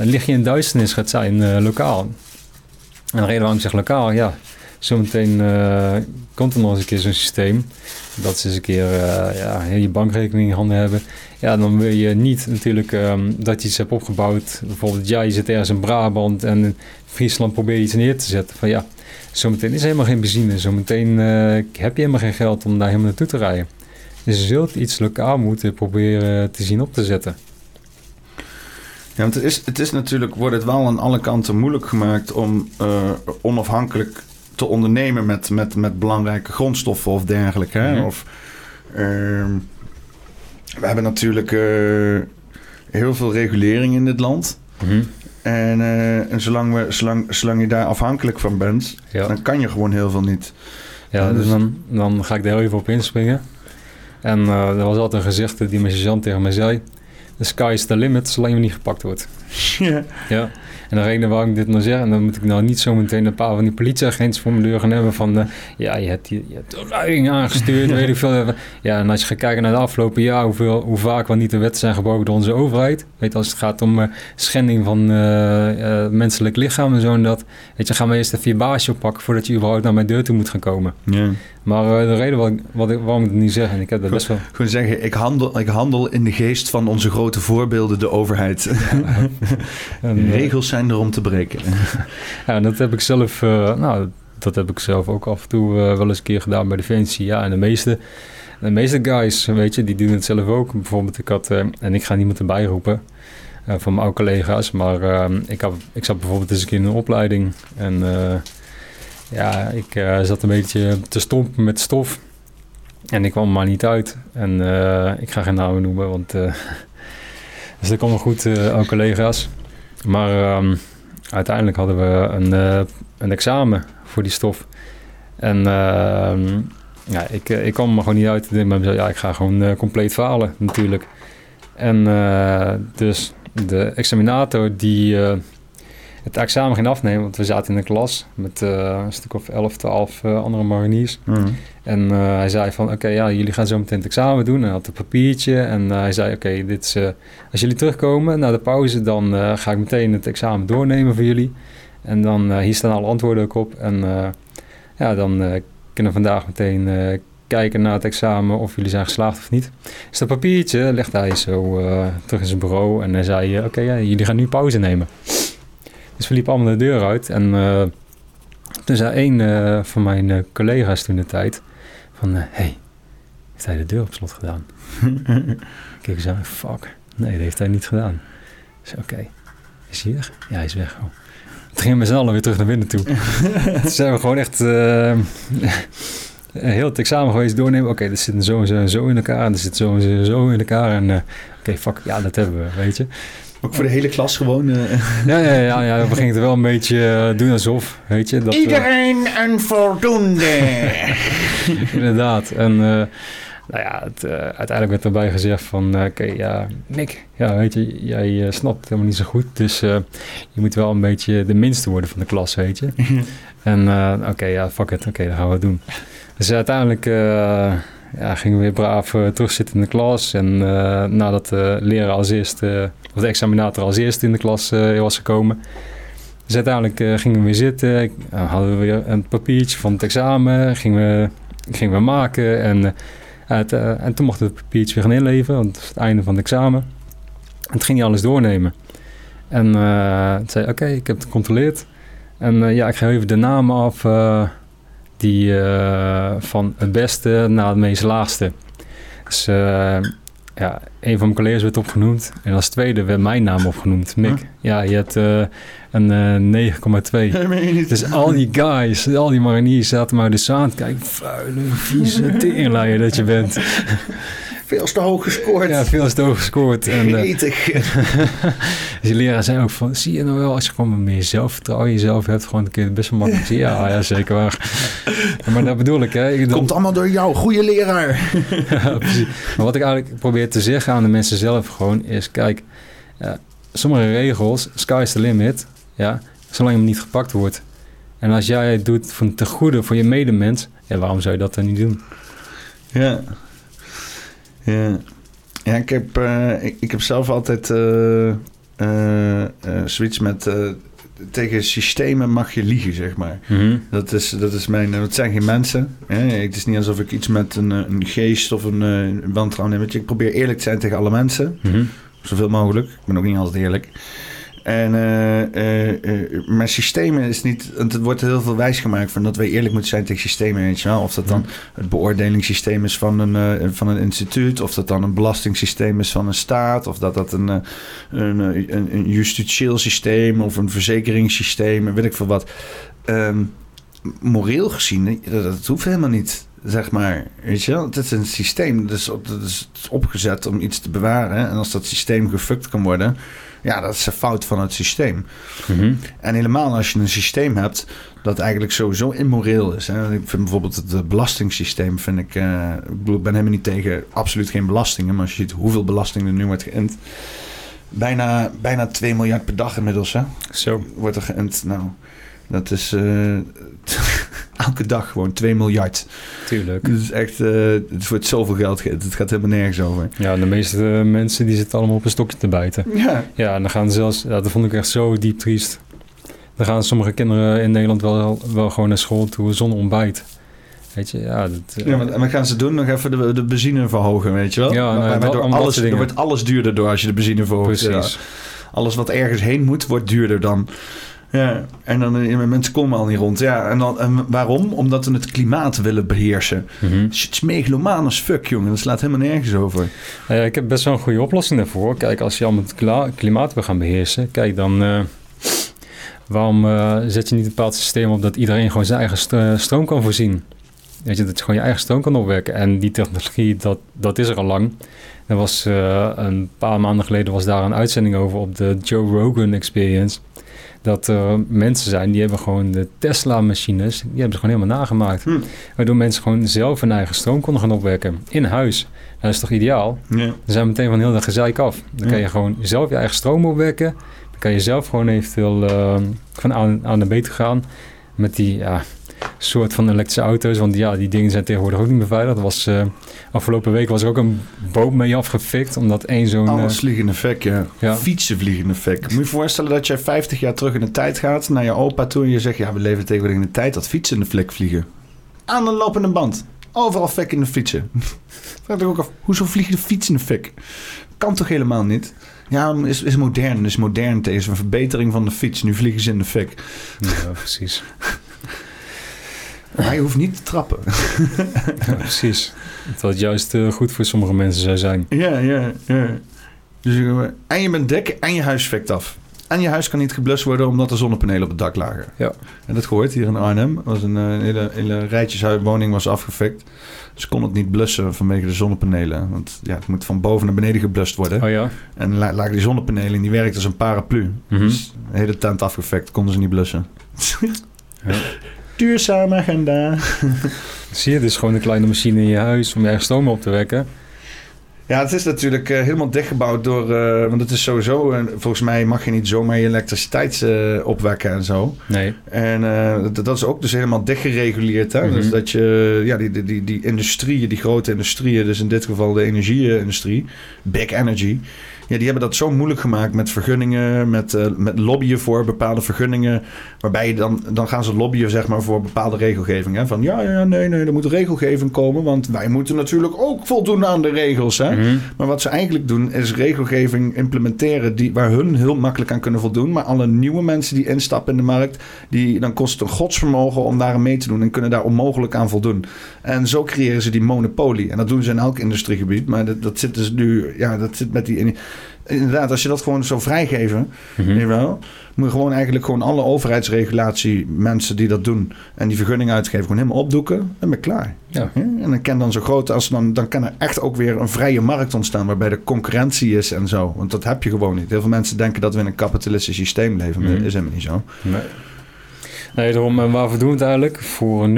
een lichtje in duisternis gaat zijn lokaal. En de reden waarom ik zeg lokaal, ja, zometeen eh, komt er nog eens een keer zo'n systeem. Dat ze eens een keer eh, ja, je bankrekening in handen hebben. Ja, dan wil je niet natuurlijk ehm, dat je iets hebt opgebouwd. Bijvoorbeeld, jij zit ergens in Brabant en Friesland probeer je iets neer te zetten. Van ja, zometeen is er helemaal geen benzine. Zometeen eh, heb je helemaal geen geld om daar helemaal naartoe te rijden. Dus je zult iets lokaal moeten proberen te zien op te zetten. Ja, want het is, het is natuurlijk, wordt het wel aan alle kanten moeilijk gemaakt om eh, onafhankelijk te ondernemen met, met, met belangrijke grondstoffen of dergelijke. Hè? Mhm. Of, ehm, we hebben natuurlijk eh, heel veel regulering in dit land. En, eh, en zolang, we, zolang, zolang je daar afhankelijk van bent, Ja. dan kan je gewoon heel veel niet. Ja, dus dus- dan, dan ga ik daar heel even op inspringen. En eh, er was altijd een gezegde die mijn sergeant tegen mij zei. The sky is the limit, zolang je niet gepakt wordt. Ja. Ja. En de reden waarom ik dit nou zeg, en dan moet ik nou niet zo meteen een paar van die politieagenten voor mijn deur gaan hebben van, eh, ja, je hebt, je hebt ruiling aangestuurd, weet ik veel. Ja, en als je gaat kijken naar de afgelopen jaar, hoeveel, hoe vaak wel niet de wetten zijn gebroken door onze overheid. Weet je, als het gaat om eh, schending van eh, menselijk lichaam en zo en dat. Weet je, gaan we eerst even je baasje oppakken voordat je überhaupt naar mijn deur toe moet gaan komen. Ja. Maar de reden wat ik, wat ik, waarom ik het niet zeg, en ik heb dat best wel... Gewoon zeggen, ik handel, ik handel in de geest van onze grote voorbeelden, de overheid. En, eh, Regels zijn er om te breken. Ja, en dat heb ik zelf, eh, nou, dat heb ik zelf ook af en toe eh, wel eens een keer gedaan bij Defensie. Ja, en de meeste, de meeste guys, weet je, die doen het zelf ook. Bijvoorbeeld, ik had, en ik ga niemand erbij roepen van mijn oude collega's, maar ik, had, ik zat bijvoorbeeld eens een keer in een opleiding en ja, ik zat een beetje te stompen met stof. En ik kwam maar niet uit. En ik ga geen namen noemen, want dus dat wel goed, eh oude collega's. Maar ehm, uiteindelijk hadden we een, eh, een examen voor die stof. En ehm, ja, ik, eh, ik kwam er gewoon niet uit. Ik mezelf, ja, ik ga gewoon compleet falen natuurlijk. En dus de examinator die, het examen ging afnemen. Want we zaten in de klas met eh, een stuk of 11, 12 eh, andere mariniers. Mhm. En eh, hij zei van, oké, ja, jullie gaan zo meteen het examen doen. En hij had een papiertje. En hij zei, oké, dit is, als jullie terugkomen na de pauze, dan ga ik meteen het examen doornemen voor jullie. En dan, hier staan alle antwoorden ook op. En ja, dan kunnen we vandaag meteen kijken naar het examen of jullie zijn geslaagd of niet. Dus dat papiertje legde hij zo terug in zijn bureau. En hij zei, oké, ja, jullie gaan nu pauze nemen. Dus we liepen allemaal de deur uit. En eh, toen zei een eh, van mijn eh, collega's toen de tijd van... Hé, hey, heeft hij de deur op slot gedaan? Ik keek eens aan, fuck. Nee, dat heeft hij niet gedaan. Ik zei, oké. Is hij weg? Ja, hij is weg. Oh. Toen gingen we z'n allen weer terug naar binnen toe. Toen zijn we gewoon echt... eh, heel het examen geweest doornemen. Oké, dit zit zo en zo en zo in elkaar. En dit zit zo en zo in elkaar. En oké, fuck, ja, dat hebben we, weet je. Ook voor de hele klas gewoon. eh, Ja, ja, ja, ja, we gingen het er wel een beetje eh, doen alsof, weet je. Dat, eh, Iedereen een voldoende. Inderdaad. En eh, nou ja, het, eh, uiteindelijk werd erbij gezegd van... eh, Oké, ja, Nick, ja, weet je, jij snapt het helemaal niet zo goed. Dus eh, je moet wel een beetje de minste worden van de klas, weet je. en eh, oké, ja, fuck it. Oké, dan gaan we het doen. Dus uiteindelijk eh, ja, gingen we weer braaf eh, terugzitten in de klas. En eh, nadat de leraar als eerste, of de examinator als eerste in de klas eh, was gekomen... Dus uiteindelijk gingen we weer zitten. Eh, hadden we weer een papiertje van het examen. Gingen we, gingen we maken. En, het, en toen mochten we het papiertje weer gaan inleveren. Want het was het einde van het examen. En toen ging hij alles doornemen. En toen zei oké, ik heb het gecontroleerd. En ja, ik ga even de namen af. Die eh, van het beste naar het meest laagste. Dus eh, ja, een van mijn collega's werd opgenoemd. En als tweede werd mijn naam opgenoemd. Mick. Huh? Ja, je hebt eh, een eh 9,2. Dat meen je niet. Dus al die guys, al die mariniers zaten maar dus aan te kijken. Vuile, vieze teringleier dat je bent. Veel te hoog gescoord. Ja, veel te hoog gescoord. En, eh, Gretig. dus die leraar zei ook van, zie je nou wel, als je gewoon meer zelfvertrouwen in jezelf hebt, gewoon een keer best wel makkelijk. Ja, ja, zeker waar. Ja, maar dat bedoel ik, hè. Ik bedoel- Komt allemaal door jou, goede leraar. ja, precies. Maar wat ik eigenlijk probeer te zeggen aan de mensen zelf gewoon is, kijk, ja, sommige regels, sky is the limit, ja, zolang je niet gepakt wordt. En als jij het doet van te goede voor je medemens, ja, waarom zou je dat dan niet doen? Ja. Ja. Ja, ik heb, eh, ik, ik heb zelf altijd eh, eh, zoiets met... tegen systemen mag je liegen, zeg maar. Dat is, dat is mijn... Het zijn geen mensen. Hè? Het is niet alsof ik iets met een, een geest of een, een wantrouwen heb. Ik probeer eerlijk te zijn tegen alle mensen. Mhm. Zoveel mogelijk. Ik ben ook niet altijd eerlijk. En eh, eh, eh, maar systemen is niet... want Het wordt heel veel wijsgemaakt van dat wij eerlijk moeten zijn tegen systemen, weet je wel. Of dat dan het beoordelingssysteem is van een, van een instituut... of dat dan een belastingssysteem is van een staat... of dat dat een, een, een, een justitieel systeem of een verzekeringssysteem... weet ik veel wat. Ehm, moreel gezien, dat, dat hoeft helemaal niet zeg maar. Weet je wel? Het is een systeem. Dus op, dat is opgezet om iets te bewaren. En als dat systeem gefukt kan worden... Ja, dat is een fout van het systeem. Mhm. En helemaal als je een systeem hebt... dat eigenlijk sowieso immoreel is. Hè? Ik vind bijvoorbeeld het eh, belastingssysteem... Vind ik, eh, ik bedoel, ik ben helemaal niet tegen absoluut geen belastingen... maar als je ziet hoeveel belasting er nu wordt geïnd... Bijna, bijna 2 miljard per dag inmiddels, hè? Zo. Wordt er geïnd. Nou, dat is... eh, elke dag gewoon 2 miljard. Tuurlijk. Het is echt, eh, het wordt zoveel geld. ge- Het gaat helemaal nergens over. Ja, de meeste eh, mensen die zitten allemaal op een stokje te bijten. Ja. Ja, en dan gaan zelfs, ja, dat vond ik echt zo diep triest. Dan gaan sommige kinderen in Nederland wel, wel gewoon naar school toe zonder ontbijt. Weet je, ja. Dat, Ja, maar, en wat gaan ze doen? Nog even de, de benzine verhogen, weet je wel? Ja, nou, dat- waardoor om dat alles, er wordt alles duurder door als je de benzine verhoogt. Precies. Ja. Alles wat ergens heen moet, wordt duurder dan. Ja, en dan eh, mensen komen al niet rond. Ja, en, dan, en waarom? Omdat we het klimaat willen beheersen. Mhm. Dus het is megalomaan als fuck, jongen. Dat slaat helemaal nergens over. Nou ja, ik heb best wel een goede oplossing daarvoor. Kijk, als je allemaal het klimaat wil gaan beheersen, kijk dan. eh, waarom eh, zet je niet een bepaald systeem op dat iedereen gewoon zijn eigen st- stroom kan voorzien? Weet je, dat je gewoon je eigen stroom kan opwekken. En die technologie, dat, dat is er al lang. Er was een paar maanden geleden was daar een uitzending over op de Joe Rogan Experience. Dat er mensen zijn die hebben gewoon de Tesla-machines, die hebben ze gewoon helemaal nagemaakt. Hm. Waardoor mensen gewoon zelf hun eigen stroom konden gaan opwekken in huis. Dat is toch ideaal? Ja. Dan zijn we meteen van heel de gezeik af. Dan kan je gewoon zelf je eigen stroom opwekken. Dan kan je zelf gewoon eventueel eh, van A, A naar B te gaan met die ja, soort van elektrische auto's. Want ja, die dingen zijn tegenwoordig ook niet meer veilig. Dat was, eh, afgelopen week was er ook een boot mee afgefikt, omdat één zo'n... eh, Alles vliegende fek, ja. Ja. Fietsen vliegende fek. Moet je je voorstellen dat jij 50 jaar terug in de tijd gaat naar je opa toe en je zegt, ja, we leven tegenwoordig in de tijd dat fietsen in de vlek vliegen. Aan een lopende band. Overal fek in de fietsen. Vraag ik ook af, hoezo vliegen de fietsen in de fek? Kan toch helemaal niet? Ja, is, is modern. Is modern. Het is een verbetering van de fiets. Nu vliegen ze in de fik. ja, precies. Maar je hoeft niet te trappen. Ja, precies. Dat juist eh, goed voor sommige mensen zou zijn. Ja, ja, ja. Dus, eh, en je bent dik en je huis fikt af. En je huis kan niet geblust worden omdat er zonnepanelen op het dak lagen. Ja. En dat gehoord hier in Arnhem. Was een, eh, hele, hele rijtjeswoning was afgefikt. Ze kon het niet blussen vanwege de zonnepanelen. Want ja, het moet van boven naar beneden geblust worden. Oh ja? En la- lagen die zonnepanelen en die werkte als een paraplu. Mhm. Dus de hele tent afgefikt, konden ze niet blussen. Ja. Duurzame agenda. Zie je, dit is gewoon een kleine machine in je huis om je eigen stoom op te wekken. Ja, het is natuurlijk eh, helemaal dichtgebouwd door... eh, want het is sowieso... volgens mij mag je niet zomaar je elektriciteit eh, opwekken en zo. Nee. En eh, dat, dat is ook dus helemaal dichtgereguleerd. Hè? Mhm. Dus dat je... Ja, die, die, die, die industrieën, die grote industrieën... Dus in dit geval de energieindustrie. Big Energy. Ja, die hebben dat zo moeilijk gemaakt met vergunningen... Met, eh, met lobbyen voor bepaalde vergunningen. Waarbij dan... Dan gaan ze lobbyen zeg maar voor bepaalde regelgeving. Hè? Van ja, ja, nee, nee, er moet regelgeving komen. Want wij moeten natuurlijk ook voldoen aan de regels. Hè? Mhm. Maar wat ze eigenlijk doen is regelgeving implementeren die, waar hun heel makkelijk aan kunnen voldoen. Maar alle nieuwe mensen die instappen in de markt, die, dan kost het een godsvermogen om daar mee te doen en kunnen daar onmogelijk aan voldoen. En zo creëren ze die monopolie. En dat doen ze in elk industriegebied. Maar dat, dat zit dus nu, ja, dat zit met die. Inderdaad, als je dat gewoon zo vrijgeven, je wel, moet je gewoon eigenlijk gewoon alle overheidsregulatie, mensen die dat doen en die vergunning uitgeven, gewoon helemaal opdoeken en ben je klaar. Ja. Ja, En dan kan dan zo groot als dan, dan kan er echt ook weer een vrije markt ontstaan waarbij er concurrentie is en zo. Want dat heb je gewoon niet. Heel veel mensen denken dat we in een kapitalistisch systeem leven, maar Mhm. dat is helemaal niet zo. Nee. Nee, daarom, en waarvoor doen we het eigenlijk? Voor 0,0000038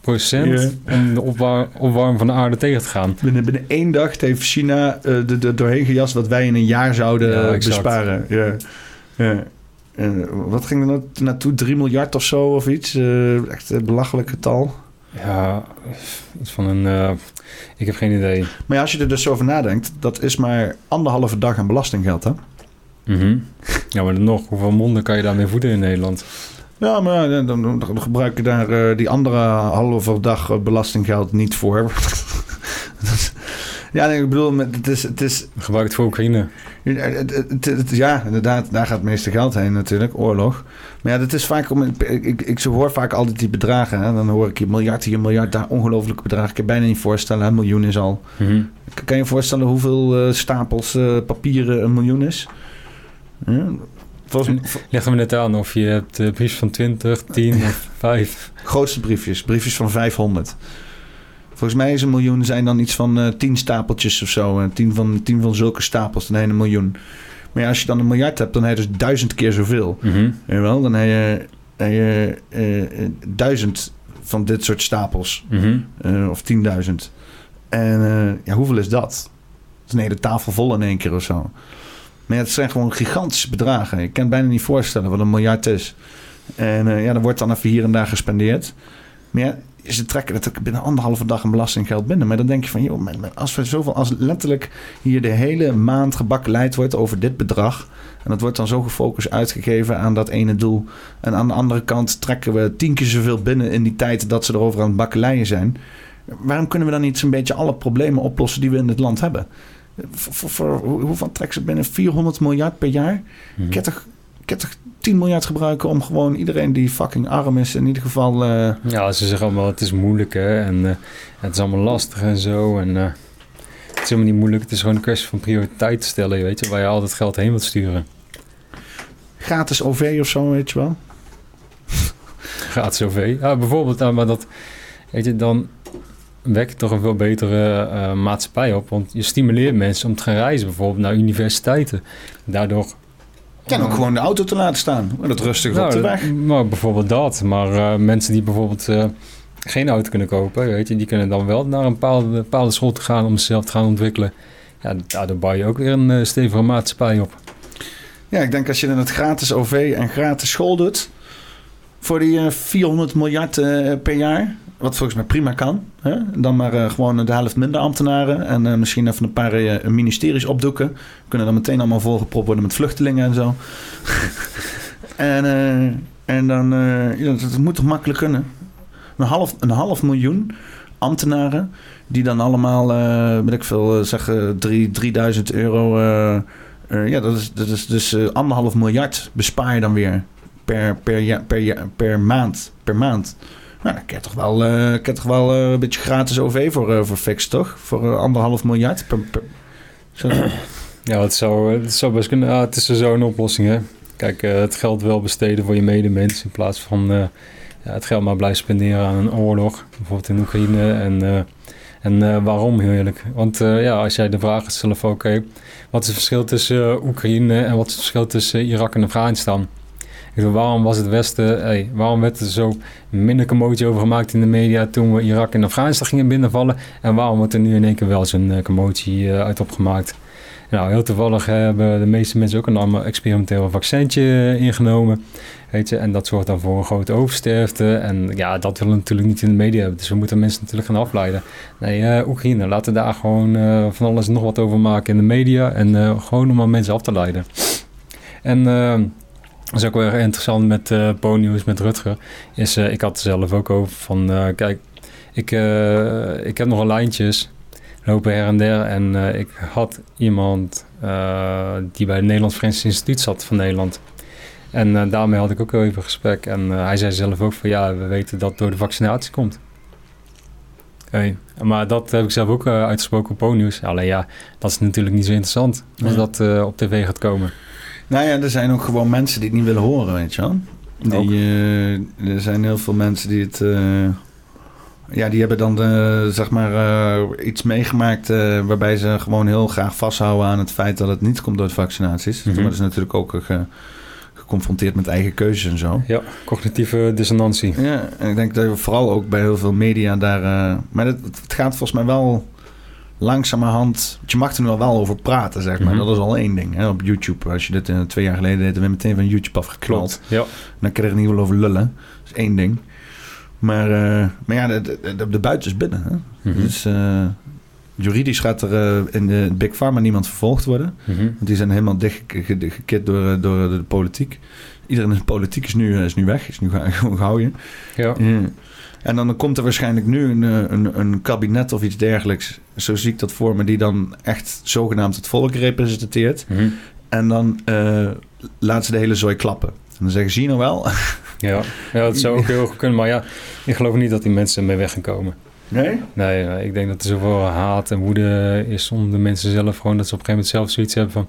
procent om de opwar- opwarming van de aarde tegen te gaan. Binnen, binnen één dag heeft China eh er er doorheen gejast wat wij in een jaar zouden Ja, besparen. Ja. Ja. En wat ging er na- naartoe? 3 miljard of zo of iets? Eh, echt een belachelijk getal. Ja, iets van een... eh, ik heb geen idee. Maar ja, als je er dus over nadenkt, dat is maar anderhalve dag aan belastinggeld, hè? Mhm. Ja, maar nog, hoeveel monden kan je daarmee voeden in Nederland? Ja, maar dan, dan, dan gebruik je daar eh, die andere halve dag eh, belastinggeld niet voor. Ja, nee, ik bedoel, het is... Het is Gebruik het voor Oekraïne. Ja, inderdaad, daar gaat het meeste geld heen natuurlijk, oorlog. Maar ja, dat is vaak om. Ik, ik, hoor vaak altijd die bedragen. Hè? Dan hoor ik hier miljard hier, miljard daar, ongelooflijke bedragen. Ik kan je bijna niet voorstellen, een miljoen is al. K- Kan je je voorstellen hoeveel eh, stapels papieren een miljoen is? Ja, volgens Leg me net aan of je hebt eh, briefjes van 20, 10 of 5. grootste briefjes, briefjes van 500. Volgens mij is een miljoen zijn dan iets van eh 10 stapeltjes of zo. En 10 van, 10 van zulke stapels, dan heb je een miljoen. Maar ja, als je dan een miljard hebt, dan heb je dus duizend keer zoveel. Weet je wel? Dan heb je, heb je eh, eh, duizend van dit soort stapels. Mhm. Eh, of tienduizend. En eh, ja, hoeveel is dat? Dat is een hele tafel vol in één keer of zo. Maar ja, het zijn gewoon gigantische bedragen. Je kan het bijna niet voorstellen wat een miljard is. En eh, ja, dan wordt dan even hier en daar gespendeerd. Maar ze trekken natuurlijk binnen anderhalve dag een belastinggeld binnen. Maar dan denk je van, joh, als we zoveel, als letterlijk hier de hele maand gebakkeleid wordt over dit bedrag. En dat wordt dan zo gefocust uitgegeven aan dat ene doel. En aan de andere kant trekken we tien keer zoveel binnen in die tijd dat ze erover aan het bakkeleien zijn. Waarom kunnen we dan niet zo'n beetje alle problemen oplossen die we in dit land hebben? Voor, voor, voor- hoe- hoeveel trekken ze binnen? 400 miljard per jaar? Mhm. Ik kan toch, ik kan toch 10 miljard gebruiken om gewoon iedereen die fucking arm is in ieder geval... eh, Ja, ze zeggen allemaal het is moeilijk hè, en eh, het is allemaal lastig en zo. En eh, het is helemaal niet moeilijk, het is gewoon een kwestie van prioriteit stellen, weet je, waar je al dat geld heen wilt sturen. gratis OV of zo, weet je wel? Gratis OV. Ja, bijvoorbeeld, nou, maar dat, weet je, dan wek je toch een veel betere eh, maatschappij op. Want je stimuleert mensen om te gaan reizen, bijvoorbeeld naar universiteiten. Daardoor... En ook gewoon de auto te laten staan. Maar dat rustig Nou, op de dat- weg. Maar bijvoorbeeld dat. Maar eh, mensen die bijvoorbeeld eh, geen auto kunnen kopen, weet je, die kunnen dan wel naar een bepaalde, bepaalde school te gaan om zichzelf te gaan ontwikkelen. ja, daardoor bouw je ook weer een stevige maatschappij op. Ja, ik denk als je dan het gratis OV en gratis school doet... voor die eh, 400 miljard per jaar... wat volgens mij prima kan... Hè? dan maar eh, gewoon de helft minder ambtenaren... en eh, misschien even een paar eh, ministeries opdoeken... kunnen dan meteen allemaal volgepropt worden met vluchtelingen en zo. en, en dan... dat, moet toch makkelijk kunnen? Een half, een half miljoen ambtenaren... die dan allemaal, weet ik veel, zeggen drie, 3000 euro... ja, dat is, dat is dus anderhalf miljard bespaar je dan weer per, per, per, per maand. Per maand. Nou, kan je toch wel, eh, kan je toch wel eh, een beetje gratis OV voor, eh, voor fix, toch? Voor eh, anderhalf miljard. Ja, het zou, het zou best kunnen. Ah, het is zo'n oplossing, hè. Kijk, eh, het geld wel besteden voor je medemens... in plaats van eh, ja, het geld maar blijven spenderen aan een oorlog. Bijvoorbeeld in Oekraïne. En, eh, en eh, waarom, heel eerlijk? Want eh, ja, als jij de vraag van... oké, wat is het verschil tussen eh, Oekraïne... en wat is het verschil tussen Irak en Afghanistan? Waarom was het Westen... Waarom werd er zo minder commotie over gemaakt in de media... toen we Irak en Afghanistan gingen binnenvallen... en waarom wordt er nu in één keer wel zo'n eh, commotie eh, uit opgemaakt... Nou, heel toevallig hebben de meeste mensen ook een allemaal experimenteel vaccintje eh, ingenomen. Weet je, en dat zorgt dan voor een grote oversterfte. En ja, dat willen we natuurlijk niet in de media hebben. Dus we moeten mensen natuurlijk gaan afleiden. Nee, eh, Oekraïne, laten we daar gewoon van alles nog wat over maken in de media. En gewoon om maar mensen af te leiden. En dat is ook weer interessant met Po-nieuws, met Rutger. Is, eh, ik had er zelf ook over van, eh, kijk, ik, ik heb nogal lijntjes lopen her en der. En ik had iemand die bij het Nederlands Forensisch Instituut zat van Nederland. En daarmee had ik ook heel even een gesprek. En hij zei zelf ook van ja, we weten dat het door de vaccinatie komt. Hey, maar dat heb ik zelf ook uitgesproken op Po-nieuws. Alleen ja, dat is natuurlijk niet zo interessant als dat op tv gaat komen. Nou ja, er zijn ook gewoon mensen die het niet willen horen, weet je wel. Die, eh, er zijn heel veel mensen die het... eh, ja, die hebben dan eh, zeg maar eh, iets meegemaakt... waarbij ze gewoon heel graag vasthouden aan het feit dat het niet komt door de vaccinaties. Maar dat is natuurlijk ook ge- geconfronteerd met eigen keuzes en zo. Ja, cognitieve dissonantie. Ja, en ik denk dat je vooral ook bij heel veel media daar... maar het, het gaat volgens mij wel langzamerhand... Je mag er nu al wel over praten, zeg maar. Mhm. Dat is al één ding. Hè? Op YouTube, als je dit eh, twee jaar geleden deed... dan ben je meteen van YouTube afgeknald. Ja. Dan kan je er ieder geval over lullen. Dat is één ding. Maar, eh, maar ja, de, de, de, de buiten is binnen. Hè? Mhm. Dus eh, juridisch gaat er in de Big Pharma niemand vervolgd worden. Mhm. Want die zijn helemaal dichtgekit door, door de politiek. Iedereen in de politiek is nu, is nu weg, is nu ge- gewoon gehouden. Ja. En dan komt er waarschijnlijk nu een, eh, een, een kabinet of iets dergelijks. Zo zie ik dat voor me, die dan echt zogenaamd het volk representeert. Mhm. En dan eh laat ze de hele zooi klappen. En dan zeggen ze, zie nou wel? Ja. ja, dat zou ook heel goed kunnen. Maar ja, ik geloof niet dat die mensen ermee weg gaan komen. Nee? Nee, nee, ik denk dat er zoveel haat en woede is onder de mensen zelf. Gewoon dat ze op een gegeven moment zelf zoiets hebben van...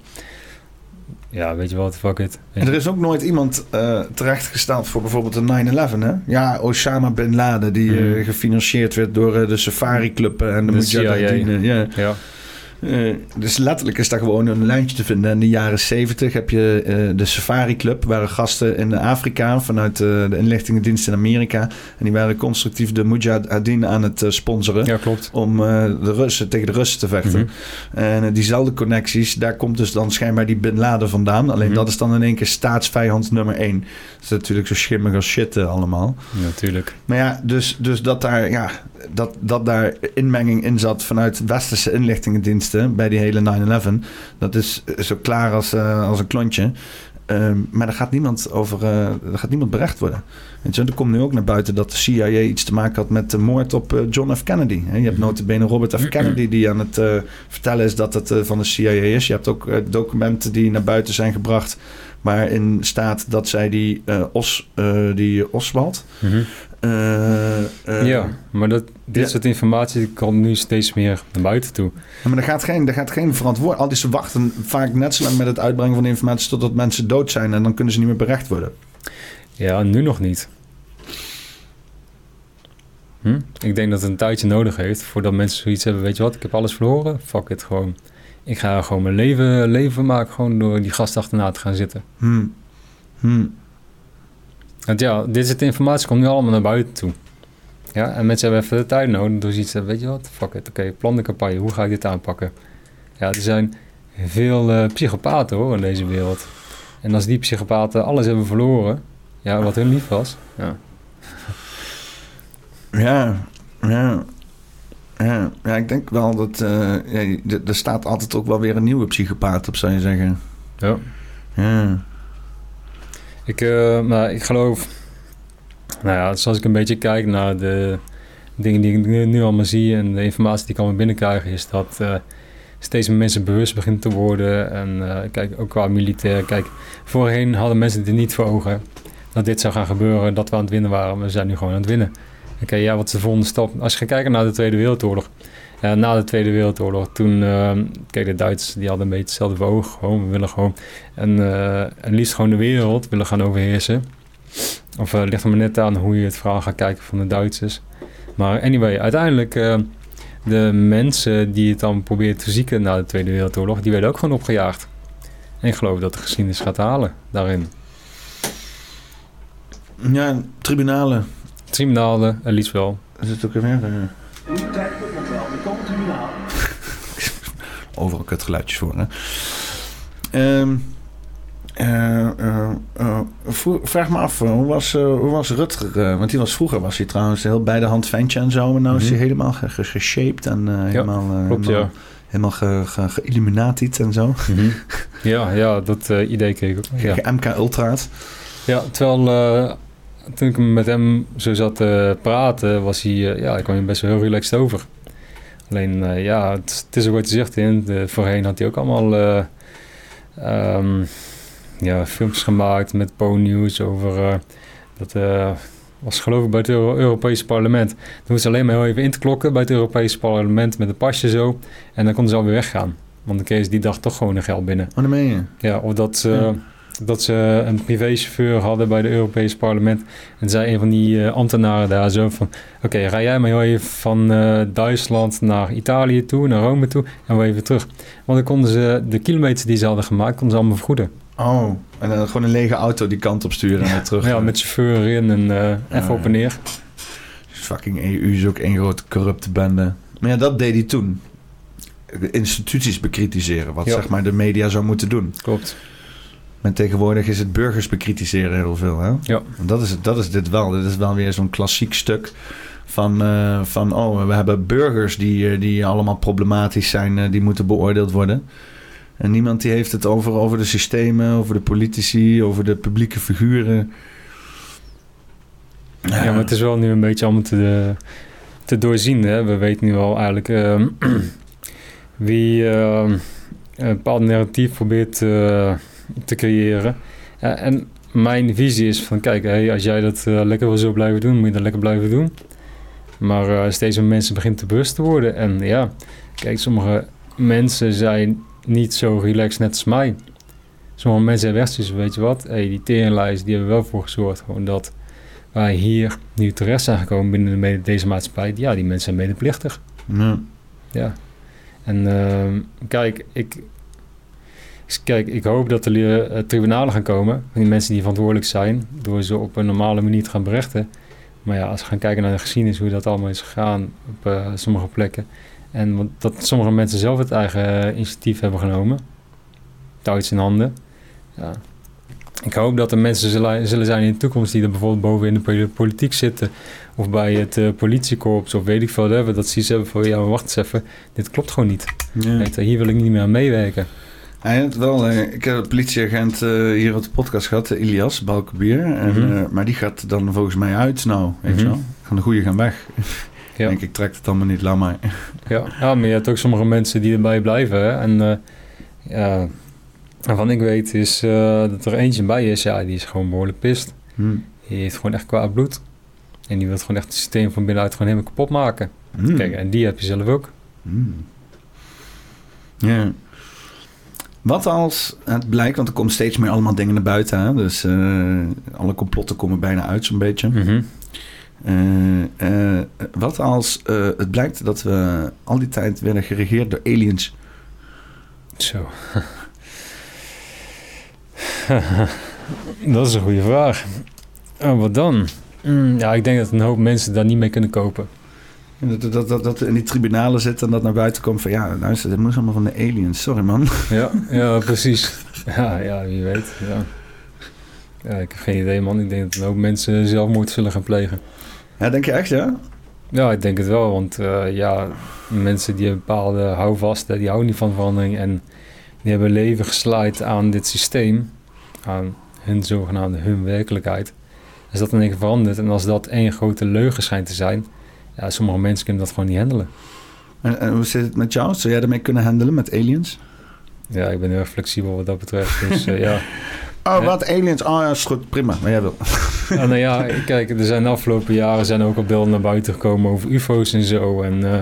Ja, weet je wat, fuck it. En er is ook nooit iemand eh, terechtgesteld voor bijvoorbeeld een 9-11, hè? Ja, Osama Bin Laden, die eh, Mhm. gefinancierd werd door eh, de Safari Club en de, De Mujahideen. Ja. Ja. Eh, dus letterlijk is daar gewoon een lijntje te vinden. In de jaren 70 heb je eh, de Safari Club, waren gasten in Afrika vanuit eh, de inlichtingendienst in Amerika. En die waren constructief de Mujahideen aan het sponsoren. ja, klopt. Om de Russen tegen de Russen te vechten. Mhm. En diezelfde connecties, daar komt dus dan schijnbaar die Bin Laden vandaan. Alleen Mhm. dat is dan in één keer staatsvijand nummer één. Dat is natuurlijk zo schimmig als shit allemaal. Natuurlijk. Maar ja, dus, dus dat, daar, ja dat, dat daar inmenging in zat vanuit westerse inlichtingendiensten bij die hele 9-11. Dat is zo klaar als, eh, als een klontje. Ehm, maar daar gaat niemand over, eh daar gaat niemand berecht worden. Weet je, er komt nu ook naar buiten dat de CIA iets te maken had met de moord op eh, John F. Kennedy. Hè, Je hebt notabene Robert F. Kennedy die aan het vertellen is dat het van de CIA is. Je hebt ook documenten die naar buiten zijn gebracht waarin staat dat zij die, Os, die Oswald... Mhm. Eh, eh, ja, maar dat, dit ja. soort informatie komt nu steeds meer naar buiten toe. Ja, maar er gaat geen, er gaat geen verantwoord. Al die ze wachten vaak net zo lang met het uitbrengen van de informatie totdat mensen dood zijn en dan kunnen ze niet meer berecht worden. Ja, nu nog niet. Hm? Ik denk dat het een tijdje nodig heeft voordat mensen zoiets hebben. Weet je wat, ik heb alles verloren. Fuck it, gewoon. Ik ga gewoon mijn leven, leven maken gewoon door die gast achterna te gaan zitten. Hmm. Hmm. Want ja, dit soort informatie komt nu allemaal naar buiten toe. Ja, en mensen hebben even de tijd nodig te hebben. Weet je wat, fuck it, oké, plan de campagne. Hoe ga ik dit aanpakken? Ja, er zijn veel eh, psychopaten hoor in deze wereld. En als die psychopaten alles hebben verloren, ja, wat hun lief was. Ja. Ja, ja. Ja, ja, ik denk wel dat... eh, ja, er staat altijd ook wel weer een nieuwe psychopaat op, zou je zeggen. ja. Ja. Ik, eh, maar ik geloof, nou ja, zoals ik een beetje kijk naar de dingen die ik nu, nu allemaal zie en de informatie die ik allemaal binnenkrijg, is dat eh, steeds meer mensen bewust beginnen te worden. En eh, kijk, ook qua militair. Kijk, voorheen hadden mensen dit niet voor ogen dat dit zou gaan gebeuren, dat we aan het winnen waren. Maar we zijn nu gewoon aan het winnen. Oké, ja, wat is de volgende stap? Als je gaat kijken naar de Tweede Wereldoorlog. Ja, na de Tweede Wereldoorlog, toen, eh, kijk, de Duitsers die hadden een beetje hetzelfde voor ogen. Gewoon, we willen gewoon en, eh, en liefst gewoon de wereld willen gaan overheersen. Of eh, ligt er maar net aan hoe je het verhaal gaat kijken van de Duitsers. Maar anyway, uiteindelijk eh, de mensen die het dan proberen te zieken na de Tweede Wereldoorlog, die werden ook gewoon opgejaagd. En ik geloof dat de geschiedenis gaat halen daarin. Ja, tribunalen. Tribunalen, uh, liefst wel. Is het ook weer... eh, overal kutgeluidjes voor, hè? Vro- vraag me af, eh, hoe was, eh, hoe was Rutger? eh, want die was, vroeger was hij trouwens heel bij de hand ventje en zo. En nou is Mhm. hij helemaal ge- ge- geshaped en helemaal, Klopt, helemaal, ja. helemaal ge, ge, geilluminatied en zo. Ja, ja, dat idee kreeg ik ook. Ja. MK Ultra's. Ja, terwijl toen ik met hem zo zat te praten, was hij, ja, ik kwam best wel heel relaxed over. Alleen, eh, ja, het, het is ook wat je zegt in. De, voorheen had hij ook allemaal ehm, ja, filmpjes gemaakt met Po-nieuws over, eh, dat was geloof ik bij het Euro- Europese parlement. Dan moesten ze alleen maar heel even in te klokken bij het Europese parlement met een pasje zo. En dan konden ze alweer weggaan. Want dan kregen ze die dag toch gewoon een geld binnen. Oh, dat meen je? Ja, of dat ze, Ja. Dat ze een privéchauffeur hadden bij het Europese parlement. En zei een van die eh, ambtenaren daar zo van... Oké, ga jij maar heel even van eh, Duitsland naar Italië toe, naar Rome toe... en we even terug. Want dan konden ze de kilometers die ze hadden gemaakt... konden ze allemaal vergoeden. Oh, en dan gewoon een lege auto die kant op sturen en weer terug. Ja, met chauffeur erin en eh, even op en neer. Fucking EU is ook één grote corrupte bende. Maar ja, dat deed hij toen. Instituties bekritiseren, wat Ja. zeg maar de media zou moeten doen. Klopt. En tegenwoordig is het burgers bekritiseren heel veel. Hè? Ja. Dat is, dat is dit wel. Dit is wel weer zo'n klassiek stuk van, eh, van oh, we hebben burgers die, eh, die allemaal problematisch zijn, eh, die moeten beoordeeld worden. En niemand die heeft het over, over de systemen, over de politici, over de publieke figuren. Ja, maar het is wel nu een beetje allemaal te, te doorzien. Hè? We weten nu al eigenlijk ehm, wie ehm, een bepaald narratief probeert eh, te creëren. En mijn visie is van, kijk, hey, als jij dat eh, lekker wil zo blijven doen, moet je dat lekker blijven doen. Maar eh, steeds meer mensen beginnen te bewust te worden. En ja, kijk, sommige mensen zijn niet zo relaxed net als mij. Sommige mensen hebben echt van, weet je wat, hey, die teringlijst, die hebben wel voor gezorgd gewoon dat wij hier nu terecht zijn gekomen binnen de mede- deze maatschappij. Ja, die mensen zijn medeplichtig. Ja. Ja. En ehm, kijk, ik, kijk, ik hoop dat er eh, tribunalen gaan komen. Die mensen die verantwoordelijk zijn, door ze op een normale manier te gaan berechten. Maar ja, als we gaan kijken naar de geschiedenis, hoe dat allemaal is gegaan op eh, sommige plekken. En dat sommige mensen zelf het eigen eh, initiatief hebben genomen. Touwtjes in handen. Ja. Ik hoop dat er mensen zullen, zijn in de toekomst die er bijvoorbeeld boven in de poli- politiek zitten. Of bij het eh, politiekorps of weet ik veel. Dat ze iets hebben van, ja, maar wacht eens even. Dit klopt gewoon niet. Ja. Hier wil ik niet meer aan meewerken. Hij had wel, eh, ik heb een politieagent eh, hier op de podcast gehad, eh, Ilias Balkenbier. En, eh, maar die gaat dan volgens mij uit nou, weet je Mhm. wel. Gaan de goede gaan weg. Ja. Denk ik, trek het allemaal niet, laat maar. Ja, ja, maar je hebt ook sommige mensen die erbij blijven. Hè? En ja, waarvan ik weet is dat er eentje bij is. Ja, die is gewoon behoorlijk pist. Hm. Die heeft gewoon echt kwaad bloed. En die wil gewoon echt het systeem van binnenuit gewoon helemaal kapot maken. Hm. Kijk, en die heb je zelf ook. Hm. Ja. Wat als het blijkt, want er komt steeds meer allemaal dingen naar buiten. Hè? Dus eh, alle complotten komen bijna uit zo'n beetje. Mhm. Eh, eh, wat als het blijkt dat we al die tijd werden geregeerd door aliens? Zo. dat is een goede vraag. En wat dan? Mm, ja, ik denk dat een hoop mensen daar niet mee kunnen kopen. Dat, dat, dat, dat in die tribunalen zit en dat naar buiten komt van... Ja, luister, dit moet allemaal van de aliens. Sorry, man. Ja, ja precies. Ja, ja, wie weet. Ja. ja, ik heb geen idee, man. Ik denk dat hoop mensen zelfmoord zullen gaan plegen. Ja, denk je echt, ja? Ja, ik denk het wel. Want eh, ja, mensen die een bepaalde houvast, die houden niet van verandering. En die hebben leven geslaaid aan dit systeem. Aan hun zogenaamde hun werkelijkheid. Als dat in één verandert en als dat één grote leugen schijnt te zijn... Ja, sommige mensen kunnen dat gewoon niet handelen. En, en hoe zit het met jou? Zou jij ermee kunnen handelen met aliens? Ja, ik ben heel erg flexibel wat dat betreft. Dus eh, ja. Oh, wat aliens? Oh ja, is goed, prima. Maar jij wil. Ja, nou ja, kijk, er zijn de afgelopen jaren zijn ook al beelden naar buiten gekomen over UFO's en zo. En eh,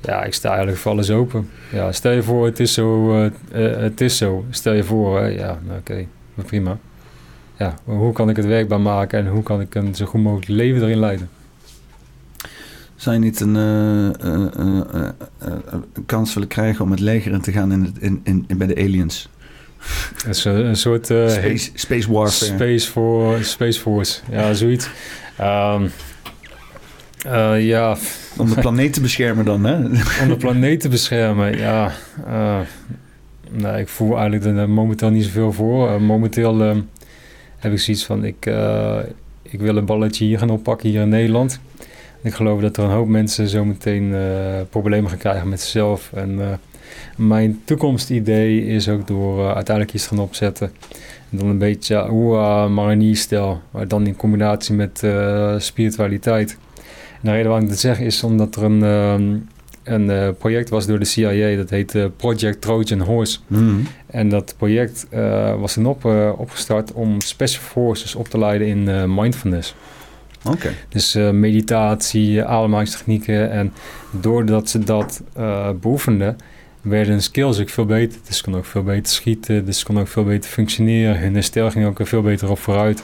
ja, ik sta eigenlijk voor alles open. Ja, stel je voor, het is zo. eh, het is zo. Stel je voor, ja, nou, oké, maar prima. Ja, hoe kan ik het werkbaar maken en hoe kan ik een zo goed mogelijk leven erin leiden? Zou je niet een, eh, eh, eh, een kans willen krijgen om het leger in te gaan in, in, in, in bij de aliens? Het is een, een soort. eh, Space, space warfare. Space, for, Space Force, ja, zoiets. Ehm, eh, ja, Om de planeet te beschermen dan, hè? om de planeet te beschermen, ja. nee, ik voel eigenlijk er momenteel niet zoveel voor. Momenteel ehm, heb ik zoiets van, ik, ik wil een balletje hier gaan oppakken hier in Nederland. Ik geloof dat er een hoop mensen zometeen eh problemen gaan krijgen met zichzelf. En eh, mijn toekomstidee is ook door eh, uiteindelijk iets gaan opzetten. En dan een beetje Oeah Marinier-stijl, maar dan in combinatie met spiritualiteit. En de reden waarom ik dat zeg is omdat er een, ehm, een project was door de CIA, dat heette Project Trojan Horse. Mhm. En dat project was toen op, opgestart om special forces op te leiden in mindfulness. Oké. Dus eh, meditatie, ademhalingstechnieken. En doordat ze dat eh beoefenden, werden hun skills ook veel beter. Dus ze konden ook veel beter schieten, dus ze konden ook veel beter functioneren. Hun herstel ging ook veel beter op vooruit.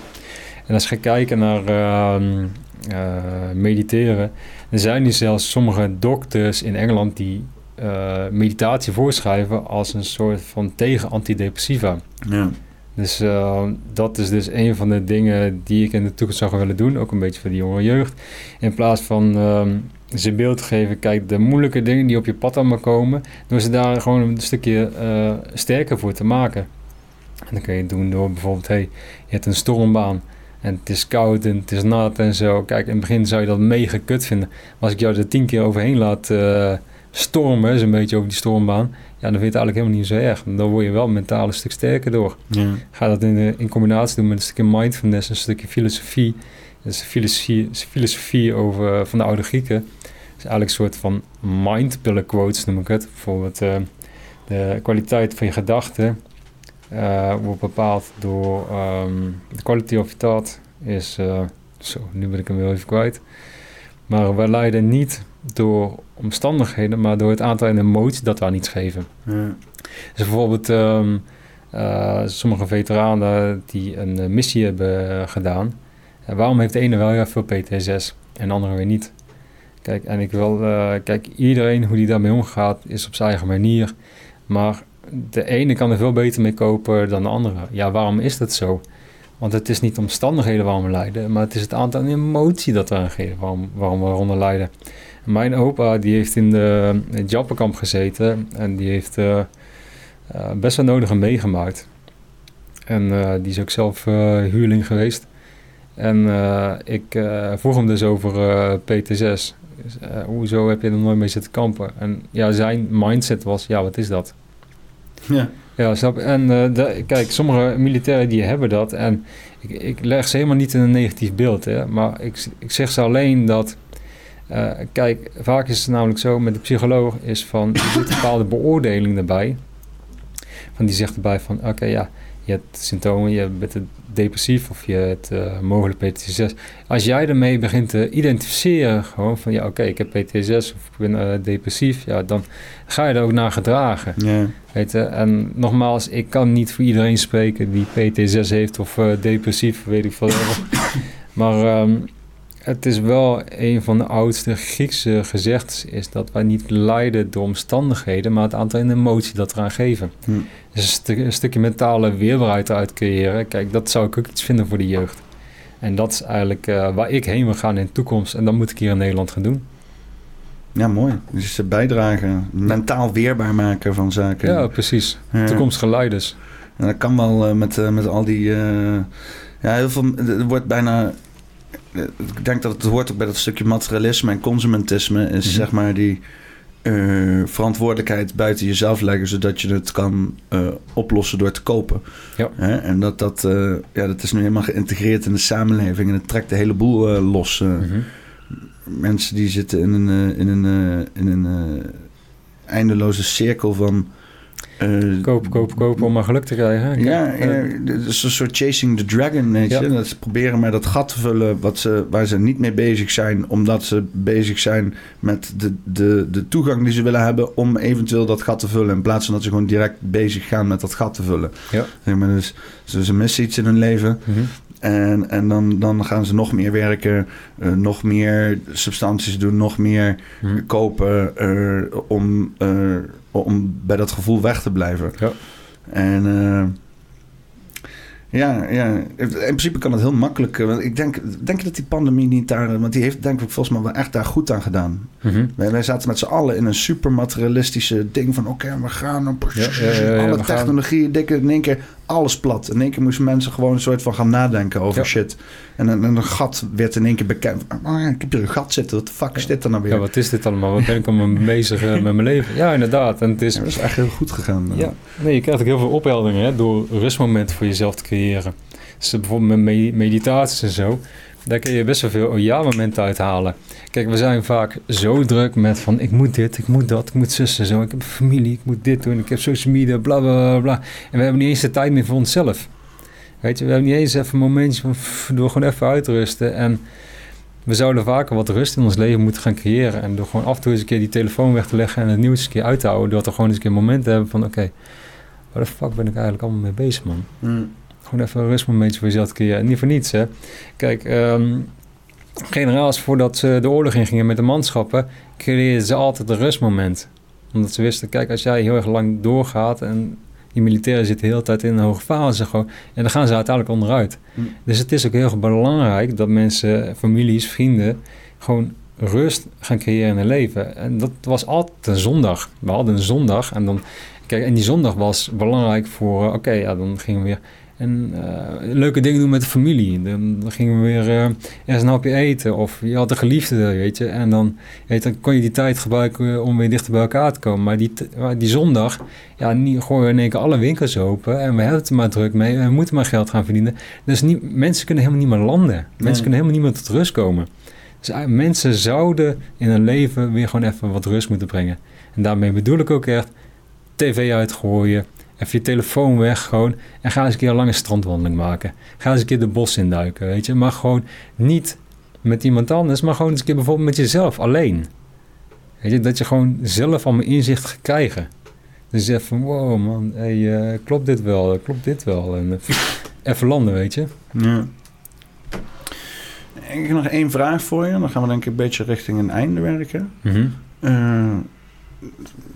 En als je gaat kijken naar ehm, eh, mediteren, er zijn nu zelfs sommige dokters in Engeland die meditatie voorschrijven als een soort van tegen-antidepressiva. Ja. Dus eh, dat is dus een van de dingen die ik in de toekomst zou willen doen. Ook een beetje voor de jonge jeugd. In plaats van ehm, ze beeld geven, kijk, de moeilijke dingen die op je pad allemaal komen. Door ze daar gewoon een stukje eh, sterker voor te maken. En dan kun je doen door bijvoorbeeld, hey, je hebt een stormbaan. En het is koud en het is nat en zo. Kijk, in het begin zou je dat mega kut vinden. Maar als ik jou er tien keer overheen laat eh, stormen, zo'n beetje over die stormbaan. Ja, dan vind je het eigenlijk helemaal niet zo erg. Dan word je wel mentaal een stuk sterker door. Ja. Ga dat in, in combinatie doen met een stukje mindfulness, een stukje filosofie. Dat is filosofie, filosofie over, eh, van de oude Grieken. Het is eigenlijk een soort van mindpillen quotes, noem ik het. Bijvoorbeeld eh, de kwaliteit van je gedachten eh, wordt bepaald door ehm, de quality of thought is... eh, zo, nu ben ik hem wel even kwijt. Maar we leiden niet door omstandigheden, maar door het aantal en emoties dat we aan iets geven. Ja. Dus bijvoorbeeld ehm, eh, sommige veteranen die een eh, missie hebben eh, gedaan. En waarom heeft de ene wel heel veel PTSS en de andere weer niet? Kijk, en ik wil, kijk, iedereen hoe die daarmee omgaat is op zijn eigen manier. Maar de ene kan er veel beter mee kopen dan de andere. Ja, waarom is dat zo? Want het is niet de omstandigheden waarom we lijden, maar het is het aantal emotie dat we aan geven waarom, waarom we eronder lijden. Mijn opa die heeft in de het Jappenkamp gezeten en die heeft eh, eh, best wel nodig en meegemaakt. En eh, die is ook zelf eh, huurling geweest. En eh, ik eh, vroeg hem dus over eh, PT6. Dus, eh, hoezo heb je er nooit mee zitten kampen? En ja, zijn mindset was, ja, wat is dat? Ja. Ja, snap? En eh, de- kijk, sommige militairen die hebben dat. En ik, ik leg ze helemaal niet in een negatief beeld. Hè, maar ik, ik zeg ze alleen dat... eh, kijk, vaak is het namelijk zo met de psycholoog... is van, er zit een bepaalde beoordeling erbij. Van die zegt erbij van... Oké, ja, je hebt symptomen, je bent depressief... of je hebt eh, mogelijk PTSS. Als jij ermee begint te identificeren... gewoon van, ja, oké, ik heb PTSS... of ik ben eh, depressief... ja, dan ga je er ook naar gedragen. Ja. Weet je, en nogmaals, ik kan niet voor iedereen spreken die PTSS heeft of depressief, weet ik veel. maar ehm, het is wel een van de oudste Griekse gezegdes, is dat wij niet lijden door omstandigheden, maar het aantal en emotie dat eraan geven. Hm. Dus een, stu- een stukje mentale weerbaarheid eruit creëren, kijk, dat zou ik ook iets vinden voor de jeugd. En dat is eigenlijk eh, waar ik heen wil gaan in de toekomst. En dat moet ik hier in Nederland gaan doen. Ja, mooi. Dus eh, bijdragen, mentaal weerbaar maken van zaken. Ja, precies. Ja. Toekomstige leiders. En dat kan wel eh, met, eh, met al die. ja, heel veel. Er wordt bijna. Ik denk dat het hoort ook bij dat stukje materialisme en consumentisme. Is Mhm. zeg maar die eh, verantwoordelijkheid buiten jezelf leggen. zodat je het kan eh, oplossen door te kopen. Ja. Hè? En dat, dat, eh, ja, dat is nu helemaal geïntegreerd in de samenleving. En het trekt de hele boel los. Mhm. Mensen die zitten in een, in een, in een eindeloze cirkel van. Eh, Kopen, kopen, kopen om maar geluk te krijgen. ja, ja, eh, het is een soort chasing the dragon, weet Ja. je. Dat ze proberen maar dat gat te vullen wat ze, waar ze niet mee bezig zijn... omdat ze bezig zijn met de, de, de toegang die ze willen hebben... om eventueel dat gat te vullen... in plaats van dat ze gewoon direct bezig gaan met dat gat te vullen. Ja. Zeg maar, dus ze, ze missen iets in hun leven... mhm. En, en dan, dan gaan ze nog meer werken, eh, nog meer substanties doen, nog meer Mhm. kopen om, om bij dat gevoel weg te blijven. Ja. En eh, ja, ja, in principe kan het heel makkelijk. eh, Want ik denk, denk dat die pandemie niet daar, want die heeft denk ik volgens mij wel echt daar goed aan gedaan. Mhm. Wij, wij zaten met z'n allen in een super materialistische ding van oké, we gaan op Ja, ja, ja, ja, alle gaan. technologieën, dikke in één keer alles plat. In één keer moesten mensen gewoon een soort van gaan nadenken over Ja. shit. En een, een gat werd in één keer bekend. Oh, ja, ik heb hier een gat zitten, wat de fuck is dit dan nou weer? Ja, wat is dit allemaal? Wat ben ik allemaal bezig eh, met mijn leven? Ja, inderdaad. En het is, Ja, dat is echt heel goed gegaan. Ja, nee, je krijgt ook heel veel ophelderingen hè, door rustmomenten voor jezelf te creëren. Dus eh, bijvoorbeeld met me- meditaties en zo, daar kun je best wel veel ja-momenten uithalen. Kijk, we zijn vaak zo druk met van ik moet dit, ik moet dat, ik moet zussen, zo, ik heb familie, ik moet dit doen, ik heb social media, bla bla bla. En we hebben niet eens de tijd meer voor onszelf. Weet je, we hebben niet eens even een momentje van door gewoon even uitrusten. En we zouden vaker wat rust in ons leven moeten gaan creëren. En door gewoon af en toe eens een keer die telefoon weg te leggen en het nieuws een keer uit te houden. Doordat we gewoon eens een keer momenten hebben van oké, waar de fuck ben ik eigenlijk allemaal mee bezig man? Mm. Gewoon even een rustmomentje voor jezelf creëren. En niet voor niets, hè. Kijk, ehm generaals voordat ze de oorlog ingingen met de manschappen... creëerden ze altijd een rustmoment. Omdat ze wisten, kijk, als jij heel erg lang doorgaat... en die militairen zitten de hele tijd in een hoge fase gewoon... en dan gaan ze uiteindelijk onderuit. Hm. Dus het is ook heel erg belangrijk dat mensen, families, vrienden... gewoon rust gaan creëren in hun leven. En dat was altijd een zondag. We hadden een zondag en dan... Kijk, en die zondag was belangrijk voor... eh, Oké, ja, dan gingen we weer... En eh, leuke dingen doen met de familie. Dan, dan gingen we weer eh, ergens een hapje eten. Of je had een geliefde, weet je. En dan, weet, dan kon je die tijd gebruiken om weer dichter bij elkaar te komen. Maar die, die zondag, ja, niet, gooien we in één keer alle winkels open. En we hebben het er maar druk mee. En we moeten maar geld gaan verdienen. Dus niet, mensen kunnen helemaal niet meer landen. Mensen kunnen helemaal niet meer tot rust komen. Dus eigenlijk, mensen zouden in hun leven weer gewoon even wat rust moeten brengen. En daarmee bedoel ik ook echt tv uitgooien. Even je telefoon weg gewoon. En ga eens een keer een lange strandwandeling maken. Ga eens een keer de bos induiken, weet je. Maar gewoon niet met iemand anders, maar gewoon eens een keer bijvoorbeeld met jezelf, alleen. Weet je, dat je gewoon zelf allemaal inzicht gaat krijgen. Dus je zegt van, wow man, hey, eh, klopt dit wel, klopt dit wel. En eh, even landen, weet je. Ja. Ik heb nog één vraag voor je. Dan gaan we denk ik een beetje richting een einde werken. Eh,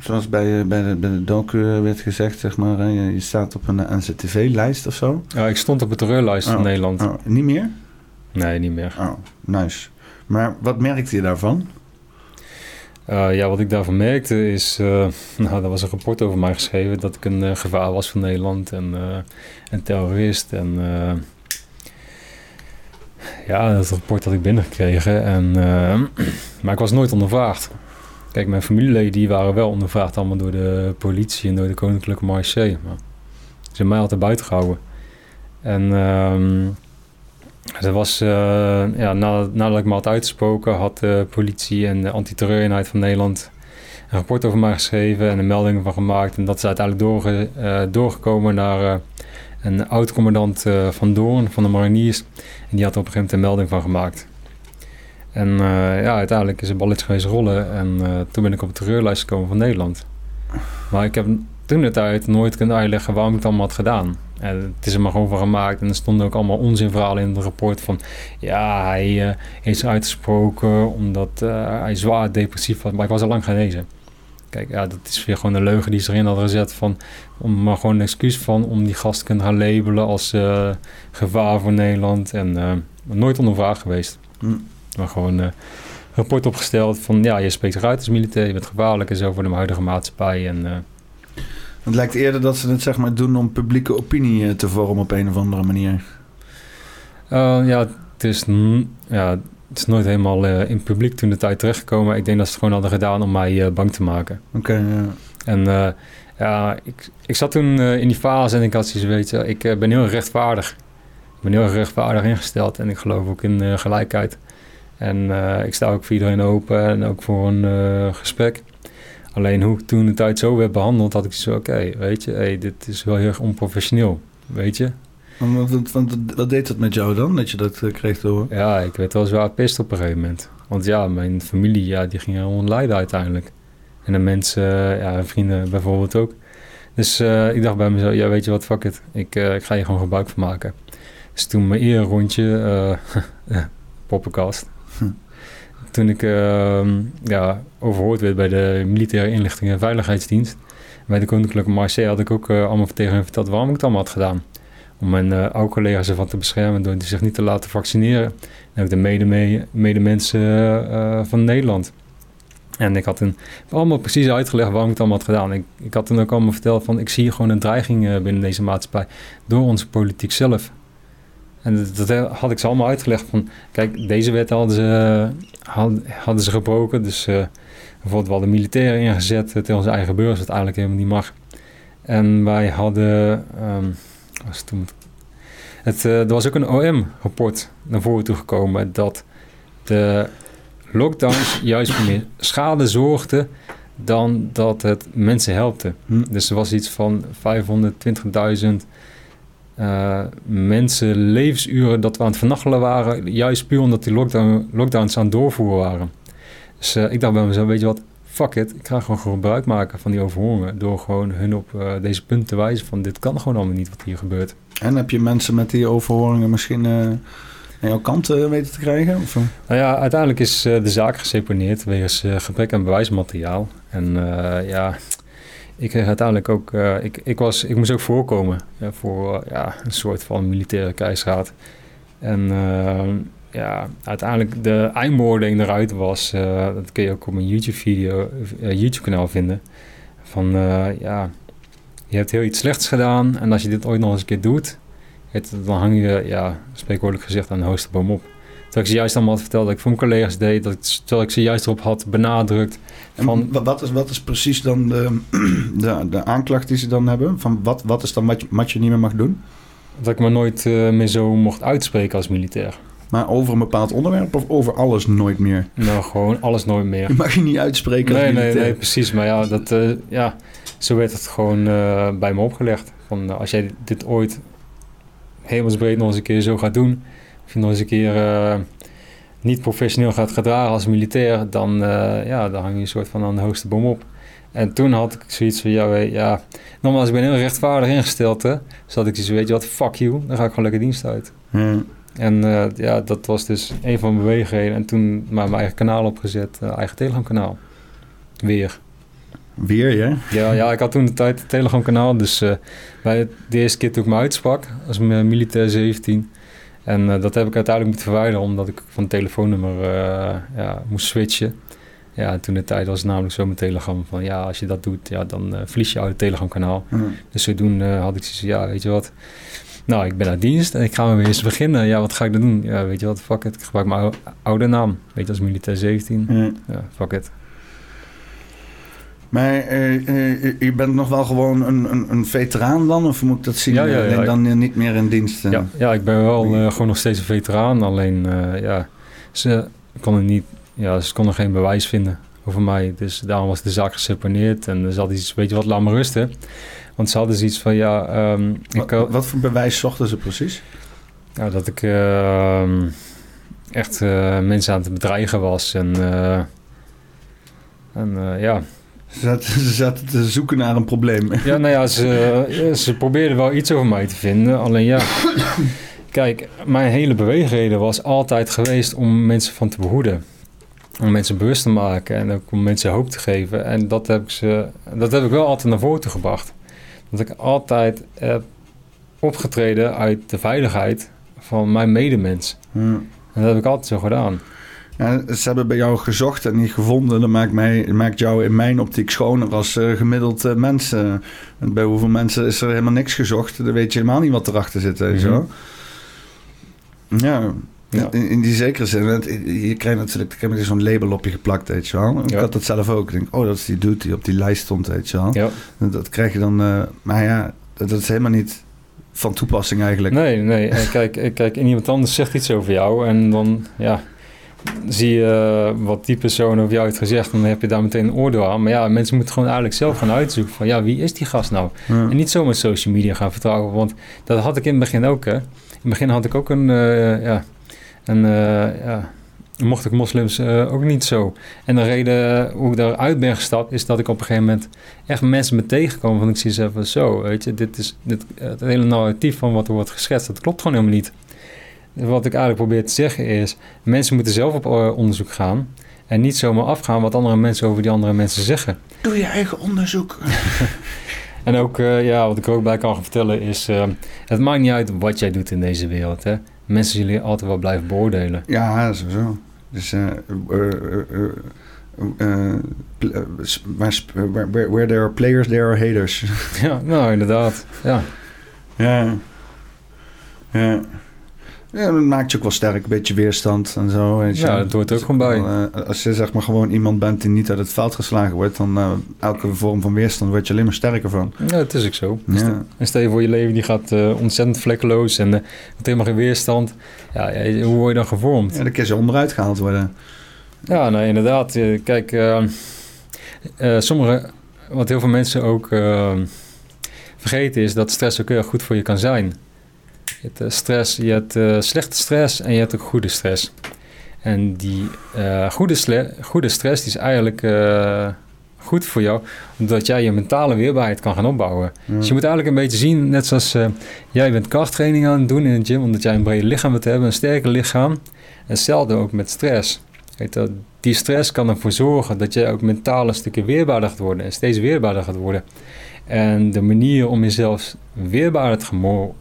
zoals bij, eh, bij, de, bij de docu eh, werd gezegd, zeg maar, je, je staat op een NCTV-lijst of zo. Ja, ik stond op de terreurlijst van Oh, Nederland. Oh, niet meer? Nee, niet meer. Oh, nice. Maar wat merkte je daarvan? Uh, ja, wat ik daarvan merkte is, uh, nou, er was een rapport over mij geschreven dat ik een uh, gevaar was voor Nederland en een terrorist. En ja, dat rapport had ik binnengekregen. En, maar ik was nooit ondervraagd. Kijk, mijn familieleden die waren wel ondervraagd allemaal door de politie en door de Koninklijke Marché. Maar ze hebben mij altijd buiten gehouden. En um, er was, uh, ja, nadat, ik me had uitgesproken, had de politie en de antiterreureenheid van Nederland een rapport over mij geschreven en er meldingen van gemaakt. En dat is uiteindelijk uh, doorgekomen naar uh, een oud-commandant van Doorn, van de mariniers. En die had er op een gegeven moment een melding van gemaakt. En ja, uiteindelijk is het balletje geweest rollen en toen ben ik op de terreurlijst gekomen van Nederland. Maar ik heb toen de tijd nooit kunnen uitleggen waarom ik het allemaal had gedaan. En het is er maar gewoon van gemaakt. En er stonden ook allemaal onzinverhalen in het rapport van... Ja, hij uh, is uitgesproken omdat hij zwaar depressief was. Maar ik was al lang genezen. Kijk, ja, dat is weer gewoon een leugen die ze erin hadden gezet van... Om maar gewoon een excuus van om die gast te kunnen gaan labelen als gevaar voor Nederland. En nooit onder vraag geweest. Mm. Maar gewoon rapport opgesteld van ja, je spreekt eruit als militair, je bent gevaarlijk en zo voor de huidige maatschappij. En, eh, Het lijkt eerder dat ze het zeg maar doen om publieke opinie eh, te vormen op een of andere manier. Ja, het is, ja, het is nooit helemaal uh, in publiek toen de tijd terechtgekomen. Ik denk dat ze het gewoon hadden gedaan om mij uh, bang te maken. Oké, okay, ja. En uh, ja, ik, ik zat toen in die fase en ik had zoiets, weet je, ik ben heel rechtvaardig. Ik ben heel rechtvaardig ingesteld en ik geloof ook in gelijkheid. En ik sta ook voor iedereen open en ook voor een gesprek. Alleen hoe toen de tijd zo werd behandeld, had ik zo, oké, okay, weet je, hey, dit is wel heel erg onprofessioneel, weet je. Want, want, wat deed dat met jou dan, dat je dat uh, kreeg te horen? Ja, ik werd wel zwaar pist op een gegeven moment. Want ja, mijn familie, ja, die ging helemaal lijden uiteindelijk. En de mensen, ja, vrienden bijvoorbeeld ook. Dus ik dacht bij mezelf, ja, weet je wat, fuck it. Ik, ik ga hier gewoon gebruik van maken. Dus toen mijn eerste rondje, poppenkast. Toen ik ja, overhoord werd bij de Militaire Inlichting en Veiligheidsdienst. Bij de Koninklijke Marseille had ik ook allemaal tegen hen verteld waarom ik het allemaal had gedaan om mijn uh, oude collega's ervan te beschermen door zich niet te laten vaccineren. En ook de medemensen mede uh, van Nederland. En ik had toen allemaal precies uitgelegd waarom ik het allemaal had gedaan. Ik, ik had toen ook allemaal verteld van ik zie hier gewoon een dreiging binnen deze maatschappij door onze politiek zelf. En dat, dat, had ik ze allemaal uitgelegd van kijk, deze wet hadden ze, hadden, hadden ze gebroken. Dus bijvoorbeeld we hadden militairen ingezet tegen onze eigen burgers, wat eigenlijk helemaal niet mag. En wij hadden... Um, was toen. Het, uh, er was ook een OM-rapport naar voren toe gekomen dat de lockdowns juist voor meer schade zorgden dan dat het mensen helpte. Hm. Dus er was iets van 520.000 uh, mensen levensuren dat we aan het vernachelen waren, juist puur omdat die lockdown, lockdowns aan het doorvoeren waren. Dus uh, ik dacht bij mezelf, weet je wat, fuck it, ik ga gewoon gebruik maken van die overhoringen. Door gewoon hun op uh, deze punten te wijzen van dit kan gewoon allemaal niet wat hier gebeurt. En heb je mensen met die overhoringen misschien aan jouw kant weten te krijgen? Of? Nou ja, uiteindelijk is de zaak geseponeerd wegens gebrek aan bewijsmateriaal. En ja, ik kreeg uiteindelijk ook, ik, ik, was, ik moest ook voorkomen voor ja, een soort van militaire keizersraad. En ja, uiteindelijk de eindbeoordeling eruit was, dat kun je ook op mijn YouTube-video, YouTube-kanaal vinden. Van ja, je hebt heel iets slechts gedaan en als je dit ooit nog eens een keer doet, het, dan hang je, ja, spreekwoordelijk gezegd, aan de hoogste boom op. Terwijl ik ze juist allemaal had verteld dat ik voor mijn collega's deed, dat ik, terwijl ik ze juist erop had benadrukt. Van, en wat, is, wat is precies dan de, de, de aanklacht die ze dan hebben? Van wat, wat is dan wat je, wat je niet meer mag doen? Dat ik me nooit meer zo mocht uitspreken als militair. Maar over een bepaald onderwerp of over alles nooit meer? Nou, gewoon alles nooit meer. Je mag je niet uitspreken nee, nee, nee, precies. Maar ja, dat, uh, ja, zo werd het gewoon uh, bij me opgelegd. Van, als jij dit ooit hemelsbreed nog eens een keer zo gaat doen... je nog eens een keer niet professioneel gaat gedragen als militair... dan, ja, dan hang je een soort van aan de hoogste boom op. En toen had ik zoiets van, ja, ja... Nogmaals, ik ben heel rechtvaardig ingesteld, hè. Dus had ik zoiets weet je wat, fuck you. Dan ga ik gewoon lekker dienst uit. Hmm. En uh, ja, dat was dus een van mijn bewegingen. En toen maar mijn eigen kanaal opgezet, eigen Telegram kanaal. Weer. Weer, ja? Ja, ja ik had toen de tijd een Telegram kanaal. Dus uh, bij de eerste keer toen ik me uitsprak, als mijn militair 17. En dat heb ik uiteindelijk moeten verwijderen, omdat ik van het telefoonnummer ja, moest switchen. Ja, toen de tijd was het namelijk zo met Telegram van ja, als je dat doet, ja, dan verlies je het Telegram kanaal. Mm. Dus zodoende had ik zoiets ja, weet je wat... Nou, ik ben uit dienst en ik ga weer eens beginnen. Ja, wat ga ik dan doen? Ja, weet je wat, fuck it. Ik gebruik mijn oude, oude naam. Weet je, als militair 17. Ja, ja fuck it. Maar uh, uh, je bent nog wel gewoon een, een, een, veteraan dan? Of moet ik dat zien? Ja, ja, ja. dan niet meer in dienst? Ja, ja, ik ben wel gewoon nog steeds een veteraan. Alleen, ja, ze konden, niet, ja, ze konden geen bewijs vinden over mij. Dus daarom was de zaak geseponeerd. En er zat iets, weet je wat, laat me rusten. Want ze hadden zoiets van, ja... Um, wat, ik, wat, voor bewijs zochten ze precies? Ja, dat ik uh, echt uh, mensen aan het bedreigen was. En, uh, en ja... Ze zaten, ze zaten te zoeken naar een probleem. Ja, nou ja, ze, ze probeerden wel iets over mij te vinden. Alleen ja... Kijk, mijn hele beweegreden was altijd geweest om mensen van te behoeden. Om mensen bewust te maken en ook om mensen hoop te geven. En dat heb ik, ze, dat heb ik wel altijd naar voren toe gebracht dat ik altijd heb opgetreden uit de veiligheid van mijn medemens. Hmm. En dat heb ik altijd zo gedaan. Ja, ze hebben bij jou gezocht en niet gevonden. Dat maakt, mij, maakt jou in mijn optiek schoner als eh, gemiddeld eh, mens. eh. En bij hoeveel mensen is er helemaal niks gezocht? Dan weet je helemaal niet wat erachter zit. Mhm. wel. Ja, Ja. In, in die zekere zin. want Je krijgt natuurlijk ik heb zo'n label op je geplakt, weet je wel. Ik Ja. had dat zelf ook. Ik denk, oh, dat is die dude die op die lijst stond, weet je wel. Ja. Dat, krijg je dan... maar ja, dat, is helemaal niet van toepassing eigenlijk. Nee, nee. En kijk, kijk, en iemand anders zegt iets over jou en dan, ja, zie je eh, wat die persoon over jou heeft gezegd dan heb je daar meteen een oordeel aan. Maar ja, mensen moeten gewoon eigenlijk zelf gaan uitzoeken van, ja, wie is die gast nou? Ja. En niet zomaar social media gaan vertrouwen, want dat had ik in het begin ook, hè. In het begin had ik ook een, eh, ja, een, eh, ja, mocht ik moslims ook niet zo. En de reden hoe ik daaruit ben gestapt, is dat ik op een gegeven moment echt mensen me tegenkwam van ik zie ze even zo, weet je, dit is dit, het hele narratief van wat er wordt geschetst, dat klopt gewoon helemaal niet. Wat ik eigenlijk probeer te zeggen is, mensen moeten zelf op eh, onderzoek gaan en niet zomaar afgaan wat andere mensen over die andere mensen zeggen. Doe je eigen onderzoek. En ook, eh, ja, wat ik er ook bij kan vertellen is, eh, het maakt niet uit wat jij doet in deze wereld, hè. Mensen zullen je altijd wel blijven beoordelen. Ja, sowieso. Dus eh, eh, eh, eh, eh, eh, where- where there are players, there are haters. Ja, nou inderdaad, ja. ja. Ja. Ja, dat maakt je ook wel sterk, een beetje weerstand en zo. Weet je. Ja, dat hoort er ook gewoon bij. Eh, als je zeg maar gewoon iemand bent die niet uit het veld geslagen wordt, dan eh, elke vorm van weerstand word je alleen maar sterker van. Ja, het is ook zo. Ja. En stel je voor je leven die gaat eh, ontzettend vlekkeloos en uh, helemaal geen weerstand. Ja, ja, hoe word je dan gevormd? Ja, dan kun je onderuit gehaald worden. Ja, nee, inderdaad. Kijk, sommige, wat heel veel mensen ook vergeten is dat stress ook heel erg goed voor je kan zijn. Je hebt eh, stress, je hebt eh, slechte stress en je hebt ook goede stress. En die eh, goede, goede stress die is eigenlijk goed voor jou, omdat jij je mentale weerbaarheid kan gaan opbouwen. Ja. Dus je moet eigenlijk een beetje zien, net zoals jij bent krachttraining aan het doen in de gym, omdat jij een brede lichaam wilt hebben, een sterker lichaam. En hetzelfde ook met stress. Weet die stress kan ervoor zorgen dat jij ook mentaal een stukje weerbaarder gaat worden en steeds weerbaarder gaat worden. En de manier om jezelf weerbaarder te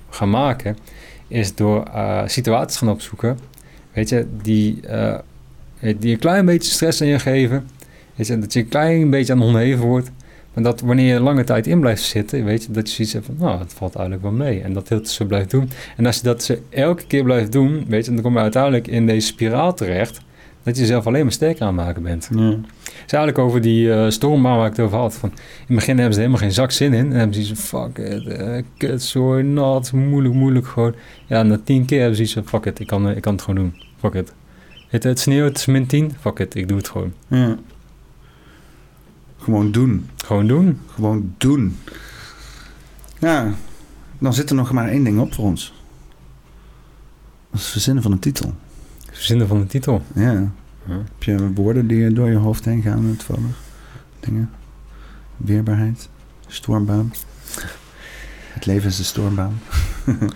gaan maken, is door eh, situaties gaan opzoeken, weet je, die, eh, die een klein beetje stress aan je geven. Weet dat je een klein beetje aan onderheven wordt. Maar dat wanneer je lange tijd in blijft zitten, weet je, dat je zoiets hebt van, nou, het valt eigenlijk wel mee. En dat heel zo blijft doen. En als je dat ze elke keer blijft doen, weet je, dan kom je uiteindelijk in deze spiraal terecht, dat je jezelf alleen maar sterker aan het maken bent. Ja. Het is eigenlijk over die eh, stormbaan waar ik het over had. Van, in het begin hebben ze helemaal geen zak zin in. En hebben ze iets van, fuck it, uh, kutzooi, nat, moeilijk, moeilijk gewoon. Ja, na tien keer hebben ze iets van, fuck it, ik kan, eh, ik kan het gewoon doen. Fuck it. Het, het sneeuwt, het is min 10, fuck it, ik doe het gewoon. Ja. Gewoon doen. Gewoon doen. Gewoon doen. Ja, dan zit er nog maar één ding op voor ons. Dat is het verzinnen van een titel. Verzinnen van de titel. Ja. Heb je woorden die door je hoofd heen gaan toevallig? Dingen? Weerbaarheid? Stormbaan? Het leven is de stormbaan.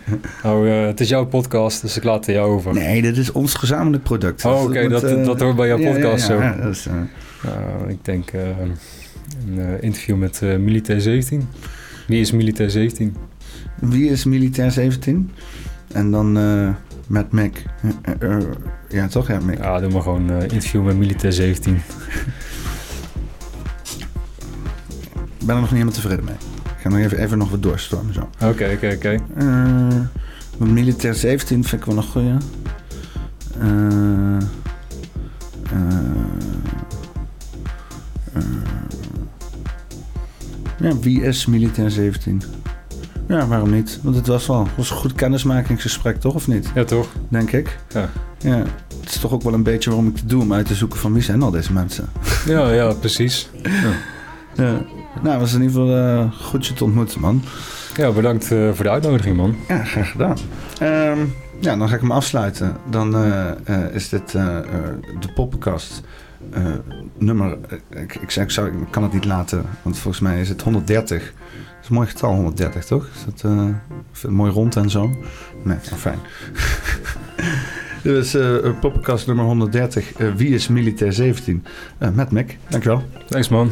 Nou, eh, het is jouw podcast, dus ik laat het jou over. Nee, dit is ons gezamenlijk product. Oh, Dus oké, moet, dat, eh, dat hoort bij jouw ja, ja, podcast ja, zo. dat is, eh, Nou, ik denk een interview met Militair 17. Wie is Militair 17? wie is Militair 17? En dan met Mac. Eh, eh, eh, ja, toch? Ja, Mac. Ja, doe maar gewoon eh, interview met Militair 17. Ik ben er nog niet helemaal tevreden mee. Ik ga nog even, even nog wat doorstormen zo. Oké, oké, oké. Militair 17 vind ik wel een goeie. Ja, wie is Militair 17? Ja, waarom niet? Want het was wel het was een goed kennismakingsgesprek, toch? Of niet? Ja, toch? Denk ik. Ja. ja. Het is toch ook wel een beetje waarom ik het doe, om uit te zoeken van wie zijn al deze mensen. Ja, ja, precies. Ja. Nou, was in ieder geval eh, goed je te ontmoeten, man. Ja, bedankt eh, voor de uitnodiging, man. Ja, graag gedaan. Ehm, ja, dan ga ik hem afsluiten. Dan eh, is dit de poppenkast. nummer, ik, ik, ik, zou, ik kan het niet laten, want volgens mij is het 130. Is een mooi getal, 130, toch? Is dat eh, mooi rond en zo? Nee, maar fijn. Dit is eh poppenkast nummer 130. Eh, Wie is Militair 17? Eh, met Mac. Dankjewel. Thanks, man.